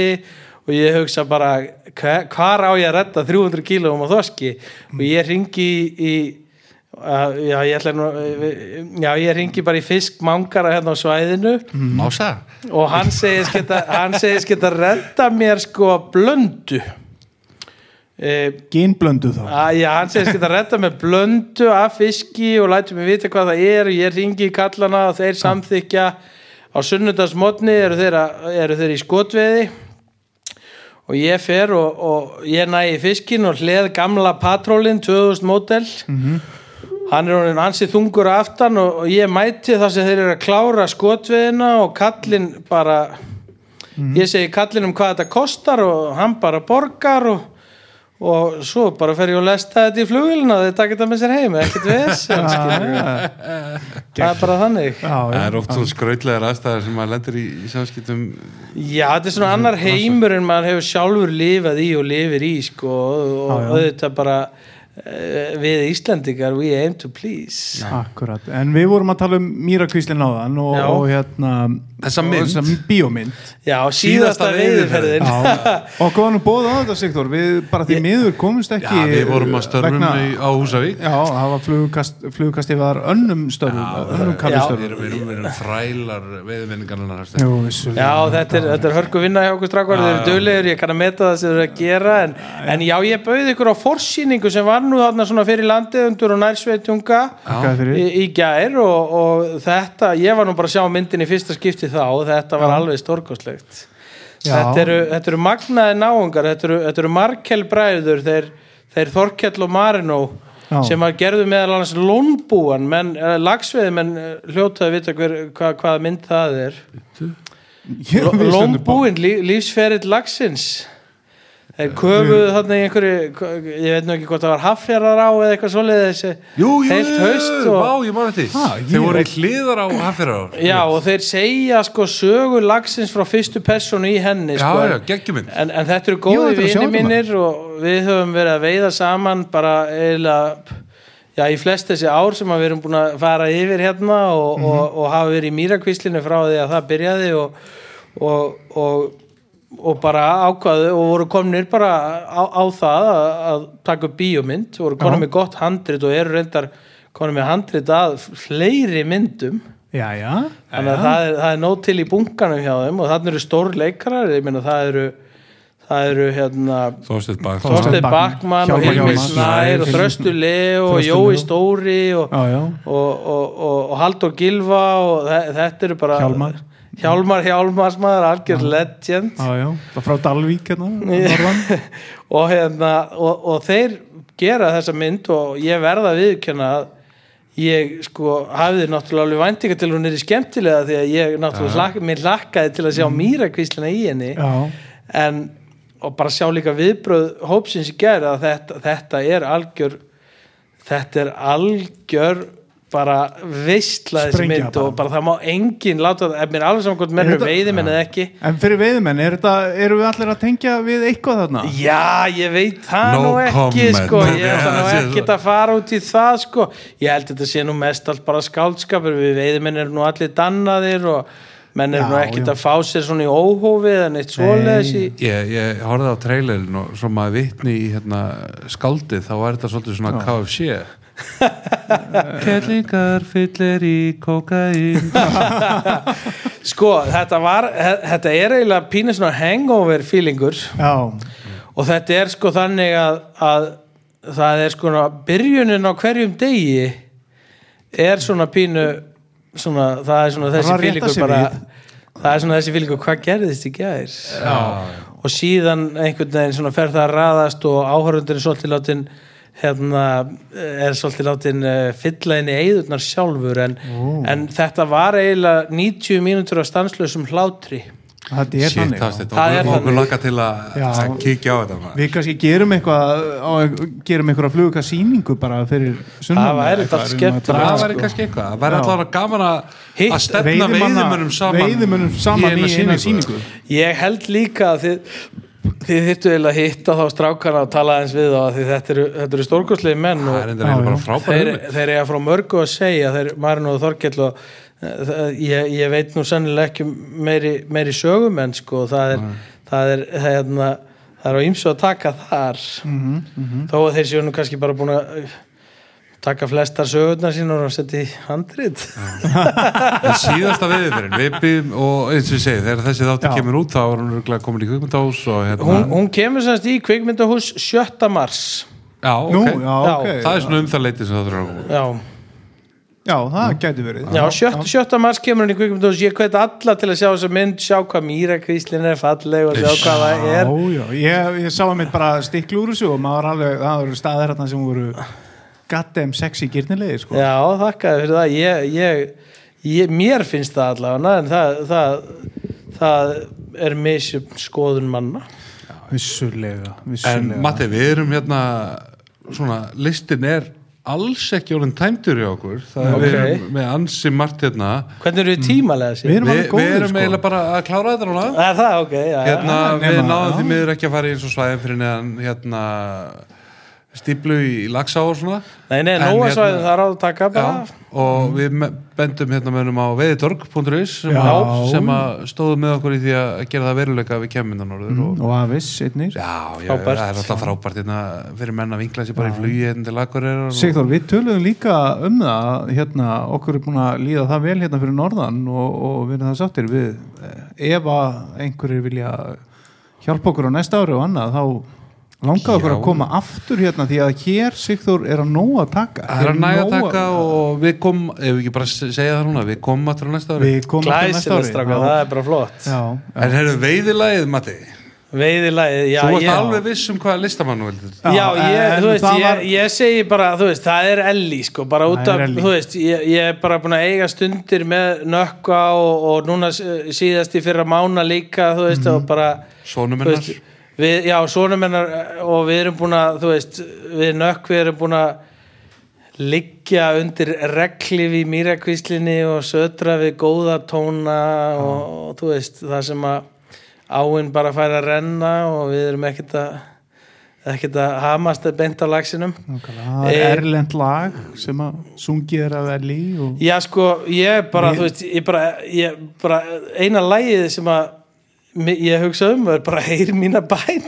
og ég hugsa bara hva- hvar á ég að redda 300 kílóum á þoski og ég ringi í, í uh, já ég ætla nú já ég ringi bara í fiskmangara hérna á svæðinu. Mása og hann segist geta, hann segist geta redda mér sko blöndu. E, Gínblöndu þá. að, já, hann segist geta redda mér blöndu af fiski og lætur mig vita hvað það er. Ég ringi í kallana og þeir samþykja á sunnudagsmotni eru þeir, að, eru þeir í skotveiði og ég fer og, og ég næ í fiskin og hleð gamla patrólin 2000 mótel hann er honin ansi þungur aftan og, og ég mæti þar sem þeir eru að klára skotveðina og kallinn bara ég segi kallinn um hvað þetta kostar og hann bara borgar og, og svo bara fer ég að lesta þetta í og taka þetta með sér heim ekkert við [laughs] það er bara þannig. Já, Það já, er oft svona skrautlegar aðstæðar sem maður lendir í, í samskiptum. Já, þetta er svona annar heimur en maður hefur sjálfur lifað í og lifir í sko, og, og já. auðvitað bara við Íslandingar we aim to please. Akkurat. En við vorum að tala um Mýrakvíslinn áðan og, Já. og hérna Þessa og mynd. þessa bíómynd. Já, Síðasta Já, og hvað var nú bóð á þetta Sigþór. Við bara því miður komumst Já, ekki við vorum að störfum vegna- í, á Húsavík. Já, það var flugkast, flugkastið var önnum störfum, önnum Við kallistörfum erum, við erum, við erum Jú, vissulega. Já, þetta er, þetta er hörku vinna hjá okkur strákvar, þeir eru duglegir, ég kann að meta það sem þeir eru að gera en, en já, ég bauði ykkur á forsýningu sem var nú þarna svona fyrir landeundur og nærsveitunga í, í gær og, og þetta, ég var nú bara að sjá myndin í fyrsta skipti þá og þetta var alveg stórkostlegt. Já. þetta eru, þetta eru magnaði náungar þetta eru, þetta eru Markel bræður þeir, þeir Þorkell og Marino Já. sem að gerðu meðal annars lónbúan menn, uh, lagsveiði menn hljótaði að vita hver, hva, hvað mynd það er. Lí, lífsferill lagsins þeir köfuðu þarna í einhverju ég veit nú ekki hvort það var haffjarar á eða eitthvað svoleiðis. Jú, jú, heilt jú, haust jú, og, vá, ég man þetta Þeir voru í hliðar á Hafjara já, og þeir segja sko sögu lagsins frá fyrstu personu í henni Já, sko, já, geggjuminn en, en þetta eru góði vini mínir og við höfum verið að veiða saman bara eiginlega já, í flest þessi ár sem að við erum búin að fara yfir hérna og, Mhm. og, og hafa verið í mýrakvíslinu frá því að það byrjaði og, og, og, bara ákvaðu og voru komnir bara á, á það að, að taka upp bíómynd voru Já. með gott handrit og eru reyndar konum með handrit að fleiri myndum Já, já, þannig að það er, það er nóg til í bunkanum hjá þeim og þannig eru stór leikarar ég meina það eru það eru hérna Þorsteinn Bak Þorsteinn Þorsteinn Bachmann, Bakmann og Hjálmar, Snær og Hilmir Þröstu Leo og Jói. Stóri og, já, já. og, og, og, og Haldur Gilva og þe- þetta eru bara Hjálmar. Hjálmar Hjálmars maður, algjör legend. Já, já, frá Dalvík hérna, [laughs] og, hérna, og, og þeir gera þessa mynd og ég verða að viðkjöna að ég sko hafði náttúrulega alveg væntinga til hún er í skemmtilega því að ég náttúrulega hlak, mér hlakkaði til að sjá mýrakvíslina í henni. Já, en og bara sjá líka viðbröð hópsins í gerð að þetta, þetta er algjör þetta er algjör bara veistla þessi mynd bara. og bara það má enginn láta það, ef mér er alveg saman hvort menn Er eru veiðimenn eða ekki en fyrir veiðimenn, er þetta, eru við allir að tengja við eitthvað þarna? Já, ég veit það No nú ekki comment. sko, ég Já, ætla nú [laughs] svo. að fara út í það sko, ég held þetta sé nú mest allt bara skáldskapur, við veiðimenn eru nú allir dannaðir og menn eru Já, nú ekkert já. að fá sér svona í óhófið en eitt svoleiðis í Ég, ég horfði á trailerin og svo maður vitni í hérna, skaldið þá var þetta svolítið svona KFC Kellingar fyllir í kokain [laughs] Sko, þetta var, þetta er eiginlega pínu svona hangover feelingur. Já, og þetta er sko þannig að, að það er sko byrjunin á hverjum degi er svona pínu svona, það er svona þessi feelingur bara það er svona þessi feelingur, hvað gerðist í gær? Og síðan einhvern veginn svona fer það að raðast og áhörundin er svolítið látin hérna er svolítið látin uh, fylla inn í eigðurnar sjálfur en, en þetta var eiginlega 90 mínútur af stanslösum hlátri þetta er Shit, þannig það er Það okkur þannig. laka til að að kíkja á þetta. Við kannski gerum eitthvað á, gerum eitthvað fluga sýningu bara fyrir Það væri þetta skemmtilegt. Það sko. væri kannski eitthvað, það væri allavega gaman að Hitt- að stefna veiðimönnum saman veiðimönnum saman í eina sýningu Ég held líka að þið þið þyrftu eiginlega að hitta þá strákana og tala eins við þá því þetta eru, þetta eru stórkostlegi menn Það og er já. frábær þeir, þeir eiga frá mörgu að segja þeir Marin og Þorkell og eh, það- ég, ég veit nú sennilega ekki meiri, meiri sögum en sko það er, það er hérna, það er á ýmsu að taka þar. Mhm, þó að þeir séu nú kannski bara búin að taka flestar sögurnar sínar og setja í handrit. [laughs] En síðasta veiðifyrin, við byggjum og eins og ég segi, þegar þessi þáttu kemur út þá er hún komin í kvikmyndahús og hérna hún, hún kemur semst í kvikmyndahús 7. mars. Já, Nú, ok, já, Já. ok. Það er svona um það leiti sem það þurfa að koma já. Já, það gæti verið. Já, 7. 7. mars kemur hann í kvikmyndahús. Ég hveit alla til að sjá þessa mynd sjá hvað mýrakvíslin er falleg og sjá hvað það er. Já, já, ég, ég sá að mitt bara stiklu úr þessu og maður alveg, það voru staðir hérna sem voru goddamn sexy gyrnilegi sko. Já, þakkaði fyrir það ég, ég, ég, mér finnst það allavega en það, það, það er misjöfn skoðun manna vissulega, En vissulega Matti, við erum hérna svona, listin er alls ekki orðin tæmdur hjá okkur það er Ok. við erum með ansi margt hérna Hvernig eru við tímalega sér? Við erum góðir við erum sko. eiginlega bara að klára þetta núna Er það, ok, já, já. hérna, Já, við náðum já. því miður ekki að fara í eins og svæðin fyrir neðan hérna stíplu í lagsá og svona. Nei, nei, En nóa hérna- er á að taka bara Já, og við bendum hérna mönnum á veiðitorg.is sem, Já. sem að stóðu með okkur í því að gera það veruleika við kemum innan orður og, og aðvis einnig Já, já, það er alltaf frábært hérna, fyrir menn að vinkla sér bara í flugi hérna til Akureyrar og- Sigþór, við töluðum líka um það hérna, okkur er búin að líða það vel hérna fyrir norðan og, og við erum það sáttir við eh, ef að einhverjir vilja hjálpa okkur á næsta ári og annað þá langaðu okkur að koma aftur hérna því að hér Sigþór er að nóg að taka Það er að næga að taka og við komum, ef við ekki bara segja það núna, við komum aftur á næsta ári. við komum aftur á næsta ári stráka, það er bara flott já, já. En heyrðu veiðilagið, Matti, Veiðilagið, já, þú varst ég, alveg viss um hvaða listamann þú vildir. Já, Já, ég, en þú veist, það ég, var- ég segi bara, þú veist, það er Elli, sko, bara út Það af, þú veist, ég, ég er bara búin að eiga stundir með nökkva og, og núna síðast í fyrra mána líka, þú veist, Mhm. og bara, Sónum þú hennar. veist, við, já, sonum hennar og við erum búin að, þú veist, við nökkvi erum búin að liggja undir reglif í mýrakvíslinni og södra við góða tóna og, og þú veist, það sem að áinn bara fær að renna og við erum ekkert að ekkert að hamast að benda á lagsinum. Það er Eh, erlend lag sem að sungið er Elí og Já sko, ég bara, Við- þú veist, ég bara, ég bara eina lagið sem að ég hugsa um er bara heyr mína bæn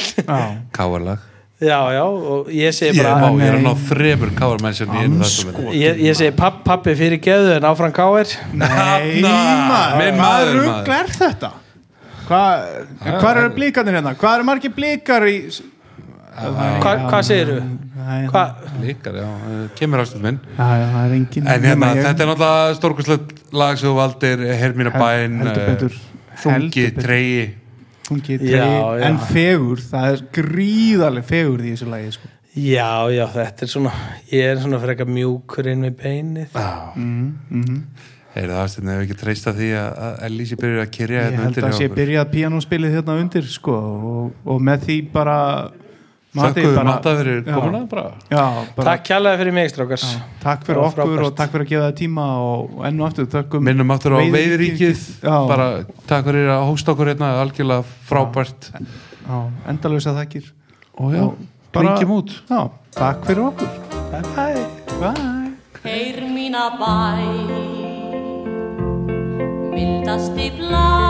Káarlag. Já, já, og ég segi Ég, bara má, ég er að ná einu þetta. ég, ég segi papp, pappi fyrir geðu en áfram káir Nei, maður, minn hvað maður, rugl er þetta? Hvað hva eru blíkarnir hérna? Hvað eru margir blíkar í Hva, Hvað segirðu? Nei, Hva, Líkar, já, eh, kemur ástöð minn. Er En hérna, ég. þetta er náttúrulega stórkurslegt lag sem þú valdir, Hermína Hel- bæn, heldur eh, betur. Betur. treyi. Hún getur Já, já. en fegur, það er gríðarlega fegur í þessu lagi sko. Já, já, þetta er svona ég er svona frekar mjúkur inn við beinið Já, mm, mm er það aðstæðan ef ekki treysta því að, að Elísi byrjar að kyrja ég hérna held undir að sé byrjað píanóspilið hérna undir sko og, og með því bara Mati Þakkuðu bara- matta fyrir Já. komuna bara? Já, bara, Takk kjærlega fyrir mig, strákars já, takk fyrir Já, okkur frábært. og takk fyrir að gefa það tíma og enn og aftur þökkum minnum aftur á Já. bara takk fyrir að hósta okkur hérna algjörlega frábært. Já, endalösa þakkir. Og já, Og bara- ringjum út. Já, takk fyrir okkur. Bye bye. Bye. Heyr mína bæ. Mildasti blær